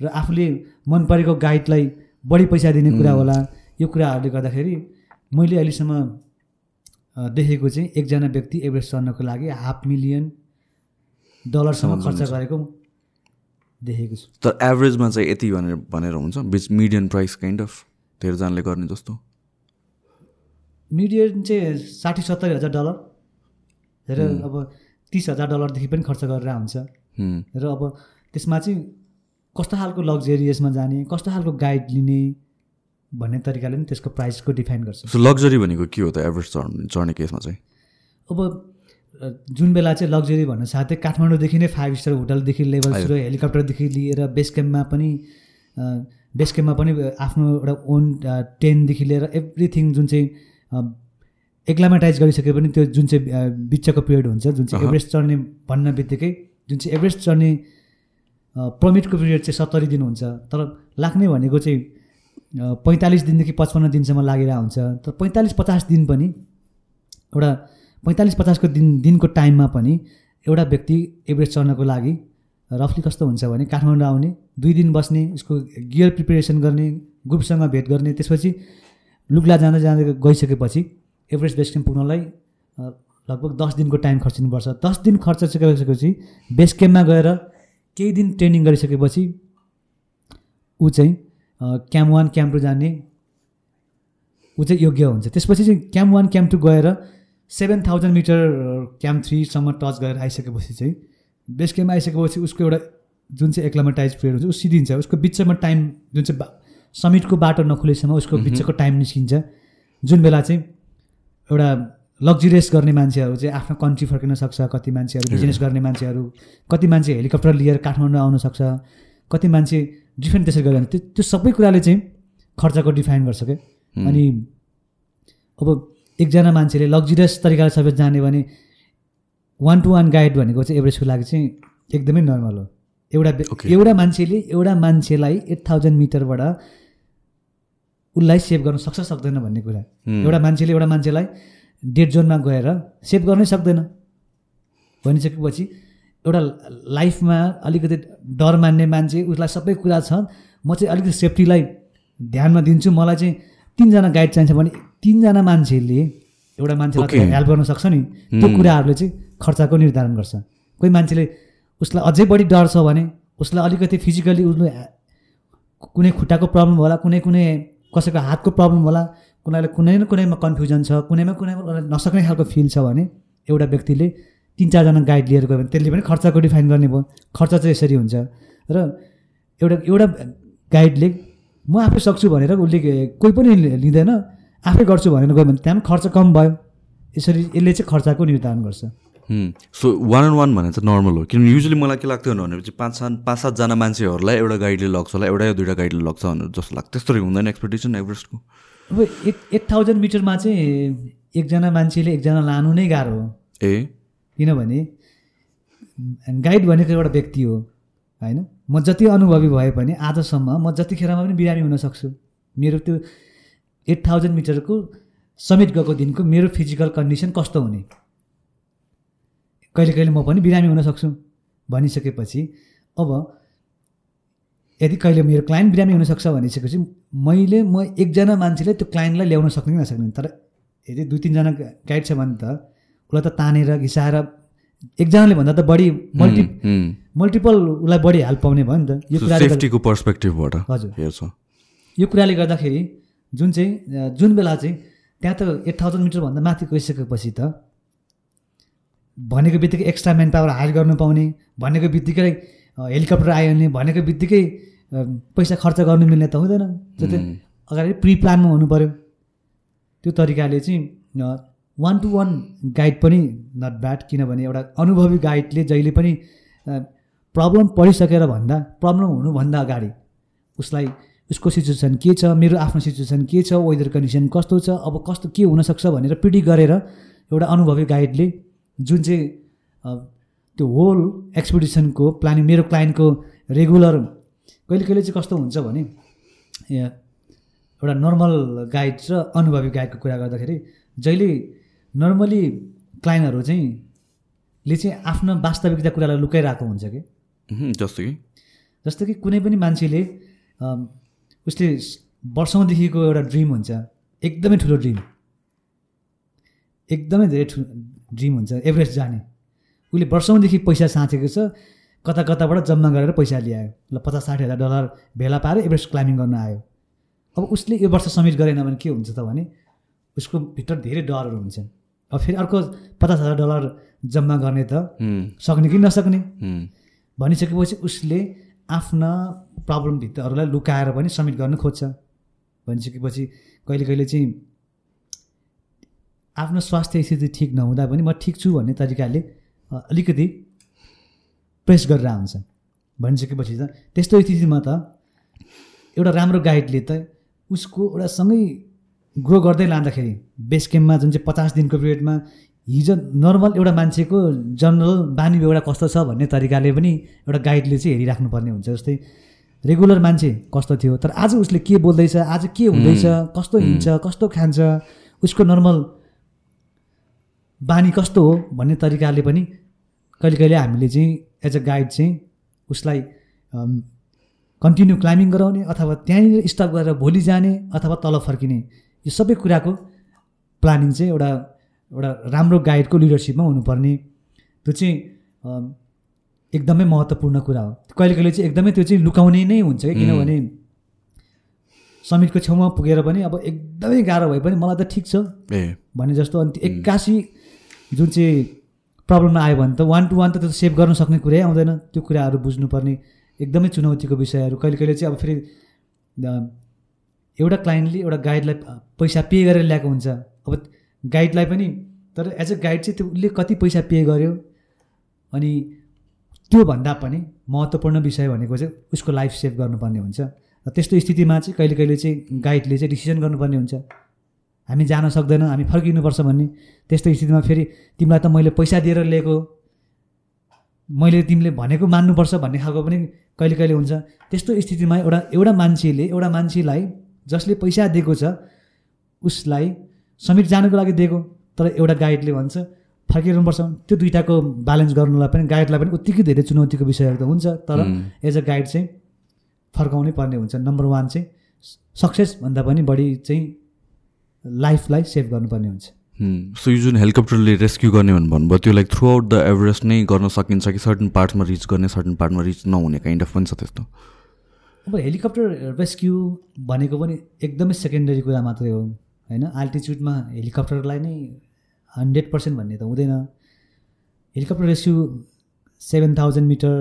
र आफूले मन परेको गाइडलाई बढी पैसा दिने कुरा होला यो कुराहरूले गर्दाखेरि मैले अहिलेसम्म देखेको चाहिँ एकजना व्यक्ति एभरेज चढ्नको लागि हाफ मिलियन डलरसम्म खर्च गरेको देखेको छु।
तर एभरेजमा चाहिँ यति भनेर भनेर हुन्छ? बिच मिडियन प्राइस काइन्ड अफ धेरैजनाले गर्ने जस्तो।
मिडियन चाहिँ साठी सत्तरी हजार डलर र अब तिस हजार डलरदेखि पनि खर्च गरेर हुन्छ। र अब त्यसमा चाहिँ कस्तो खालको लग्जरियसमा जाने कस्तो खालको गाइड लिने भन्ने तरिकाले पनि त्यसको प्राइसको डिफाइन गर्छ।
लग्जरी भनेको के हो त एभरेज चढ्ने चढ्ने केसमा चाहिँ?
अब जुन बेला चाहिँ लग्जरी भन्न साथै काठमाडौँदेखि नै फाइभ स्टार होटलदेखि लेभल सुरु हेलिकप्टरदेखि लिएर बेस क्याम्पमा पनि बेस क्याम्पमा पनि आफ्नो एउटा ओन टेनदेखि लिएर एभ्रिथिङ जुन चाहिँ एक्लामेटाइज गरिसके पनि त्यो जुन चाहिँ बिचको पिरियड हुन्छ जुन चाहिँ। एभरेस्ट चढ्ने भन्न बित्तिकै जुन चाहिँ एभरेस्ट चढ्ने पर्मिटको पिरियड चाहिँ सत्तरी दिन हुन्छ तर लाग्ने भनेको चाहिँ पैँतालिस दिनदेखि पचपन्न दिनसम्म लागिरहेको हुन्छ तर पैँतालिस पचास दिन पनि एउटा पैँतालिस पचासको दिन दिनको टाइममा पनि एउटा व्यक्ति एभरेस्ट चढ्नको लागि रफली कस्तो हुन्छ भने काठमाडौँ आउने दुई दिन बस्ने उसको गियर प्रिपेरेसन गर्ने ग्रुपसँग भेट गर्ने त्यसपछि लुग्ला जाँदै जाँदै गइसकेपछि एभरेस्ट बेस क्याम्प पुग्नलाई लगभग दस दिनको टाइम खर्चिनुपर्छ। दस दिन खर्च गरिसकेपछि बेस क्याम्पमा गएर केही दिन ट्रेनिङ गरिसकेपछि ऊ चाहिँ क्याम्प वान क्याम्प टू जाने ऊ चाहिँ योग्य हुन्छ। त्यसपछि चाहिँ क्याम्प वान क्याम्प टू गएर सेभेन थाउजन्ड मिटर क्याम्प थ्रीसम्म टच गरेर आइसकेपछि चाहिँ बेस क्याम्प आइसकेपछि उसको एउटा जुन चाहिँ एक्लामेटाइज पिरियड हुन्छ ऊ सिधिन्छ उसको बिचमा टाइम जुन चाहिँ बा- समिटको बाटो नखुलेसम्म उसको बिचको टाइम निस्किन्छ। जुन बेला चाहिँ एउटा लग्जरियस गर्ने मान्छेहरू चाहिँ आफ्नो कन्ट्री फर्किन सक्छ कति मान्छेहरू बिजनेस गर्ने मान्छेहरू कति मान्छे हेलिकप्टर लिएर काठमाडौँ आउन सक्छ कति मान्छे डिफ्रेन्ट त्यसरी गरेर त्यो त्यो सबै कुराले चाहिँ खर्चको डिफाइन गर्छ क्या। अनि अब एकजना मान्छेले लग्जरियस तरिकाले सबै जाने भने वान टु वान गाइड भनेको चाहिँ एभरेजको लागि चाहिँ एकदमै नर्मल हो। एउटा. एउटा मान्छेले एउटा मान्छेलाई एट थाउजन्ड मिटरबाट उसलाई सेभ गर्न सक्छ सक्दैन भन्ने कुरा। एउटा मान्छेले एउटा मान्छेलाई डेड जोनमा गएर सेभ गर्नै सक्दैन। भनिसकेपछि एउटा लाइफमा अलिकति डर मान्ने मान्छे उसलाई सबै कुरा छ। म चाहिँ अलिकति सेफ्टीलाई ध्यानमा दिन्छु। मलाई चाहिँ तिनजना गाइड चाहिन्छ भने तिनजना मान्छेले एउटा मान्छेलाई. हेल्प गर्न सक्छ नि त्यो कुराहरूले चाहिँ खर्चको निर्धारण गर्छ। कोही मान्छेले उसलाई अझै बढी डर छ भने उसलाई अलिकति फिजिकली उसले कुनै खुट्टाको प्रब्लम होला कुनै कुनै कसैको हातको प्रब्लम होला कुनैलाई कुनै न कुनैमा कन्फ्युजन छ कुनैमा कुनैमा नसक्ने खालको फिल छ भने एउटा व्यक्तिले तिन चारजना गाइड लिएर गयो भने त्यसले पनि खर्चको डिफाइन गर्ने भयो। खर्च चाहिँ यसरी हुन्छ। र एउटा एउटा गाइडले म आफै सक्छु भनेर उसले कोही पनि लिँदैन। आफै गर्छु भनेर गयो भने त्यहाँ पनि खर्च कम भयो। यसरी यसले चाहिँ खर्चको निर्धारण गर्छ।
सो वान एन्ड वान भने चाहिँ नर्मल हो। किनभने युजली मलाई के लाग्थ्यो भनेपछि पाँच सात पाँच सातजना मान्छेहरूलाई एउटा गाइडले लग्छ होला एउटा या दुइटा गाइडले लग्छ भनेर जस्तो लाग्छ त्यस्तो हुँदैन एक्सपेक्टेसन एभरेस्टको
अब एट एट थाउजन्ड मिटरमा चाहिँ एकजना मान्छेले एकजना लानु नै गाह्रो हो।
ए?
किनभने गाइड भनेको एउटा व्यक्ति हो। होइन? म जति अनुभवी भए पनि आजसम्म म जतिखेरमा पनि बिरामी हुन सक्छु मेरो त्यो एट थाउजन्ड मिटरको समिट गएको दिनको मेरो फिजिकल कन्डिसन कस्तो हुने? कहिले कहिले म पनि बिरामी हुन सक्छु भनिसकेपछि अब यदि कहिले मेरो क्लाइन्ट बिरामी हुनसक्छ भनिसकेपछि मैले म एकजना मान्छेले त्यो क्लाइन्टलाई ल्याउन सक्ने कि नसक्ने? तर यदि दुई तिनजना गाइड छ भने त उसलाई त तानेर घिसाएर एकजनाले भन्दा त बढी मल्टी मल्टिपल उसलाई बढी हेल्प पाउने भयो नि त। यो कुराले
सेफ्टीको पर्सपेक्टिभबाट
हजुर।
हेर्छ
यो कुराले गर्दाखेरि जुन चाहिँ जुन बेला चाहिँ त्यहाँ त एट थाउजन्ड मिटरभन्दा माथि गइसकेपछि त भनेको बित्तिकै एक्स्ट्रा म्यान पावर हायर गर्नु पाउने भनेको बित्तिकै हेलिकप्टर आयो भने भनेको बित्तिकै पैसा खर्च गर्नु मिल्ने त हुँदैन। त्यो चाहिँ अगाडि प्रि प्लानमा हुनु पऱ्यो त्यो तरिकाले चाहिँ वान टु वान गाइड पनि नट ब्याड किनभने एउटा अनुभवी गाइडले जहिले पनि प्रब्लम पढिसकेर भन्दा प्रब्लम हुनुभन्दा अगाडि उसलाई उसको सिचुएसन के छ मेरो आफ्नो सिचुएसन के छ वेदर कन्डिसन कस्तो छ अब कस्तो के हुनसक्छ भनेर पिडी गरेर एउटा अनुभवी गाइडले जुन चाहिँ त्यो होल एक्सपिडिसनको प्लानिङ मेरो क्लाइन्टको रेगुलर कहिले कहिले चाहिँ कस्तो हुन्छ भने एउटा नर्मल गाइड र अनुभवी गाइडको कुरा गर्दाखेरि जहिले नर्मली क्लाइन्टहरू चाहिँ ले चाहिँ आफ्नो वास्तविकता कुरालाई लुकाइरहेको हुन्छ कि?
जस्तो कि?
जस्तो कि कुनै पनि मान्छेले उसले वर्षौँदेखिको एउटा ड्रिम हुन्छ। एकदमै ठुलो ड्रिम। एकदमै धेरै ठुलो ड्रिम हुन्छ एभरेस्ट जाने। उसले वर्षौँदेखि पैसा साँचेको छ कता कताबाट जम्मा गरेर पैसा ल्यायो। ल पचास साठी हजार डलर भेला पाएर एभरेस्ट क्लाइम्बिङ गर्न आयो। अब उसले यो वर्ष सब्मिट गरेन भने के हुन्छ त भने उसको भित्र धेरै डरहरू हुन्छ अब फेरि अर्को पचास हजार डलर जम्मा गर्ने त सक्ने कि नसक्ने? भनिसकेपछि उसले आफ्ना प्रब्लमभित्रहरूलाई लुकाएर पनि सब्मिट गर्न खोज्छ। भनिसकेपछि कहिले कहिले चाहिँ आफ्नो स्वास्थ्य स्थिति ठिक नहुँदा पनि म ठिक छु भन्ने तरिकाले अलिकति प्रेस गरेर हुन्छ भनिसकेपछि त त्यस्तो स्थितिमा त एउटा राम्रो गाइडले त उसको एउटा सँगै ग्रो गर्दै लाँदाखेरि बेस क्याम्पमा जुन चाहिँ पचास दिनको पिरियडमा हिजो नर्मल एउटा मान्छेको जनरल बानी बेहोरा कस्तो छ भन्ने तरिकाले पनि एउटा गाइडले चाहिँ हेरिराख्नुपर्ने हुन्छ जस्तै रेगुलर मान्छे कस्तो थियो तर आज उसले के बोल्दैछ आज के हुँदैछ कस्तो हिँड्छ कस्तो खान्छ उसको नर्मल बानी कस्तो हो भन्ने तरिकाले पनि कहिले कहिले हामीले चाहिँ एज अ गाइड चाहिँ उसलाई कन्टिन्यू क्लाइम्बिङ गराउने अथवा त्यहाँनिर स्टप गरेर भोलि जाने अथवा तल फर्किने यो सबै कुराको प्लानिङ चाहिँ एउटा एउटा राम्रो गाइडको लिडरसिपमा हुनुपर्ने। त्यो चाहिँ एकदमै महत्त्वपूर्ण कुरा हो। कहिले कहिले चाहिँ एकदमै त्यो चाहिँ लुकाउने नै हुन्छ कि किनभने समिटको छेउमा पुगेर पनि अब एकदमै गाह्रो भए पनि मलाई त ठिक छ भने जस्तो अनि एक्कासी जुन चाहिँ प्रब्लममा आयो भने त वान टू वान त त्यो सेभ गर्न सक्ने कुरै आउँदैन। त्यो कुराहरू बुझ्नुपर्ने। एकदमै चुनौतीको विषयहरू। कहिले कहिले चाहिँ अब फेरि एउटा क्लाइन्टले एउटा गाइडलाई पैसा पे गरेर ल्याएको हुन्छ। अब गाइडलाई पनि तर एज अ गाइड चाहिँ त्यो उसले कति पैसा पे गर्यो अनि त्योभन्दा पनि महत्त्वपूर्ण विषय भनेको चाहिँ उसको लाइफ सेभ गर्नुपर्ने हुन्छ। र त्यस्तो स्थितिमा चाहिँ कहिले कहिले चाहिँ गाइडले चाहिँ डिसिजन गर्नुपर्ने हुन्छ। हामी जान सक्दैनौँ हामी फर्किनुपर्छ भन्ने त्यस्तो स्थितिमा फेरि तिमीलाई त मैले पैसा दिएर लिएको मैले तिमीले भनेको मान्नुपर्छ भन्ने खालको पनि कहिले कहिले हुन्छ। त्यस्तो स्थितिमा एउटा एउटा मान्छेले एउटा मान्छेलाई जसले पैसा दिएको छ उसलाई समिट जानुको लागि दिएको तर एउटा गाइडले भन्छ फर्किरहनुपर्छ त्यो दुइटाको ब्यालेन्स गर्नुलाई पनि गाइडलाई पनि उत्तिकै धेरै चुनौतीको विषयहरू त हुन्छ तर एज अ गाइड चाहिँ फर्काउनै पर्ने हुन्छ। नम्बर वान चाहिँ सक्सेसभन्दा पनि बढी चाहिँ लाइफलाई सेभ गर्नुपर्ने हुन्छ।
सो यो जुन हेलिकप्टरले रेस्क्यु गर्ने भन्नुभयो त्यो like throughout the Everest नै गर्न सकिन्छ कि सर्टन पार्ट्समा रिच गर्ने सर्टन पार्टमा रिच नहुने काइन्ड अफ पनि छ त्यस्तो।
अब हेलिकप्टर रेस्क्यु भनेको पनि एकदमै सेकेन्डरी कुरा मात्रै हो होइन? आल्टिच्युडमा हेलिकप्टरलाई नै हन्ड्रेड पर्सेन्ट भन्ने त हुँदैन। Helicopter rescue seven thousand metre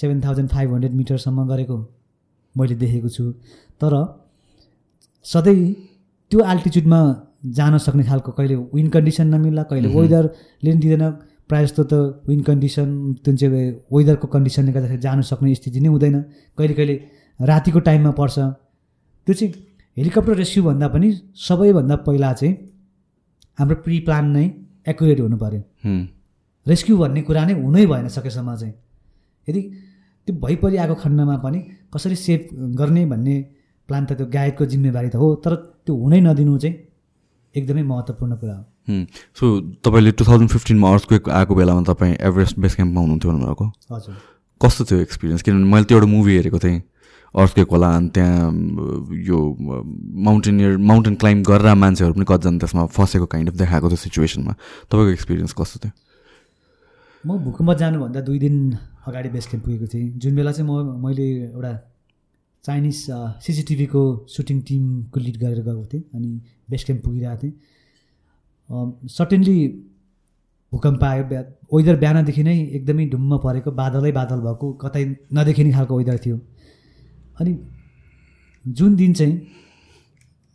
seven thousand five hundred मिटरसम्म गरेको मैले देखेको छु। तर सधैँ त्यो आल्टिच्युडमा जान सक्ने खालको कहिले विन्ड कन्डिसन नमिल्ला कहिले वेदरले पनि दिँदैन। प्रायः जस्तो त विन्ड कन्डिसन जुन चाहिँ वेदरको कन्डिसनले गर्दाखेरि जानु सक्ने स्थिति नै हुँदैन। कहिले कहिले रातिको टाइममा पर्छ। त्यो चाहिँ हेलिकप्टर रेस्क्यु भन्दा पनि सबैभन्दा पहिला चाहिँ हाम्रो प्रि प्लान नै एकुरेट हुनु पऱ्यो। रेस्क्यु भन्ने कुरा नै हुनै भएन सकेसम्म चाहिँ। यदि त्यो भइपरिआएको खण्डमा पनि कसरी सेभ गर्ने भन्ने प्लान त त्यो गाइडको जिम्मेवारी त हो तर त्यो हुनै नदिनु चाहिँ एकदमै महत्त्वपूर्ण कुरा हो।
सो तपाईँले टु थाउजन्ड फिफ्टिनमा अर्थको आएको बेलामा तपाईँ एभरेस्ट बेस क्याम्पमा हुनुहुन्थ्यो भन्नुभएको।
हजुर।
कस्तो थियो एक्सपिरियन्स? किनभने मैले त्यो एउटा मुभी हेरेको थिएँ। अर्थकेक होला अनि त्यहाँ यो माउन्टेनियर माउन्टेन क्लाइम्ब गरेर मान्छेहरू पनि कतिजना त्यसमा फसेको काइन्ड अफ देखाएको थियो सिचुएसनमा। तपाईँको एक्सपिरियन्स कस्तो थियो?
म भूकम्प जानुभन्दा दुई दिन अगाडि बेस क्याम्प पुगेको थिएँ। जुन बेला चाहिँ म मैले एउटा चाइनिज सिसिटिभीको सुटिङ टिमको लिड गरेर गएको थिएँ अनि बेस क्याम्प पुगिरहेको थिएँ। सर्टेन्ली भूकम्प आयो वेदर बिहानदेखि नै एकदमै ढुम्म परेको बादलै बादल भएको कतै नदेखिने खालको वेदर थियो। अनि जुन दिन चाहिँ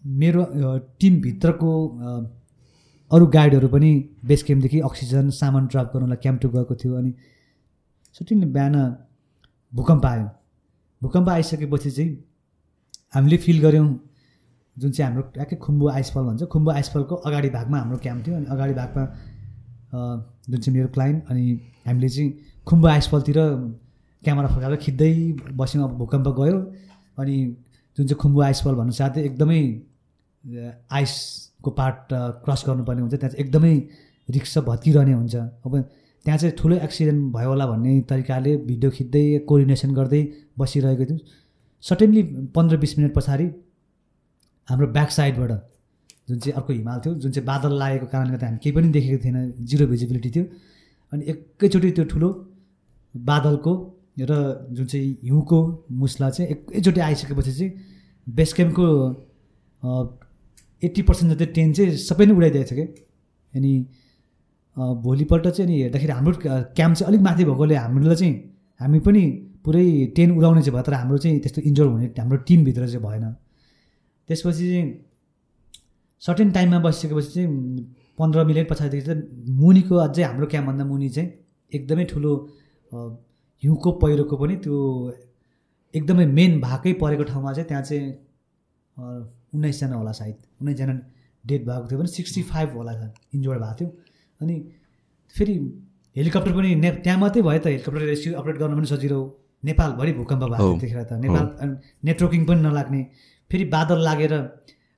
मेरो टिमभित्रको अरू गाइडहरू पनि बेस क्याम्पदेखि अक्सिजन सामान ड्रप गर्नलाई क्याम्प टु गएको थियो अनि सर्टेन्ली बिहान भूकम्प आयो। भूकम्प आइसकेपछि चाहिँ हामीले फिल गऱ्यौँ जुन चाहिँ हाम्रो ट्याक्कै खुम्बु आइसफल भन्छ खुम्बु आइसफलको अगाडि भागमा हाम्रो क्याम्प थियो अनि अगाडि भागमा जुन चाहिँ मेरो क्लाइन्ट अनि हामीले चाहिँ खुम्बु आइसफलतिर क्यामेरा फर्काएर खिच्दै बस्यौँ अब भूकम्प गयो। अनि जुन चाहिँ खुम्बु आइसफल भन्नु साथै एकदमै आइसको पार्ट क्रस गर्नुपर्ने हुन्छ। त्यहाँ चाहिँ एकदमै रिक्स भत्किरहने हुन्छ। अब त्यहाँ चाहिँ ठुलो एक्सिडेन्ट भयो होला भन्ने तरिकाले भिडियो खिच्दै कोर्डिनेसन गर्दै बसिरहेको थियौँ। सटेन्ली पन्ध्र बिस मिनट पछाडि हाम्रो ब्याक साइडबाट जुन चाहिँ अर्को हिमाल थियो जुन चाहिँ बादल लागेको कारणले गर्दा हामी केही पनि देखेको थिएन जिरो भिजिबिलिटी थियो। अनि एकैचोटि त्यो ठुलो बादलको र जुन चाहिँ हिउँको मुस्ला चाहिँ एकैचोटि आइसकेपछि चाहिँ बेस क्याम्पको एट्टी पर्सेन्ट जति टेन चाहिँ सबै नै उडाइदिएको थियो कि। अनि भोलिपल्ट चाहिँ अनि हेर्दाखेरि हाम्रो क्याम्प चाहिँ अलिक माथि भएकोले हामीलाई चाहिँ हामी पनि पुरै टेन उडाउने चाहिँ भयो तर हाम्रो चाहिँ त्यस्तो इन्जोर हुने हाम्रो टिमभित्र चाहिँ भएन। त्यसपछि चाहिँ सर्टेन टाइममा बसिसकेपछि चाहिँ पन्ध्र मिनट पछाडिदेखि चाहिँ मुनिको अझै हाम्रो क्याम्पभन्दा मुनि चाहिँ एकदमै ठुलो हिउँको पहिरोको पनि त्यो एकदमै मेन भाकै परेको ठाउँमा चाहिँ त्यहाँ चाहिँ उन्नाइसजना होला सायद। उन्नाइसजना डेड भएको थियो भने सिक्सटी फाइभ होला इन्जोर्ड भएको थियो। अनि फेरि हेलिकप्टर पनि ने त्यहाँ मात्रै भयो त। हेलिकप्टर रेस्क्यु अपरेट गर्न पनि सजिलो नेपालभरि भूकम्प भएको थियो त्यतिखेर त। नेपाल नेटवर्किङ पनि नलाग्ने। फेरि बादल लागेर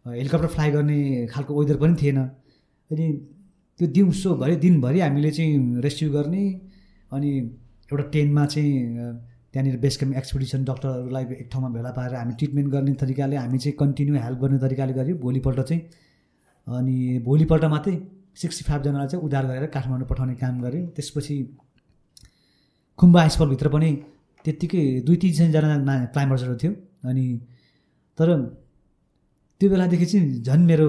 हेलिकप्टर फ्लाइ गर्ने खालको वेदर पनि थिएन। अनि त्यो दिउँसोभरि दिनभरि हामीले चाहिँ रेस्क्यु गर्ने अनि एउटा टेनमा चाहिँ त्यहाँनिर बेस क्याम्प एक्सपिडिसन डक्टरहरूलाई एक ठाउँमा भेला पारेर हामी ट्रिटमेन्ट गर्ने तरिकाले हामी चाहिँ कन्टिन्यू हेल्प गर्ने तरिकाले गऱ्यौँ। भोलिपल्ट चाहिँ अनि भोलिपल्ट मात्रै सिक्सटी फाइभजनालाई चाहिँ उद्धार गरेर काठमाडौँ पठाउने काम गऱ्यौँ। त्यसपछि खुम्बा आइसफलभित्र पनि त्यत्तिकै दुई तिनजना क्लाइम्बर्सहरू थियो। अनि तर त्यो बेलादेखि चाहिँ झन् मेरो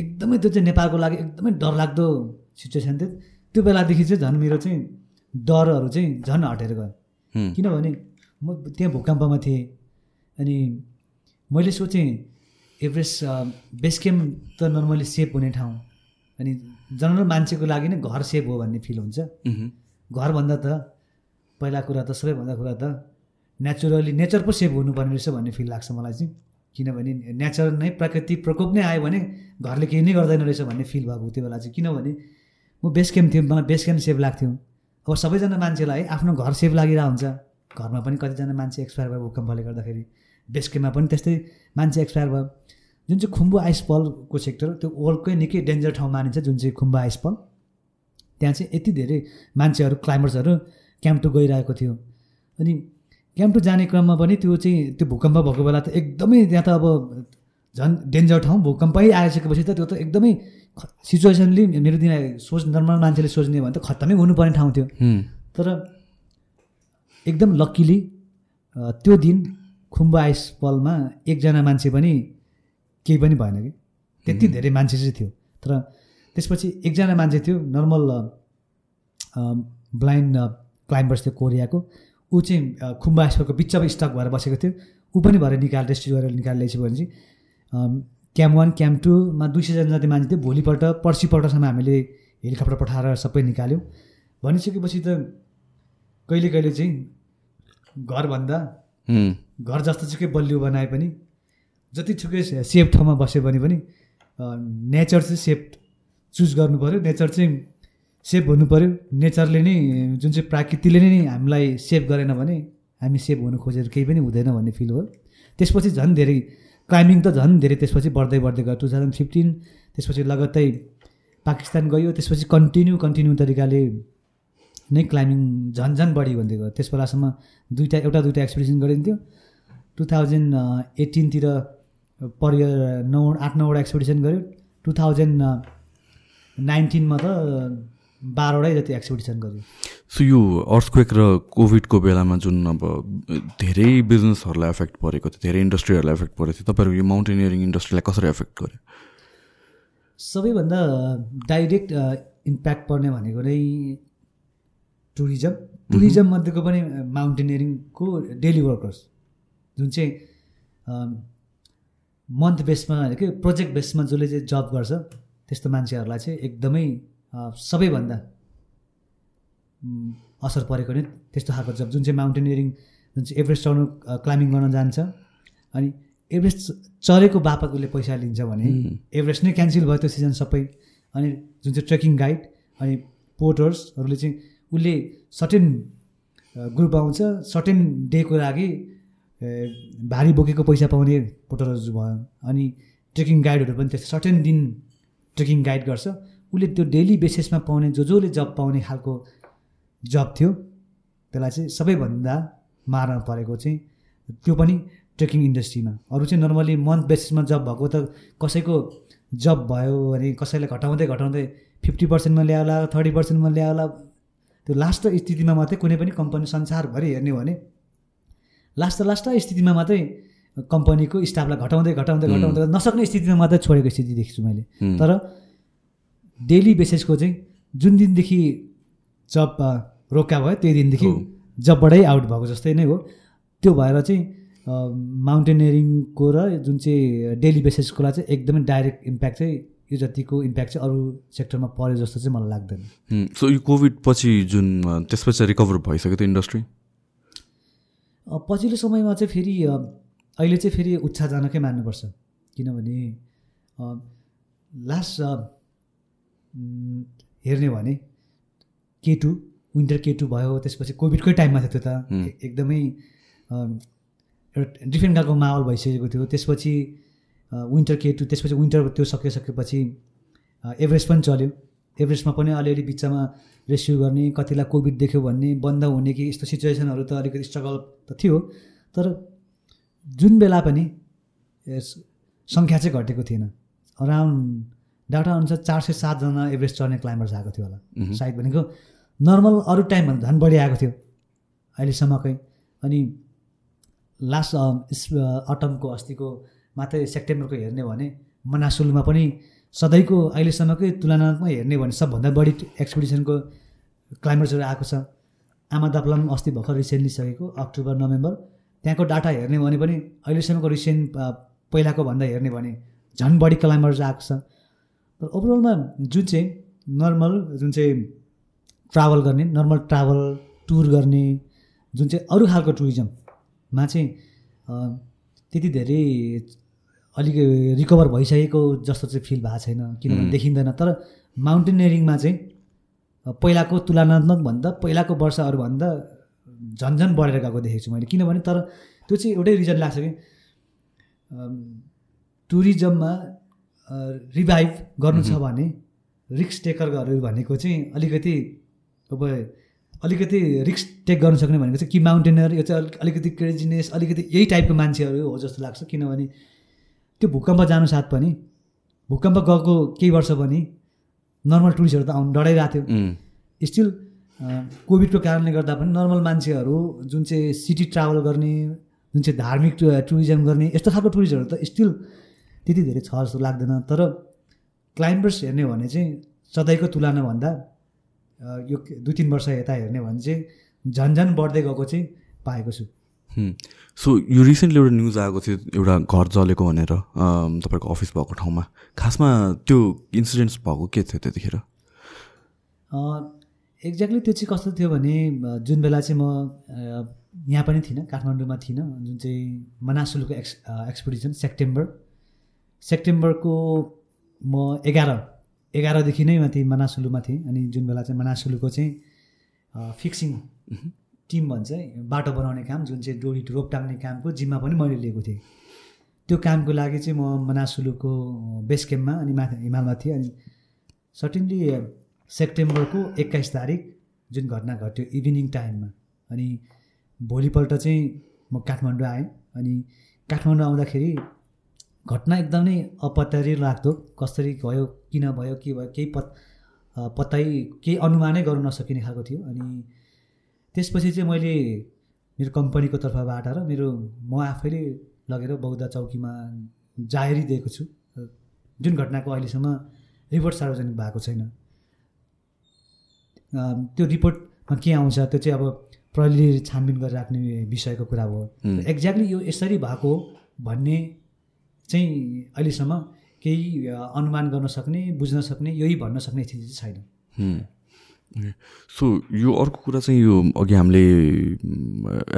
एकदमै त्यो चाहिँ नेपालको लागि एकदमै डरलाग्दो सिचुएसन थियो। त्यो बेलादेखि चाहिँ झन् मेरो चाहिँ डरहरू चाहिँ झन् हटेर गयो। किनभने म त्यहाँ भूकम्पमा थिएँ अनि मैले सोचेँ एभरेस्ट बेस क्याम्प त नर्मली सेफ हुने ठाउँ। अनि जनरल मान्छेको लागि नै घर सेभ हो भन्ने फिल हुन्छ। घरभन्दा त पहिला कुरा त सबैभन्दा कुरा त नेचुरली नेचर पो सेभ हुनुपर्ने रहेछ भन्ने फिल लाग्छ मलाई चाहिँ। किनभने नेचर नै प्रकृति प्रकोप नै आयो भने घरले केही नै गर्दैन रहेछ भन्ने फिल भएको त्यो बेला चाहिँ। किनभने म बेस क्याम्प थिएँ मलाई बेस क्याम्प सेभ लाग्थ्यो। अब सबैजना मान्छेलाई आफ्नो घर सेभ लागिरहेको हुन्छ। घरमा पनि कतिजना मान्छे एक्सपायर भयो भूकम्पले गर्दाखेरि। बेस क्याम्पमा पनि त्यस्तै मान्छे एक्सपायर भयो। जुन चाहिँ खुम्बु आइस पलको सेक्टर त्यो वर्ल्डकै निकै डेन्जर ठाउँ मानिन्छ जुन चाहिँ खुम्बु आइस पल त्यहाँ चाहिँ यति धेरै मान्छेहरू क्लाइम्बर्सहरू क्याम्प टू गइरहेको थियो। अनि क्याम्प टू जाने क्रममा पनि त्यो चाहिँ त्यो भूकम्प भएको बेला त एकदमै त्यहाँ त अब झन् डेन्जर ठाउँ भूकम्पै आइसकेपछि त त्यो त एकदमै सिचुएसनली मेरो दिन सोच नर्मल मान्छेले सोच्ने भने त खत्तमै हुनुपर्ने ठाउँ थियो। तर एकदम लक्किली त्यो दिन खुम्बु आइस पलमा एकजना मान्छे पनि केही पनि भएन कि। त्यति धेरै मान्छे चाहिँ थियो। तर त्यसपछि एकजना मान्छे थियो नर्मल ब्लाइन्ड क्लाइम्बर्स थियो कोरियाको। ऊ चाहिँ खुम्बु आइस पलको बिचमा स्टक भएर बसेको थियो। ऊ पनि भएर निकाल रेस्ट्री गरेर निकालिरहेछ भने चाहिँ क्याम्प वान क्याम्प टूमा दुई सयजना जति मान्छे थियो भोलिपल्ट पर्सिपल्टसम्म हामीले हेलिकप्टर पठाएर सबै निकाल्यौँ। भनिसकेपछि त कहिले कहिले चाहिँ घरभन्दा घर जस्तो सुकै बलियो बनाए पनि जतिसुकै सेफ ठाउँमा बस्यो भने पनि नेचर चाहिँ सेफ चुज गर्नु पऱ्यो नेचर चाहिँ सेफ हुनु पऱ्यो नेचरले नै जुन चाहिँ प्राकृतिले नै हामीलाई सेभ गरेन भने हामी सेभ हुनु खोजेर केही पनि हुँदैन भन्ने फिल हो। त्यसपछि झन् धेरै क्लाइम्बिङ त झन् धेरै त्यसपछि बढ्दै बढ्दै गयो। टु थाउजन्ड फिफ्टिन त्यसपछि लगत्तै पाकिस्तान गयो त्यसपछि कन्टिन्यू कन्टिन्यू तरिकाले नै क्लाइम्बिङ झन् झन् बढी भन्दै गयो। त्यस बेलासम्म दुईवटा एउटा दुईवटा एक्सपिडिसन गरिन्थ्यो। टु थाउजन्ड एटिनतिर पर इयर नौ आठ नौवटा एक्सपिडिसन गऱ्यो टु थाउजन्ड नाइन्टिनमा त बाह्रवटै जति एक्सपिडिसन गऱ्यो
सो यो अर्थक्वेक र कोभिडको बेलामा जुन अब धेरै बिजनेसहरूलाई एफेक्ट परेको थियो धेरै इन्डस्ट्रीहरूलाई एफेक्ट परेको थियो तपाईँहरूको यो माउन्टेनियरिङ इन्डस्ट्रीलाई कसरी एफेक्ट गर्यो?
सबैभन्दा डाइरेक्ट इम्प्याक्ट पर्ने भनेको नै टुरिज्म टुरिज्म मध्येको पनि माउन्टेनियरिङको डेली वर्कर्स जुन चाहिँ मन्थ बेसमा कि प्रोजेक्ट बेसमा जसले चाहिँ जब गर्छ त्यस्तो मान्छेहरूलाई चाहिँ एकदमै सबैभन्दा असर परेको नै त्यस्तो खालको जब जुन चाहिँ माउन्टेनियरिङ जुन चाहिँ एभरेस्ट चढ्नु क्लाइम्बिङ गर्न जान्छ अनि एभरेस्ट चढेको बापत उसले पैसा लिन्छ भने एभरेस्ट नै क्यान्सल भयो त्यो सिजन सबै अनि जुन चाहिँ ट्रेकिङ गाइड अनि पोर्टर्सहरूले चाहिँ उसले सर्टेन ग्रुप आउँछ सर्टेन डेको लागि भारी बोकेको पैसा पाउने पोर्टरहरू भयो अनि ट्रेकिङ गाइडहरू पनि त्यस्तो सर्टेन दिन ट्रेकिङ गाइड गर्छ उसले त्यो डेली बेसिसमा पाउने जो जसले जब पाउने खालको जब थियो त्यसलाई चाहिँ सबैभन्दा मार्न परेको चाहिँ त्यो पनि ट्रेकिङ इन्डस्ट्रीमा। अरू चाहिँ नर्मली मन्थ बेसिसमा जब भएको त कसैको जब भयो भने कसैलाई घटाउँदै घटाउँदै फिफ्टी पर्सेन्टमा ल्याएला थर्टी पर्सेन्टमा ल्याएला त्यो लास्ट स्थितिमा मात्रै कुनै पनि कम्पनी संसारभरि हेर्ने हो भने लास्ट लास्ट स्थितिमा मात्रै कम्पनीको स्टाफलाई घटाउँदै घटाउँदै घटाउँदै नसक्ने स्थितिमा मात्रै छोडेको स्थिति देख्छु मैले। तर डेली बेसिसको चाहिँ जुन दिनदेखि जब रोका भयो त्यही दिनदेखि। जबबाटै आउट भएको जस्तै नै हो। त्यो भएर चाहिँ माउन्टेनियरिङको र जुन चाहिँ डेली बेसिसकोलाई चाहिँ एकदमै डाइरेक्ट इम्प्याक्ट चाहिँ यो जतिको इम्प्याक्ट चाहिँ अरू सेक्टरमा पर्यो जस्तो चाहिँ मलाई लाग्दैन।
सो यो कोभिड पछि जुन त्यसपछि रिकभर भइसक्यो त्यो इन्डस्ट्री?
पछिल्लो समयमा चाहिँ फेरि अहिले चाहिँ फेरि उत्साहजनकै मान्नुपर्छ। किनभने लास्ट हेर्ने हो भने के टू विन्टर के टू भयो त्यसपछि कोभिडकै टाइममा थियो त्यो त। एकदमै एउटा डिफ्रेन्ट खालको माहौल भइसकेको थियो। त्यसपछि विन्टर के टू त्यसपछि विन्टर त्यो सकिसकेपछि एभरेस्ट पनि चल्यो। एभरेस्टमा पनि अलिअलि बिचमा रेस्क्यु गर्ने कतिलाई कोभिड देख्यो भन्ने बन्द हुने कि यस्तो सिचुएसनहरू त अलिकति स्ट्रगल त थियो। तर जुन बेला पनि सङ्ख्या चाहिँ घटेको थिएन। अराउन्ड डाटा अनुसार चार सय सातजना एभरेस्ट चढ्ने क्लाइम्बर्स आएको थियो होला। सायद भनेको नर्मल अरू टाइमभन्दा झन् बढी आएको थियो अहिलेसम्मकै। अनि लास्ट अटमको अस्तिको मात्रै सेप्टेम्बरको हेर्ने भने मनासुलमा पनि सधैँको अहिलेसम्मकै तुलनात्मक हेर्ने भने सबभन्दा बढी एक्सपिडिसनको क्लाइम्बर्सहरू आएको छ। आमादापलाम अस्ति भर्खर रिसेन्टली सकेको अक्टोबर नोभेम्बर। त्यहाँको डाटा हेर्ने भने पनि अहिलेसम्मको रिसेन्ट पहिलाको भन्दा हेर्ने भने झन् बढी क्लाइम्बर्स आएको छ। तर ओभरअलमा जुन चाहिँ नर्मल जुन चाहिँ ट्राभल गर्ने नर्मल ट्राभल टुर गर्ने जुन चाहिँ अरू खालको टुरिज्ममा चाहिँ त्यति धेरै अलिक रिकभर भइसकेको जस्तो चाहिँ फिल भएको छैन किनभने देखिँदैन। तर माउन्टेनियरिङमा चाहिँ पहिलाको तुलनात्मक भन्दा पहिलाको वर्षहरूभन्दा झन् झन् बढेर गएको देखेको छु मैले। किनभने तर त्यो चाहिँ एउटै रिजन लाग्छ कि टुरिज्ममा रिभाइभ गर्नु छ भने रिक्स टेकरहरू भनेको चाहिँ अलिकति अब अलिकति रिक्स टेक गर्न सक्ने भनेको चाहिँ कि माउन्टेनर यो चाहिँ अलिकति क्रेजिनेस अलिकति यही टाइपको मान्छेहरू हो जस्तो लाग्छ। किनभने त्यो भूकम्प जानु साथ पनि भूकम्प गएको केही वर्ष पनि नर्मल टुरिस्टहरू त आउनु डराइरहेको थियो। स्टिल कोभिडको कारणले गर्दा पनि नर्मल मान्छेहरू जुन चाहिँ सिटी ट्राभल गर्ने जुन चाहिँ धार्मिक टुरिज्म गर्ने यस्तो खालको टुरिस्टहरू त स्टिल त्यति धेरै छ जस्तो लाग्दैन। तर क्लाइम्बर्स हेर्ने भने चाहिँ सधैँको तुलना भन्दा यो दुई तिन वर्ष यता हेर्ने भने चाहिँ झन् झन् बढ्दै गएको चाहिँ पाएको छु।
सो यो रिसेन्टली एउटा न्युज आएको थियो एउटा घर जलेको भनेर तपाईँको अफिस भएको ठाउँमा। खासमा त्यो इन्सिडेन्ट्स भएको के थियो त्यतिखेर?
एक्ज्याक्टली त्यो चाहिँ कस्तो थियो भने जुन बेला चाहिँ म यहाँ पनि थिइनँ काठमाडौँमा थिइनँ जुन चाहिँ मनासुलको एक्स एक्सपिडिसन सेप्टेम्बर सेप्टेम्बरको म एघार एघारदेखि नै माथि मनासुलुमा थिएँ अनि जुन बेला चाहिँ मनासुलुको चाहिँ फिक्सिङ टिम भन्छ बाटो बनाउने काम जुन चाहिँ डोरी रोप टाङ्ने कामको जिम्मा पनि मैले लिएको थिएँ। त्यो कामको लागि चाहिँ म मनासुलुको बेस क्याम्पमा अनि माथि हिमालमा थिएँ अनि सर्टिनली सेप्टेम्बरको एक्काइस तारिक जुन घटना घट्यो इभिनिङ टाइममा अनि भोलिपल्ट चाहिँ म काठमाडौँ आएँ अनि काठमाडौँ आउँदाखेरि घटना एकदमै अपत्यारी लाग्दो। कसरी भयो किन भयो के भयो केही पत् पत्तै केही अनुमानै गर्नु नसकिने खालको थियो। अनि त्यसपछि चाहिँ मैले मेरो कम्पनीको तर्फबाट र मेरो म आफैले लगेर बौद्ध चौकीमा जाहेरी दिएको छु। जुन घटनाको अहिलेसम्म रिपोर्ट सार्वजनिक भएको छैन। त्यो रिपोर्टमा के आउँछ त्यो चाहिँ अब प्रहरीले छानबिन गरेर राख्ने विषयको कुरा हो। एक्ज्याक्टली यो यसरी भएको भन्ने चाहिँ अहिलेसम्म केही अनुमान गर्न सक्ने बुझ्न सक्ने यही भन्न सक्ने स्थिति चाहिँ छैन
सो यो अर्को कुरा चाहिँ यो अघि हामीले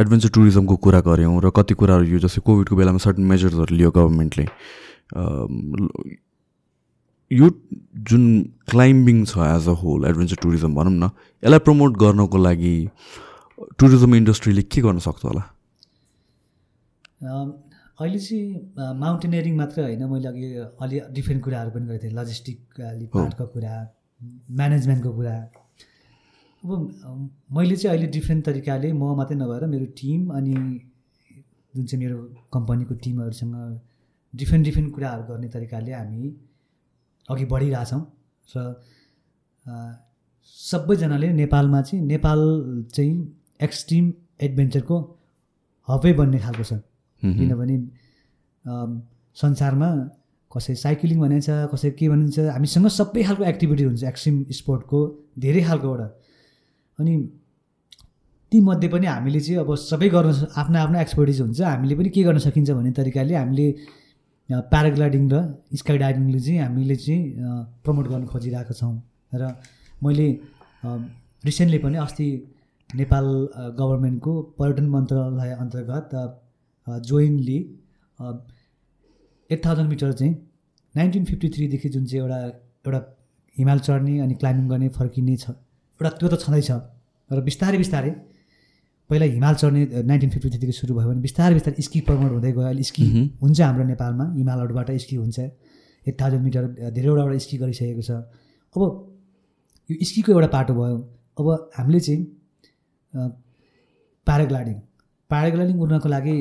एडभेन्चर टुरिज्मको कुरा गऱ्यौँ र कति कुराहरू यो जस्तै कोभिडको बेलामा सर्टन मेजर्सहरू लियो गभर्मेन्टले यो जुन क्लाइम्बिङ छ as a whole adventure tourism भनौँ न यसलाई प्रमोट गर्नको लागि टुरिज्म इन्डस्ट्रीले के गर्न सक्छ होला?
अहिले चाहिँ माउन्टेनियरिङ मात्रै होइन। मैले अघि अलि डिफ्रेन्ट कुराहरू पनि गरेको थिएँ। लजिस्टिक अलि पार्टको कुरा म्यानेजमेन्टको कुरा। अब मैले चाहिँ अहिले डिफ्रेन्ट तरिकाले म मात्रै नभएर मेरो टिम अनि जुन चाहिँ मेरो कम्पनीको टिमहरूसँग डिफ्रेन्ट डिफ्रेन्ट कुराहरू गर्ने तरिकाले हामी अघि बढिरहेछौँ र सबैजनाले नेपालमा चाहिँ नेपाल चाहिँ एक्सट्रिम एडभेन्चरको हबै बन्ने खालको छ। किनभने संसारमा कसै साइक्लिङ भनिन्छ कसै के भनिन्छ हामीसँग सबै खालको एक्टिभिटी हुन्छ एक्सट्रिम स्पोर्टको धेरै खालकोबाट। अनि तीमध्ये पनि हामीले चाहिँ अब सबै गर्न आफ्नो आफ्नो एक्सपर्टिज हुन्छ हामीले पनि के गर्न सकिन्छ भन्ने तरिकाले हामीले प्याराग्लाइडिङ र स्काई डाइभिङले चाहिँ हामीले चाहिँ प्रमोट गर्न खोजिरहेका छौँ। र मैले रिसेन्टली पनि अस्ति नेपाल गभर्मेन्टको पर्यटन मन्त्रालय अन्तर्गत जोइन्टली एट थाउजन्ड मिटर चाहिँ नाइन्टिन फिफ्टी थ्रीदेखि जुन चाहिँ एउटा एउटा हिमाल चढ्ने अनि क्लाइम्बिङ गर्ने फर्किने छ। एउटा त्यो त छँदैछ। र बिस्तारै बिस्तारै पहिला हिमाल चढ्ने नाइन्टिन फिफ्टी थ्रीदेखि सुरु भयो भने बिस्तारै बिस्तारै स्की प्रमोट हुँदै गयो। अहिले स्की हुन्छ हाम्रो नेपालमा हिमालहरूबाट स्की हुन्छ। एट थाउजन्ड मिटर धेरैवटाबाट स्की गरिसकेको छ। अब यो स्कीको एउटा पाटो भयो। अब हामीले चाहिँ प्याराग्लाइडिङ। प्याराग्लाइडिङ उड्नको लागि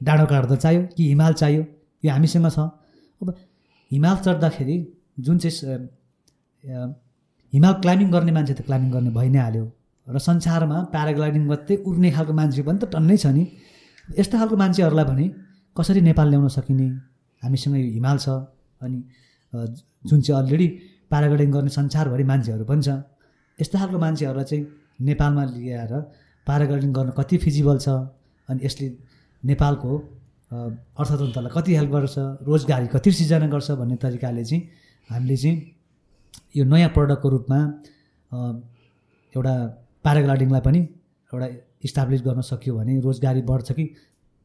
डाँडो काट्दा चाहियो कि हिमाल चाहियो? यो हामीसँग छ। अब हिमाल चढ्दाखेरि जुन चाहिँ हिमाल क्लाइम्बिङ गर्ने मान्छे त क्लाइम्बिङ गर्ने भइ नै हाल्यो। र संसारमा प्याराग्लाइडिङ मात्रै उड्ने खालको मान्छे पनि त टन्नै छ नि। यस्तो खालको मान्छेहरूलाई भने कसरी नेपाल ल्याउन सकिने? हामीसँग यो हिमाल छ अनि जुन चाहिँ अलरेडी प्याराग्लाइडिङ गर्ने संसारभरि मान्छेहरू पनि छ। यस्तो खालको मान्छेहरूलाई चाहिँ नेपालमा ल्याएर प्याराग्लाइडिङ गर्न कति फिजिबल छ अनि यसले नेपालको अर्थतन्त्रलाई कति हेल्प गर्छ रोजगारी कति सिर्जना गर्छ भन्ने तरिकाले चाहिँ हामीले चाहिँ यो नयाँ प्रडक्टको रूपमा एउटा प्याराग्लाइडिङलाई पनि एउटा इस्टाब्लिस गर्न सक्यो भने रोजगारी बढ्छ कि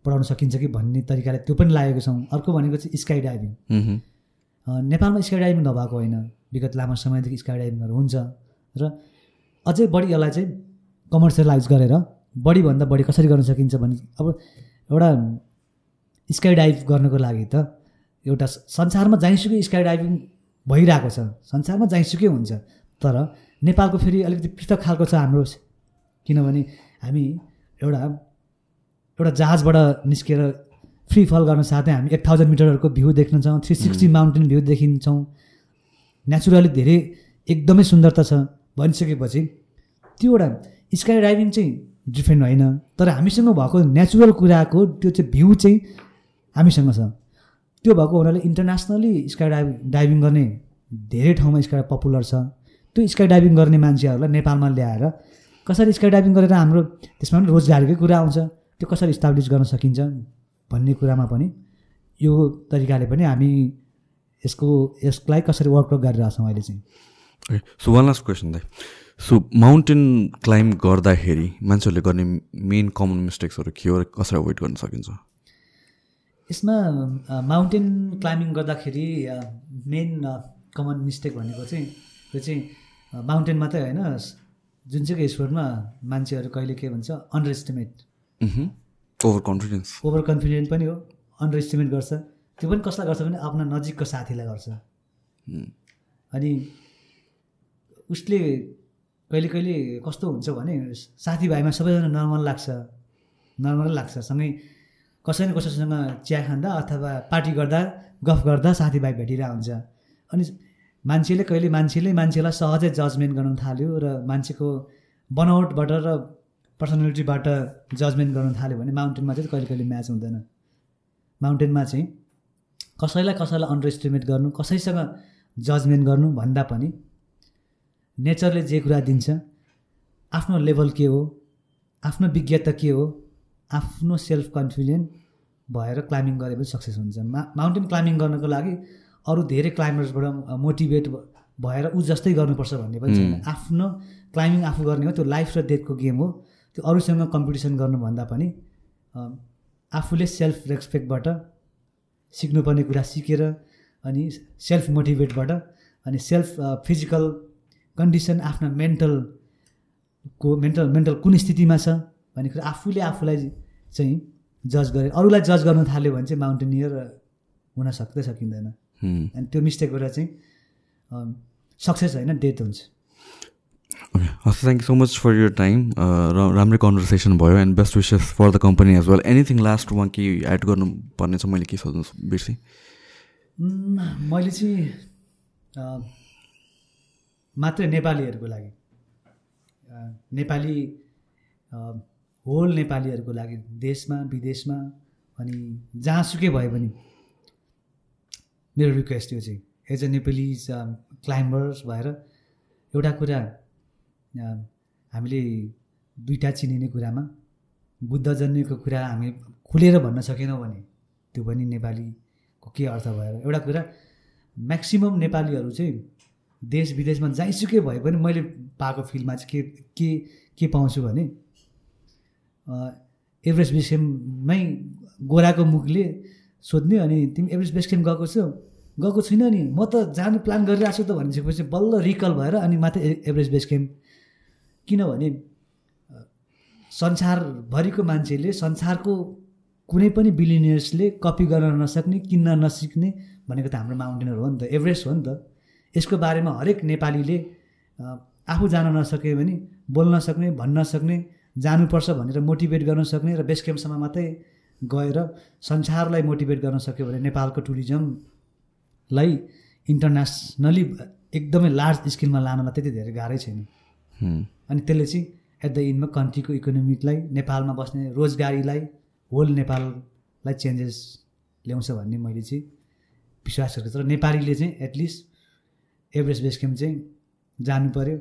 बढाउन सकिन्छ कि भन्ने तरिकाले त्यो पनि लागेको छौँ। अर्को भनेको चाहिँ स्काई डाइभिङ नेपालमा स्काई डाइभिङ नभएको होइन। विगत लामो समयदेखि स्काई डाइभिङहरू हुन्छ र अझै बढी यसलाई चाहिँ कमर्सियलाइज गरेर बढीभन्दा बढी कसरी गर्न सकिन्छ भने अब एउटा स्काई डाइभ गर्नको लागि त एउटा संसारमा जहीँसुकै स्काई डाइभिङ भइरहेको छ। संसारमा जहीँसुकै हुन्छ। तर नेपालको फेरि अलिकति पृथक खालको छ हाम्रो। किनभने हामी एउटा एउटा जहाजबाट निस्केर फ्री फल गर्न साथै हामी एट थाउजन्ड मिटरहरूको भ्यू देख्नेछौँ थ्री सिक्सटी माउन्टेन भ्यू देखिन्छौँ नेचुरली धेरै एकदमै सुन्दरता छ। भनिसकेपछि त्यो एउटा स्काई डाइभिङ चाहिँ डिफ्रेन्ट होइन। तर हामीसँग भएको नेचुरल कुराको त्यो चाहिँ भ्यू चाहिँ हामीसँग छ। त्यो भएको हुनाले इन्टरनेसनली स्काई डाइभ डाइभिङ गर्ने धेरै ठाउँमा स्काई पपुलर छ। त्यो स्काई डाइभिङ गर्ने मान्छेहरूलाई नेपालमा ल्याएर कसरी स्काई डाइभिङ गरेर हाम्रो त्यसमा पनि रोजगारीकै कुरा आउँछ। त्यो कसरी इस्टाब्लिस गर्न सकिन्छ भन्ने कुरामा पनि यो तरिकाले पनि हामी यसको यसलाई कसरी वर्कआउट गरिरहेको छौँ अहिले चाहिँ।
सो वान लास्ट क्वेसन दाइ सो माउन्टेन क्लाइम्ब गर्दाखेरि मान्छेहरूले गर्ने मेन कमन मिस्टेक्सहरू के हो र कसरी अभोइड गर्न सकिन्छ?
यसमा माउन्टेन क्लाइम्बिङ गर्दाखेरि मेन कमन मिस्टेक भनेको चाहिँ त्यो चाहिँ माउन्टेन मात्रै होइन। जुन चाहिँ स्पोर्टमा मान्छेहरू कहिले के भन्छ underestimate
overconfidence
overconfident पनि हो अन्डर एस्टिमेट गर्छ। त्यो पनि कसलाई गर्छ भने आफ्नो नजिकको साथीलाई गर्छ। अनि उसले कहिले कहिले कस्तो हुन्छ भने साथीभाइमा सबैजना नर्मल लाग्छ। नर्मल लाग्छ। सँगै कसै न कसैसँग चिया खाँदा अथवा पार्टी गर्दा गफ गर्दा साथीभाइ भेटिरहेको हुन्छ। अनि मान्छेले कहिले मान्छेले मान्छेलाई सहजै जजमेन्ट गर्न थाल्यो र मान्छेको बनावटबाट र पर्सनालिटीबाट जजमेन्ट गर्न थाल्यो भने माउन्टेनमा चाहिँ कहिले कहिले म्याच हुँदैन। माउन्टेनमा चाहिँ कसैलाई कसैलाई अन्डर एस्टिमेट गर्नु कसैसँग जजमेन्ट गर्नु भन्दा पनि नेचरले जे कुरा दिन्छ आफ्नो लेभल के हो आफ्नो विज्ञता के हो आफ्नो सेल्फ कन्फिडेन्ट भएर क्लाइम्बिङ गरे पनि सक्सेस हुन्छ। मा माउन्टेन क्लाइम्बिङ गर्नको लागि अरू धेरै क्लाइम्बर्सबाट मोटिभेट भएर ऊ जस्तै गर्नुपर्छ भन्ने पनि छैन। आफ्नो क्लाइम्बिङ आफू गर्ने हो त्यो लाइफ र डेथको गेम हो। त्यो अरूसँग कम्पिटिसन गर्नुभन्दा पनि आफूले सेल्फ रेस्पेक्टबाट सिक्नुपर्ने कुरा सिकेर अनि सेल्फ मोटिभेटबाट अनि सेल्फ फिजिकल कन्डिसन आफ्नो मेन्टलको मेन्टल मेन्टल कुन स्थितिमा छ भन्ने कुरा आफूले आफूलाई चाहिँ जज गरे अरूलाई जज गर्न थाल्यो भने चाहिँ माउन्टेनियर हुन सक्दै सकिँदैन। अनि त्यो मिस्टेक गरेर चाहिँ सक्सेस होइन डेथ हुन्छ।
ओके हस् thank you so much for your time र राम्रै कन्भर्सेसन भयो and best wishes for the company as well anything last उहाँ के एड गर्नुपर्ने छ? मैले के सोध्नु बिर्सेँ।
मैले चाहिँ मात्रै नेपालीहरूको लागि। नेपाली होल नेपालीहरूको लागि देशमा विदेशमा अनि जहाँसुकै भए पनि मेरो रिक्वेस्ट यो चाहिँ एज अ नेपालिज क्लाइम्बर्स भएर एउटा कुरा हामीले दुइटा चिनिने कुरामा बुद्ध जन्मेको कुरा हामी खुलेर भन्न सकेनौँ भने त्यो पनि नेपालीको के अर्थ भएर एउटा कुरा म्याक्सिमम् नेपालीहरू चाहिँ देश विदेशमा जहीँसुकै भए पनि मैले पाएको फिल्डमा चाहिँ के के के पाउँछु भने एभरेस्ट बेस क्याम्पमै गोराको मुखले सोध्ने अनि तिमी एभरेस्ट बेस क्याम्प गएको छौ। गएको छुइनँ नि। म त जानु प्लान गरिरहेको छु त भनिसकेपछि बल्ल रिकल भएर अनि मात्रै एभरेस्ट बेस क्याम्प किनभने संसारभरिको मान्छेले संसारको कुनै पनि बिलिनियर्सले कपी गर्न नसक्ने किन्न नसिक्ने भनेको त हाम्रो माउन्टेनर हो नि त। एभरेस्ट हो नि त। यसको बारेमा हरेक नेपालीले आफू जान नसके भने बोल्न सक्ने भन्न सक्ने जानुपर्छ भनेर मोटिभेट गर्न सक्ने र बेस क्याम्पसम्म मात्रै गएर संसारलाई मोटिभेट गर्न सक्यो भने नेपालको टुरिज्मलाई इन्टरनेसनली एकदमै लार्ज स्केलमा लानमा त्यति धेरै गाह्रै छैन। अनि त्यसले चाहिँ एट द इन्डमा कन्ट्रीको इकोनोमिकलाई नेपालमा बस्ने रोजगारीलाई होल नेपाललाई चेन्जेस ल्याउँछ भन्ने मैले चाहिँ विश्वास गरेको छु। र नेपालीले चाहिँ एटलिस्ट एभरेस्ट बेस क्याम्प चाहिँ जानु पऱ्यो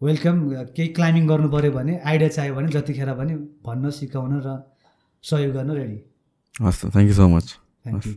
वेलकम केही क्लाइम्बिङ गर्नु पऱ्यो भने आइडिया चाहियो भने जतिखेर पनि भन्न सिकाउन र सहयोग गर्न रेडी
हस् thank you so much
thank you